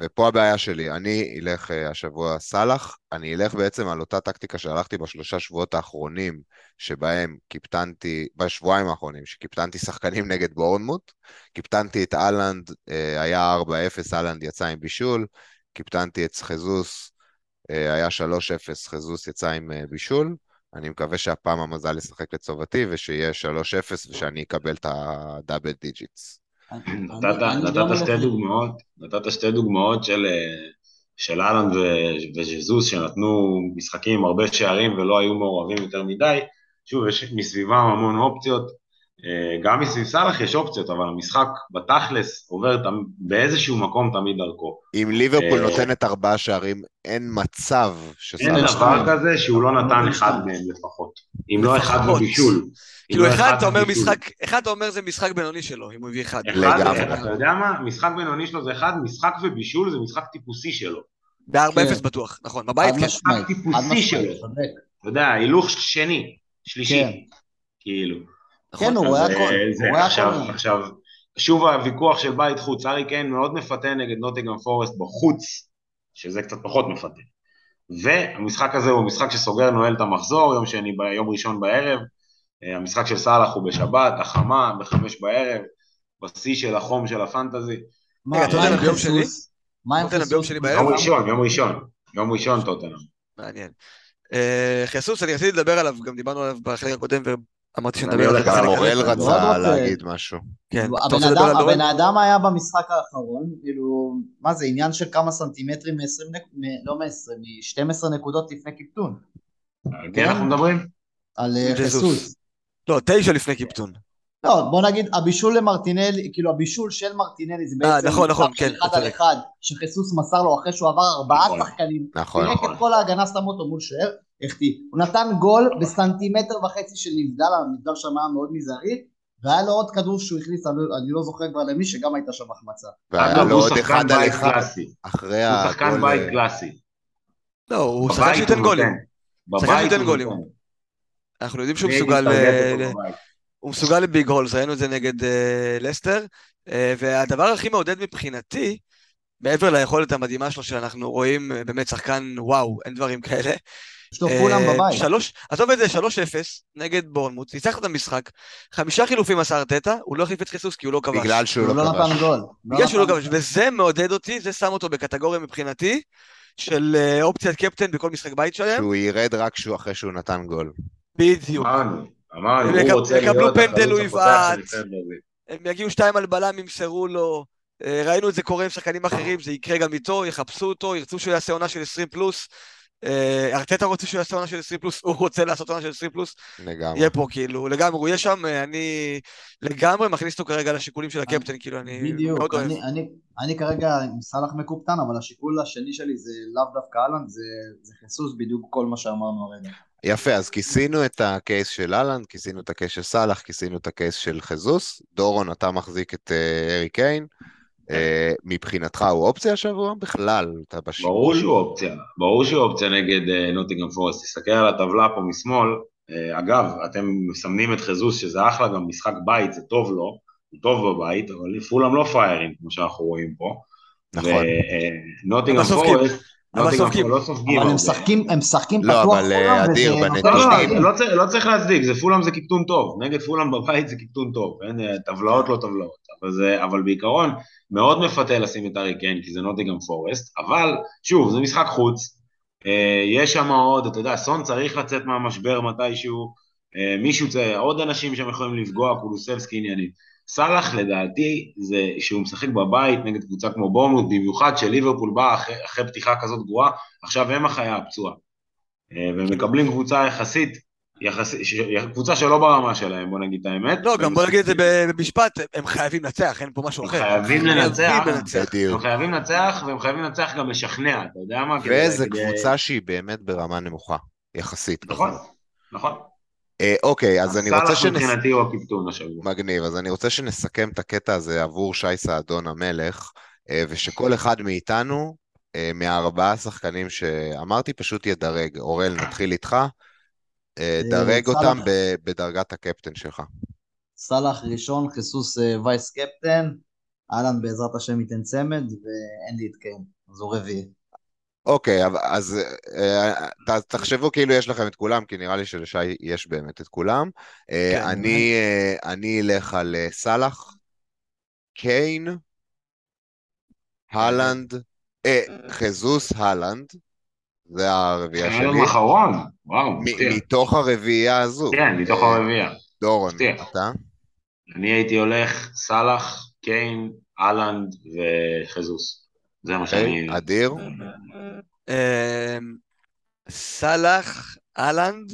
ופה הבעיה שלי, אני אלך אה, השבוע סאלח, אני אלך בעצם על אותה טקטיקה שהלכתי בשלושה שבועות האחרונים, שבהם קיפטנתי, בשבועיים האחרונים, שקיפטנתי שחקנים נגד בורנמוט, קיפטנתי את אהלנד, אה, היה 4-0, אהלנד יצא עם בישול, קיפטנתי את ז'סוס, אה, היה 3-0, ז'סוס יצא עם בישול, אני מקווה שהפעם המזל ישחק לטובתי ושיהיה 3-0 ושאני אקבל את ה double digits. נתת שתי דוגמאות, נתת שתי דוגמאות של של אהלן וז'זוס שנתנו משחקים עם הרבה שערים ולא היו מעורבים יותר מדי, שוב יש מסביבם המון אופציות, אה, גם מסביב סאלח יש אופציות, אבל המשחק בתכלס עובר באיזשהו מקום תמיד דרכו. אם ליברפול אה, נותנת ארבעה שערים, אין מצב שסאלח... אין דבר כזה שהוא לא נתן אחד מהם לפחות. אם לא אחד בבישול. כאילו לא אחד אתה אומר משחק, אחד אתה אומר זה משחק בינוני שלו, אם הוא הביא אחד. לגמרי. אתה יודע מה? משחק בינוני שלו זה אחד, משחק ובישול זה משחק טיפוסי שלו. ב-4-0 כן. בטוח, נכון, בבית כן. משחק טיפוסי שלו. אתה יודע, הילוך שני, שלישי, כן. כאילו. כן, הוא רואה הכל. עכשיו, שוב הוויכוח של בית חוץ, ארי קיין מאוד מפתה נגד נוטיגרם פורסט בחוץ, שזה קצת פחות מפתה. והמשחק הזה הוא משחק שסוגר נועל את המחזור, יום שני, יום ראשון בערב, אה, המשחק של סאלח הוא בשבת, החמה, בחמש בערב, בשיא של החום של הפנטזי. רגע, אתה יודע ביום שני? מה עם ביום שני בערב? יום ראשון, יום ראשון. יום ראשון טוטנאם. מעניין. אה, חיסוס, אני רציתי לדבר עליו, גם דיברנו עליו בחלק הקודם, ואמרתי שנדבר על זה. גם אוראל רצה להגיד משהו. כן. הבן אדם היה במשחק האחרון, כאילו, מה זה, עניין של כמה סנטימטרים מ-20, לא מ-20, מ-12 נקודות לפני קיפטון. על מי אנחנו מדברים? על אה, חיסוס. לא, תשע לפני קיפטון. לא, בוא נגיד, הבישול למרטינלי, כאילו הבישול של מרטינלי זה בעצם... נכון, נכון, כן. אחד על אחד, שחיסוס מסר לו אחרי שהוא עבר ארבעה נכון. שחקנים. נכון, נכון. כל ההגנה, שם אותו מול שוער, החטיא. הוא נתן גול בסנטימטר וחצי של נבדל, הנבדל שם היה מאוד מזערי, והיה לו עוד כדור שהוא הכניס, אני לא זוכר כבר למי, שגם הייתה שם החמצה. והיה לו עוד אחד על אחד אחרי הגול... הוא שחקן בית קלאסי. לא, הוא שחקן שייתן גולים. שחקן שייתן גולים. אנחנו יודעים שהוא מסוגל... הוא מסוגל לביג הולס, ראינו את זה נגד אה, לסטר, אה, והדבר הכי מעודד מבחינתי, מעבר ליכולת המדהימה שלו, שאנחנו רואים אה, באמת שחקן וואו, אין דברים כאלה. יש לו כולם בבית. שלוש, עזוב את זה, 3-0 נגד בורנמוט, ניצח את המשחק, חמישה חילופים עשה ארטטה, הוא לא החליף את חיסוס כי הוא לא כבש. בגלל שהוא לא, לא נתן גול. בגלל שהוא לא כבש, וזה מעודד אותי, זה שם אותו בקטגוריה מבחינתי, של אופציית קפטן בכל משחק בית שלהם. שהוא ירד רק אחרי שהוא נתן גול. בדיוק. אמרנו, הוא רוצה להיות יקבלו פנדל, הוא יבעט, הם יגיעו שתיים על בלם, ימסרו לו. אה, ראינו את זה קורה עם שחקנים אחרים, זה יקרה גם איתו, יחפשו אותו, ירצו שהוא יעשה עונה של 20 פלוס. אה, ארטטה רוצה שהוא יעשה עונה של 20 פלוס, הוא רוצה לעשות עונה של 20 פלוס. לגמרי. יהיה פה, כאילו, לגמרי, הוא יהיה שם, אה, אני לגמרי מכניס אותו כרגע לשיקולים של הקפטן, כאילו, אני מאוד אוהב. אני כרגע עם סאלח מקופטן, אבל השיקול השני שלי זה לאו דווקא אהלן, זה חיסוס, בדיוק כל מה שאמרנו הרגע. יפה, אז כיסינו את הקייס של אהלן, כיסינו את הקייס של סאלח, כיסינו את הקייס של חזוס. דורון, אתה מחזיק את uh, ארי קיין. Uh, מבחינתך הוא אופציה השבוע? בכלל, אתה בשיעור. ברור שהוא אופציה, ברור שהוא אופציה נגד uh, נוטיגרם פורסט. תסתכל על הטבלה פה משמאל. Uh, אגב, אתם מסמנים את חזוס, שזה אחלה, גם משחק בית, זה טוב לו, הוא טוב בבית, אבל פולאם לא פריירים, כמו שאנחנו רואים פה. נכון. ונוטיגרם פורסט... אבל סופגים. לא. אבל הם משחקים, הם משחקים לא, פתוח אבל אה, אדיר, בנתונים. לא, לא, לא צריך להצדיק, זה פולאם זה קיפטון טוב. נגד פולאם בבית זה קיפטון טוב. אין אה, טבלאות לא טבלאות. אבל, זה, אבל בעיקרון, מאוד מפתה לשים את ארי קיין, כי זה נוטיגרם פורסט. אבל, שוב, זה משחק חוץ. אה, יש שם עוד, אתה יודע, סון צריך לצאת מהמשבר מתישהו, אה, מישהו, עוד אנשים שהם יכולים לפגוע, קולוסבסקי עניינים. סאלח לדעתי זה שהוא משחק בבית נגד קבוצה כמו בורמוט, במיוחד שליברפול באה אחרי, אחרי פתיחה כזאת גרועה, עכשיו הם החיה הפצועה. אה, והם מקבלים קבוצה יחסית, יחסית, קבוצה שלא ברמה שלהם, בוא נגיד את האמת. לא, גם בוא נגיד את זה במשפט, הם חייבים לנצח, אין פה משהו אחר. הם חייבים לנצח, הם חייבים לנצח, והם חייבים לנצח גם לשכנע, אתה יודע מה? ואיזה קבוצה שהיא באמת ברמה נמוכה, יחסית. נכון, נכון. אה, אוקיי, אז אני רוצה שנס... מבחינתי הוא הקיפטון השבוע. מגניב, אז אני רוצה שנסכם את הקטע הזה עבור שי סעדון המלך, אה, ושכל אחד מאיתנו, אה, מהארבעה שחקנים שאמרתי, פשוט ידרג. אורל, נתחיל איתך. דרג אותם בדרגת הקפטן שלך. סאלח ראשון, חיסוס וייס קפטן, אהלן בעזרת השם ייתן צמד, ואין לי את קיין, אז הוא רביעי. אוקיי, אז אה, תחשבו כאילו יש לכם את כולם, כי נראה לי שלשי יש באמת את כולם. אה, כן, אני, אה, אני אלך על סאלח, קיין, הלנד, חזוס הלנד, זה הרביעייה שלי. היום אחרון, וואו, מפתיע. מתוך הרביעייה הזו. כן, מתוך הרביעייה. דורון, אתה? אני הייתי הולך סאלח, קיין, הלנד וחזוס. זה מה שאני... אוקיי, אדיר? אמ, סאלח, אהלנד,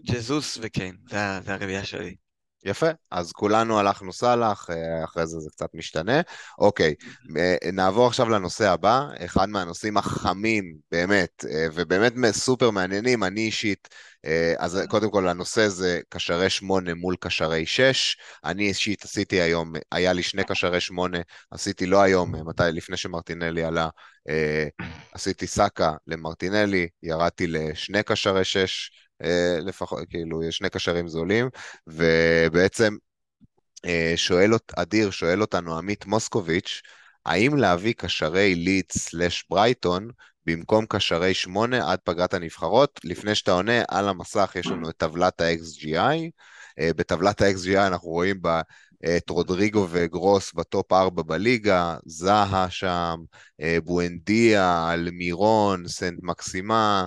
ג'זוס וקיין, זה הרביעייה שלי. יפה, אז כולנו הלכנו סאלח, אה, אחרי זה זה קצת משתנה. אוקיי, אה, נעבור עכשיו לנושא הבא, אחד מהנושאים החמים, באמת, אה, ובאמת סופר מעניינים, אני אישית, אז קודם כל הנושא זה קשרי שמונה מול קשרי שש. אני אישית עשיתי היום, היה לי שני קשרי שמונה, עשיתי לא היום, מתי, לפני שמרטינלי עלה, עשיתי סאקה למרטינלי, ירדתי לשני קשרי שש. אה, לפחות, כאילו, יש שני קשרים זולים, ובעצם אה, שואל, אדיר שואל אותנו עמית מוסקוביץ', האם להביא קשרי לידס סלאש ברייטון במקום קשרי שמונה עד פגרת הנבחרות? לפני שאתה עונה, על המסך יש לנו את טבלת ה-XGI. אה, בטבלת ה-XGI אנחנו רואים בה את רודריגו וגרוס בטופ 4 בליגה, זהה שם, בואנדיה, אלמירון, סנט מקסימה,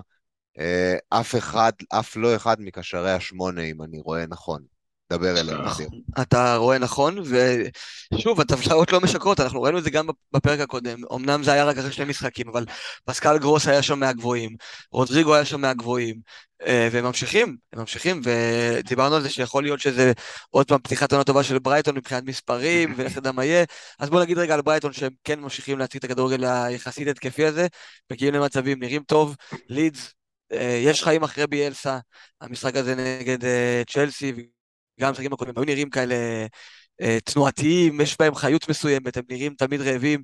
אף אחד, אף לא אחד מקשרי השמונה, אם אני רואה נכון. דבר אליהם, אדיר. אתה רואה נכון, ושוב, הטבלאות לא משקרות, אנחנו ראינו את זה גם בפרק הקודם. אמנם זה היה רק אחרי שני משחקים, אבל פסקל גרוס היה שם מהגבוהים, רודריגו היה שם מהגבוהים, אה, והם ממשיכים, הם ממשיכים, ודיברנו על זה שיכול להיות שזה עוד פעם פתיחת עונה טובה של ברייטון מבחינת מספרים, ולך תדע מה יהיה. אז בוא נגיד רגע על ברייטון שהם כן ממשיכים להציג את הכדורגל היחסית התקפי הזה, מגיעים למצבים, נראים טוב, לידס אה, יש חיים אחרי ביאלסה, המשחק הזה נגד אה, צ'לסי, וגם המשחקים הקודמים היו נראים כאלה אה, תנועתיים, יש בהם חיות מסוימת, הם נראים תמיד רעבים,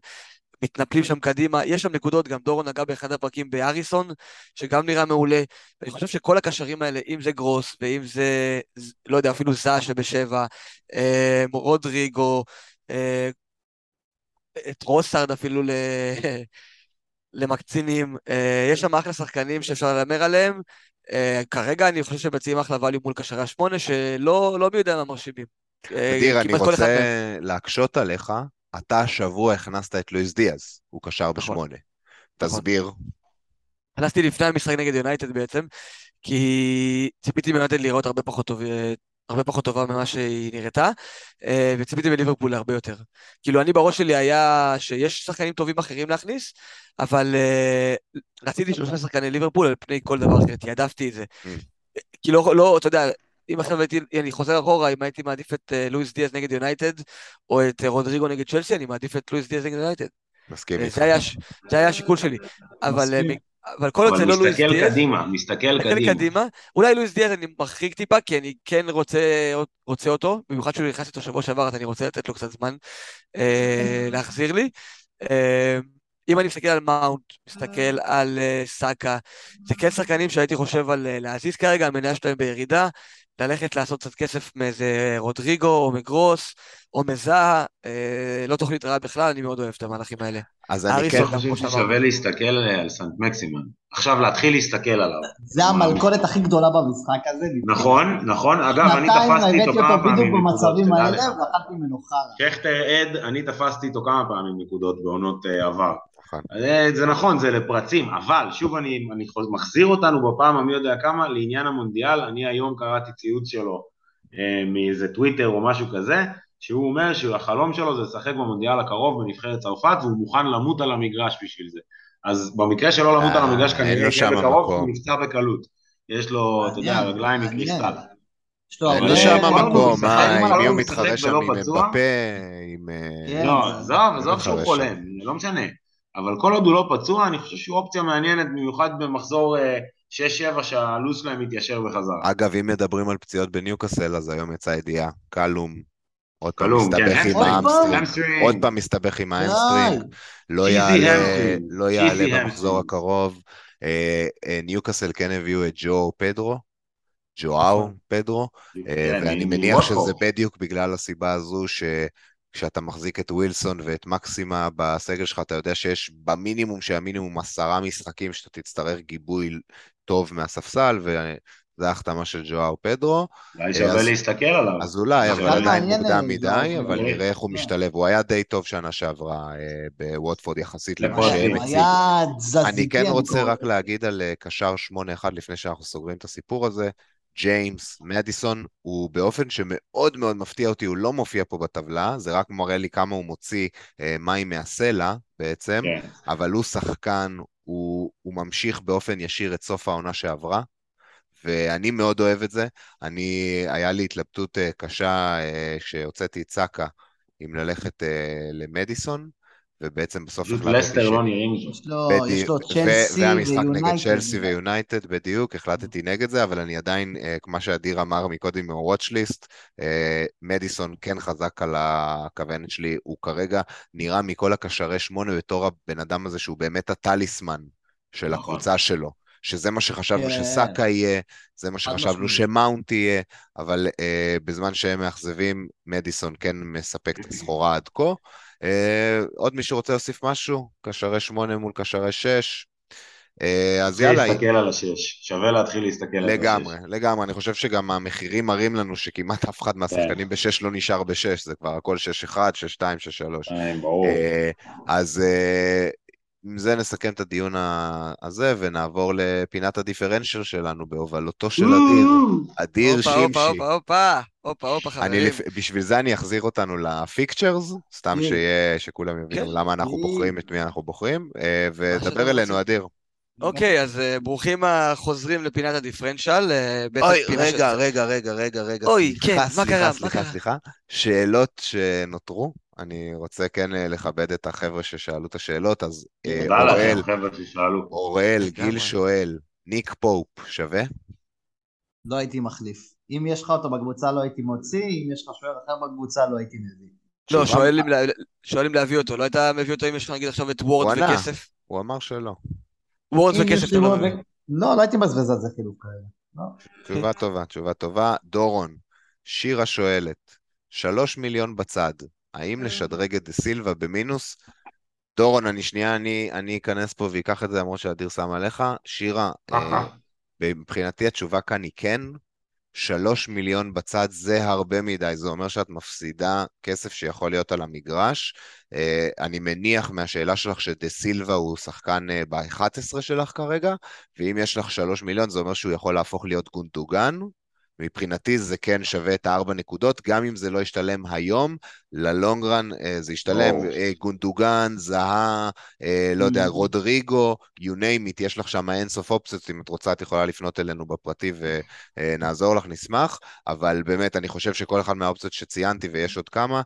מתנפלים שם קדימה, יש שם נקודות, גם דורון נגע באחד הפרקים באריסון, שגם נראה מעולה. אני חושב שכל הקשרים האלה, אם זה גרוס, ואם זה, לא יודע, אפילו זע שבשבע, רודריגו, את רוסארד אפילו למקצינים, אה, יש שם אחלה שחקנים שאפשר להמר עליהם. אה, כרגע אני חושב שהם מציעים אחלה ואליו מול קשרי השמונה, שלא לא מי יודע מה מרשימים. אה, אדיר, אני רוצה להקשות עליך, אתה השבוע הכנסת את לואיס דיאז, הוא קשר נכון. בשמונה. נכון. תסביר. הכנסתי לפני המשחק נגד יונייטד בעצם, כי ציפיתי מיונייטד לראות הרבה פחות טוב, הרבה פחות טובה ממה שהיא נראתה, אה, וציפיתי מליברפול הרבה יותר. כאילו, אני בראש שלי היה שיש שחקנים טובים אחרים להכניס, אבל אה, רציתי שלושה שחקני ליברפול על פני כל דבר אחר, תיעדפתי את זה. Mm. כי לא, לא, אתה יודע, אם עכשיו הייתי, אני חוזר אחורה, אם הייתי מעדיף את אה, לואיס דיאז נגד יונייטד, או את רודריגו נגד צ'לסי, אני מעדיף את לואיס דיאז נגד יונייטד. מסכים איתך. זה היה השיקול שלי. אבל אבל כל עוד זה לא לואיס דיאז... אבל מסתכל קדימה, מסתכל קדימה. קדימה. אולי לואיס דיאז אני מרחיק טיפה, כי אני כן רוצה, רוצה אותו, במיוחד שהוא נכנס איתו שבוע שעבר, אז אני רוצה לתת לו קצת זמן אה, להחזיר לי. אה, אם אני מסתכל על מאונט, מסתכל על אה, סאקה, זה כן שחקנים שהייתי חושב על אה, להזיז כרגע, המניה שלהם בירידה, ללכת לעשות קצת כסף מאיזה רודריגו או מגרוס או מזהה, אה, לא תוכנית רעה בכלל, אני מאוד אוהב את המהלכים האלה. אז אני כן חושב ששווה להסתכל על סנט מקסימן. עכשיו להתחיל להסתכל עליו. זה המלכודת הכי גדולה במשחק הזה. נכון, נכון. אגב, אני תפסתי איתו כמה פעמים בדיוק במצבים האלה, ואכלתי ממנו חרא. שכטר עד, אני תפסתי איתו כמה פעמים נקודות בעונות אה, עבר. נכון. אה, זה נכון, זה לפרצים, אבל שוב אני, אני מחזיר אותנו בפעם המי יודע כמה לעניין המונדיאל, אני היום קראתי ציוץ שלו אה, מאיזה טוויטר או משהו כזה, שהוא אומר שהחלום שלו זה לשחק במונדיאל הקרוב בנבחרת צרפת והוא מוכן למות על המגרש בשביל זה. אז במקרה שלא למות על המגרש כנראה יהיה בקרוב, הוא נפצע בקלות. יש לו, אתה יודע, רגליים מקריסטל. אין לו שם מקום, מה, עם מי הוא מתחרה שם, עם בפה, עם... כן. לא, עזוב, עזוב שהוא חולם, לא משנה. אבל כל עוד הוא לא פצוע, אני חושב שהוא אופציה מעניינת, במיוחד במחזור 6-7 שהלו"ז שלהם מתיישר בחזרה. אגב, אם מדברים על פציעות בניוקאסל, אז היום יצאה ידיעה, קאלום, עוד פעם מסתבך עם ה hamstring, עוד פעם מסתבך עם ה hamstring, לא יעלה במחזור הקרוב. ניוקאסל כן הביאו את ג'ו פדרו, ג'ואאו נכון. פדרו, אה, ואני מניח שזה בדיוק בגלל הסיבה הזו שכשאתה מחזיק את ווילסון ואת מקסימה בסגל שלך, אתה יודע שיש במינימום שהמינימום עשרה משחקים שאתה תצטרך גיבוי טוב מהספסל, זה ההחתמה של ג'ואר פדרו. אולי שווה אז, להסתכל עליו. אז אולי, אבל עדיין מוקדם מדי, אבל נראה איך הוא משתלב. הוא היה די טוב שנה שעברה אה, בווטפורד יחסית למה שהם הציגו. אני כן רוצה רק להגיד על אה, קשר 8-1 לפני שאנחנו סוגרים את הסיפור הזה. ג'יימס מדיסון הוא באופן שמאוד מאוד מפתיע אותי, הוא לא מופיע פה בטבלה, זה רק מראה לי כמה הוא מוציא אה, מים מהסלע בעצם, כן. אבל הוא שחקן, הוא, הוא ממשיך באופן ישיר את סוף העונה שעברה, ואני מאוד אוהב את זה. אני, היה לי התלבטות uh, קשה כשהוצאתי את סאקה, אם ללכת uh, למדיסון, ובעצם בסוף החלטתי... לסטר לא נראים בדיוק. יש לו צ'לסי ויונייטד. והמשחק נגד צ'לסי ויונייטד, בדיוק, החלטתי נגד זה, אבל אני עדיין, כמו שאדיר אמר מקודם מהוואטשליסט, מדיסון כן חזק על הכוונת שלי, הוא כרגע נראה מכל הקשרי שמונה בתור הבן אדם הזה שהוא באמת הטליסמן של נכון. הקבוצה שלו. שזה מה שחשבנו yeah. שסאקה יהיה, זה מה שחשבנו שמאונט יהיה, אבל uh, בזמן שהם מאכזבים, מדיסון כן מספק את הסחורה עד כה. Uh, עוד מישהו רוצה להוסיף משהו? קשרי שמונה מול קשרי שש? Uh, אז יאללה. להסתכל על השש, שווה להתחיל להסתכל על השש. לגמרי, לגמרי, אני חושב שגם המחירים מראים לנו שכמעט אף אחד מהשחקנים כן. בשש לא נשאר בשש, זה כבר הכל שש אחד, שש שתיים, שש שלוש. ברור. אז עם זה נסכם את הדיון הזה ונעבור לפינת הדיפרנציאל שלנו בהובלתו של אדיר. אדיר שימשי. הופה, הופה, הופה, הופה, הופה, חברים. בשביל זה אני אחזיר אותנו לפיקצ'רס, סתם כן. שיהיה, שכולם יבינו כן. למה אנחנו בוחרים, את מי אנחנו בוחרים, אה, ודבר אלינו, אדיר. אוקיי, אז אה, ברוכים החוזרים לפינת הדיפרנציאל. אה, אוי, רגע, רגע, רגע, רגע, רגע. אוי, כן, מה קרה? סליחה, סליחה. שאלות שנותרו? אני רוצה כן אה, לכבד את החבר'ה ששאלו את השאלות, אז אוראל, אוראל, גיל שואל, ניק פופ, שווה? לא הייתי מחליף. אם יש לך אותו בקבוצה לא הייתי מוציא, אם יש לך שוער אחר בקבוצה לא הייתי מביא. לא, שואל אם להביא אותו, לא היית מביא אותו אם יש לך נגיד עכשיו את וורד וכסף? הוא אמר שלא. וורד וכסף אתה לא מביא. לא, לא הייתי מבזבז על זה חילוף כאלה. לא. תשובה טובה, תשובה טובה. דורון, שירה שואלת, שלוש מיליון בצד, האם כן. לשדרג את דה סילבה במינוס? דורון, אני שנייה, אני, אני אכנס פה ואקח את זה למרות שאדיר שם עליך. שירה, אה, מבחינתי התשובה כאן היא כן. שלוש מיליון בצד זה הרבה מדי, זה אומר שאת מפסידה כסף שיכול להיות על המגרש. אה, אני מניח מהשאלה שלך שדה סילבה הוא שחקן אה, ב-11 שלך כרגע, ואם יש לך שלוש מיליון זה אומר שהוא יכול להפוך להיות גונטוגן, מבחינתי זה כן שווה את הארבע נקודות, גם אם זה לא ישתלם היום, ללונגרן אה, זה ישתלם, oh. גונדוגן, זהה, אה, לא יודע, mm. רודריגו, you name it, יש לך שם אינסוף אופציות, אם את רוצה את יכולה לפנות אלינו בפרטי ונעזור לך, נשמח, אבל באמת אני חושב שכל אחד מהאופציות שציינתי, ויש עוד כמה,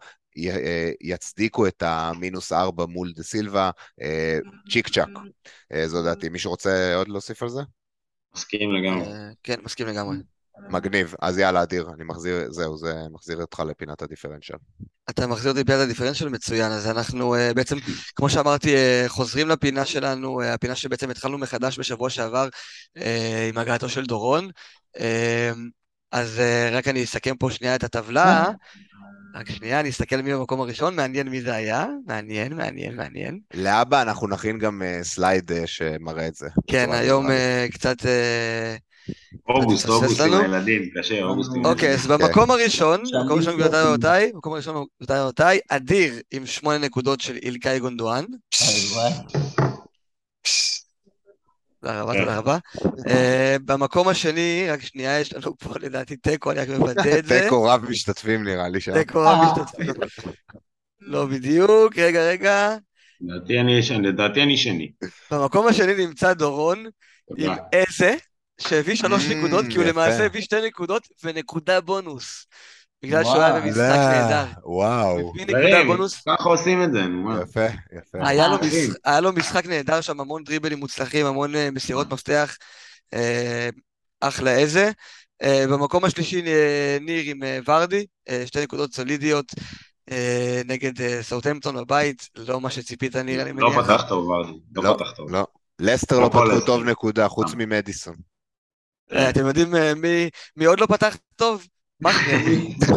יצדיקו את המינוס ארבע מול דה סילבה, צ'יק צ'אק. זו דעתי. מישהו רוצה עוד להוסיף על זה? מסכים לגמרי. כן, מסכים לגמרי. מגניב. אז יאללה, אדיר, אני מחזיר, זהו, זה מחזיר אותך לפינת הדיפרנציאל. אתה מחזיר אותי לפינת הדיפרנציאל מצוין, אז אנחנו uh, בעצם, כמו שאמרתי, uh, חוזרים לפינה שלנו, uh, הפינה שבעצם התחלנו מחדש בשבוע שעבר עם הגעתו של דורון. אז רק אני אסכם פה שנייה את הטבלה. רק שנייה, אני אסתכל מי במקום הראשון, מעניין מי זה היה. מעניין, מעניין, מעניין. להבא אנחנו נכין גם סלייד שמראה את זה. כן, היום קצת... אוגוסט, אוגוסט עם הילדים, קשה, אוגוסט עם אוקיי, אז במקום הראשון, במקום הראשון גבירותיי ורבותיי, במקום הראשון גבירותיי ורבותיי, אדיר עם שמונה נקודות של אילקאי גונדואן. תודה רבה, כן. תודה רבה. אה, במקום השני, רק שנייה, יש לנו פה לדעתי תיקו, אני רק מוודא את זה. תיקו רב משתתפים נראה לי שם. תיקו רב משתתפים. לא בדיוק, רגע, רגע. לדעתי אני שני. במקום השני נמצא דורון עם. איזה, שהביא שלוש Mm, נקודות, כי הוא. למעשה הביא שתי נקודות ונקודה בונוס. בגלל שהוא. היה במשחק נהדר. וואו, הביא נקודה בונוס. ככה עושים את זה, נו. יפה, יפה. היה לו, אחי. משחק, היה לו משחק נהדר שם, המון דריבלים מוצלחים, המון אה, מסירות מפתח, אה, אחלה איזה. אה, במקום השלישי אה, ניר עם אה, ורדי, אה, שתי נקודות סולידיות אה, נגד אה, סאוטהמפטון בבית, לא מה שציפית ניר, אני לא מניח. פתח טוב, ורדי. לא, לא פתח טוב. לא. לסטר לא לא פתחו. טוב נקודה, חוץ ממדיסון. אה, אתם יודעים אה, מי, מי עוד לא פתח טוב? מחמי.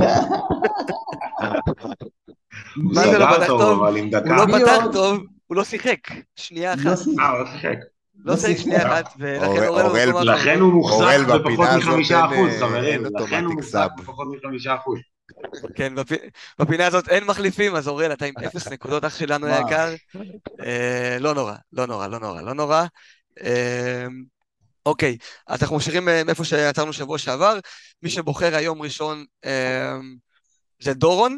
מה זה לא פתח טוב, הוא. לא פתח? טוב, הוא לא שיחק. שנייה לא אחת. שיחק. אה, הוא לא שיחק. לא שיחק שנייה אחת, ולכן אורל-. לכן הוא מוחזק בפחות מחמישה אחוז, אה, חברים. לכן הוא מוחזק. בפחות מחמישה אחוז. כן, בפ- בפינה הזאת אין מחליפים, אז אוראל, אתה עם אפס נקודות, אח שלנו. היקר. אה, לא נורא, לא נורא, לא נורא, לא נורא. אוקיי, אז אנחנו ממשיכים אה, מאיפה שעצרנו שבוע שעבר. מי שבוחר היום ראשון אה, זה דורון,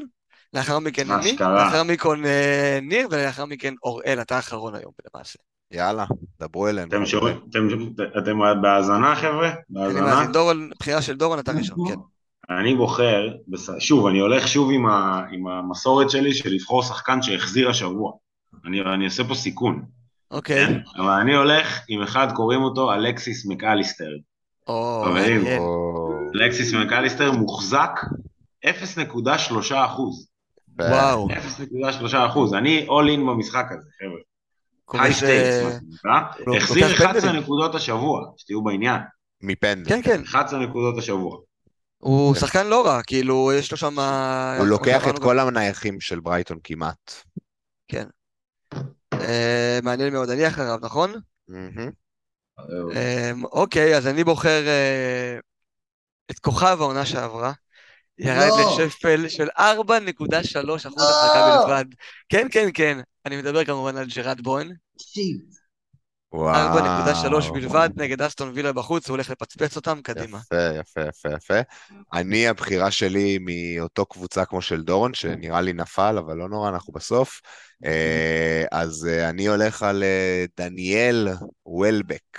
לאחר מכן אני. לאחר מכן אה, ניר, ולאחר מכן אוראל, אתה האחרון היום למעשה. יאללה, דברו אלינו. אתם שומעים? אתם- אתם בהאזנה, חבר'ה? אני בהאזנה? דורון, בחירה של דורון, אתה ראשון, כן. אני בוחר, שוב, אני הולך שוב עם, ה, עם המסורת שלי של לבחור שחקן שהחזיר השבוע. אני, אני אעשה פה סיכון. אוקיי. אבל אני הולך עם אחד, קוראים אותו אלכסיס מקליסטר. חברים. אלכסיס מקליסטר מוחזק 0.3 אחוז. וואו. 0.3 אחוז. אני all in במשחק הזה, חבר'ה. high stakes, מה שנקרא. הוא החזיר לוקח 11 פנדלים. נקודות השבוע, שתהיו בעניין. מפנדל. כן, כן. 11 נקודות השבוע. הוא שחקן לא רע, כאילו, יש לו שם... הוא לוקח את כל הנייחים של ברייטון כמעט. אה, מעניין מאוד, אני אחריו, נכון? מהמם. אה, אוקיי, אז אני בוחר אה, את כוכב העונה שעברה. ירד לא. לשפל של 4.3 אחוז החזקה בלבד. כן, כן, כן. אני מדבר כמובן על ג'רד בוין. שיט. וואו. 4.3 בלבד נגד אסטון וילה בחוץ, הוא הולך לפצפץ אותם, קדימה. יפה, יפה, יפה, יפה. אני, הבחירה שלי מאותו קבוצה כמו של דורון, שנראה לי נפל, אבל לא נורא, אנחנו בסוף. אה, אז אה, אני הולך על אה, דניאל וולבק.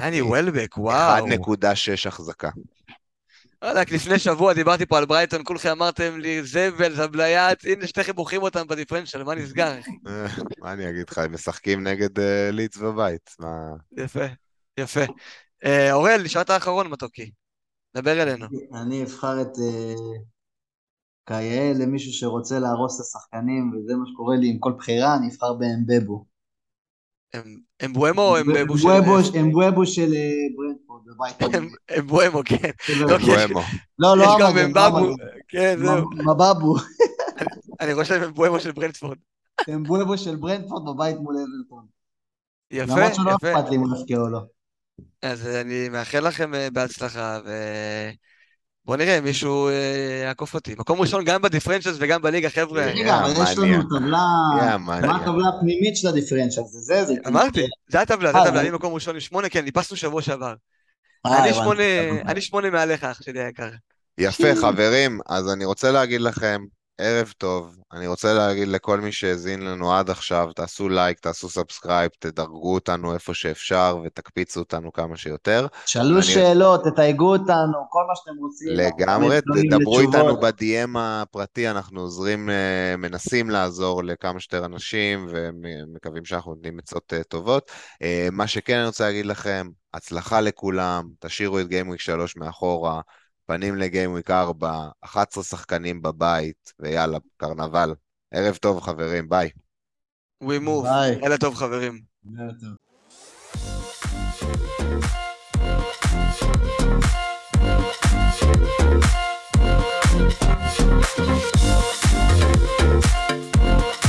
דני וולבק, וואו. 1.6 החזקה. וואלכ, לפני שבוע דיברתי פה על ברייטון, כולכם אמרתם לי, זבל, זבליית, הנה שתיכם בוחרים אותם בדיפרנציאל, מה נסגר, אחי? מה אני אגיד לך, הם משחקים נגד אה, לידס בבית. מה... יפה, יפה. אה, אוראל, נשארת האחרון, מתוקי. דבר אלינו. אני אבחר את אה, קייל למישהו שרוצה להרוס את השחקנים, וזה מה שקורה לי עם כל בחירה, אני אבחר באמבבו. הם- הם בואמו או הם בבו של... אמבואבו- אמבואבו של אה, ברנדפורד בבית. הם- הם בואמו, כן. לא, יש- בואמו. לא, לא יש גם אמבבו, אמגן. כן, זהו. מ- מבבו. אני חושב הם בואמו של ברנדפורד. אמבואבו של ברנדפורד בבית מול אברטון. יפה, למרות שלא יפה. אכפת לי אם הוא יפקיע או לא. אז אני מאחל לכם אה, בהצלחה, ו... בואו נראה אם מישהו אה, יעקוף אותי. מקום ראשון גם בדיפרנציאלס וגם בליגה, חבר'ה. רגע, אבל יש. לנו טבלה... מה. הטבלה הפנימית של הדיפרנציאל? זה זה? זה... אמרתי, זה הטבלה, זה אה, הטבלה, אני מקום ראשון עם שמונה, כן, ניפסנו שבוע שעבר. אה, אני שמונה מעליך, אח שלי היקר. יפה, חברים, אז אני רוצה להגיד לכם, ערב טוב. אני רוצה להגיד לכל מי שהאזין לנו עד עכשיו, תעשו לייק, תעשו subscribe, תדרגו אותנו איפה שאפשר ותקפיצו אותנו כמה שיותר. שאלו אני- שאלות, תתייגו אותנו, כל מה שאתם רוצים. לגמרי, תדברו איתנו. ב-DM הפרטי, אנחנו עוזרים, אה, מנסים לעזור לכמה שיותר אנשים ומקווים שאנחנו נותנים עצות אה, טובות. אה, מה שכן אני רוצה להגיד לכם, הצלחה לכולם, תשאירו את gameweek 3 מאחורה, פנים ל gameweek 4, 11 שחקנים בבית, ויאללה, קרנבל. ערב טוב חברים, ביי. We move. ביי. לילה טוב, חברים. טוב.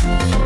Thank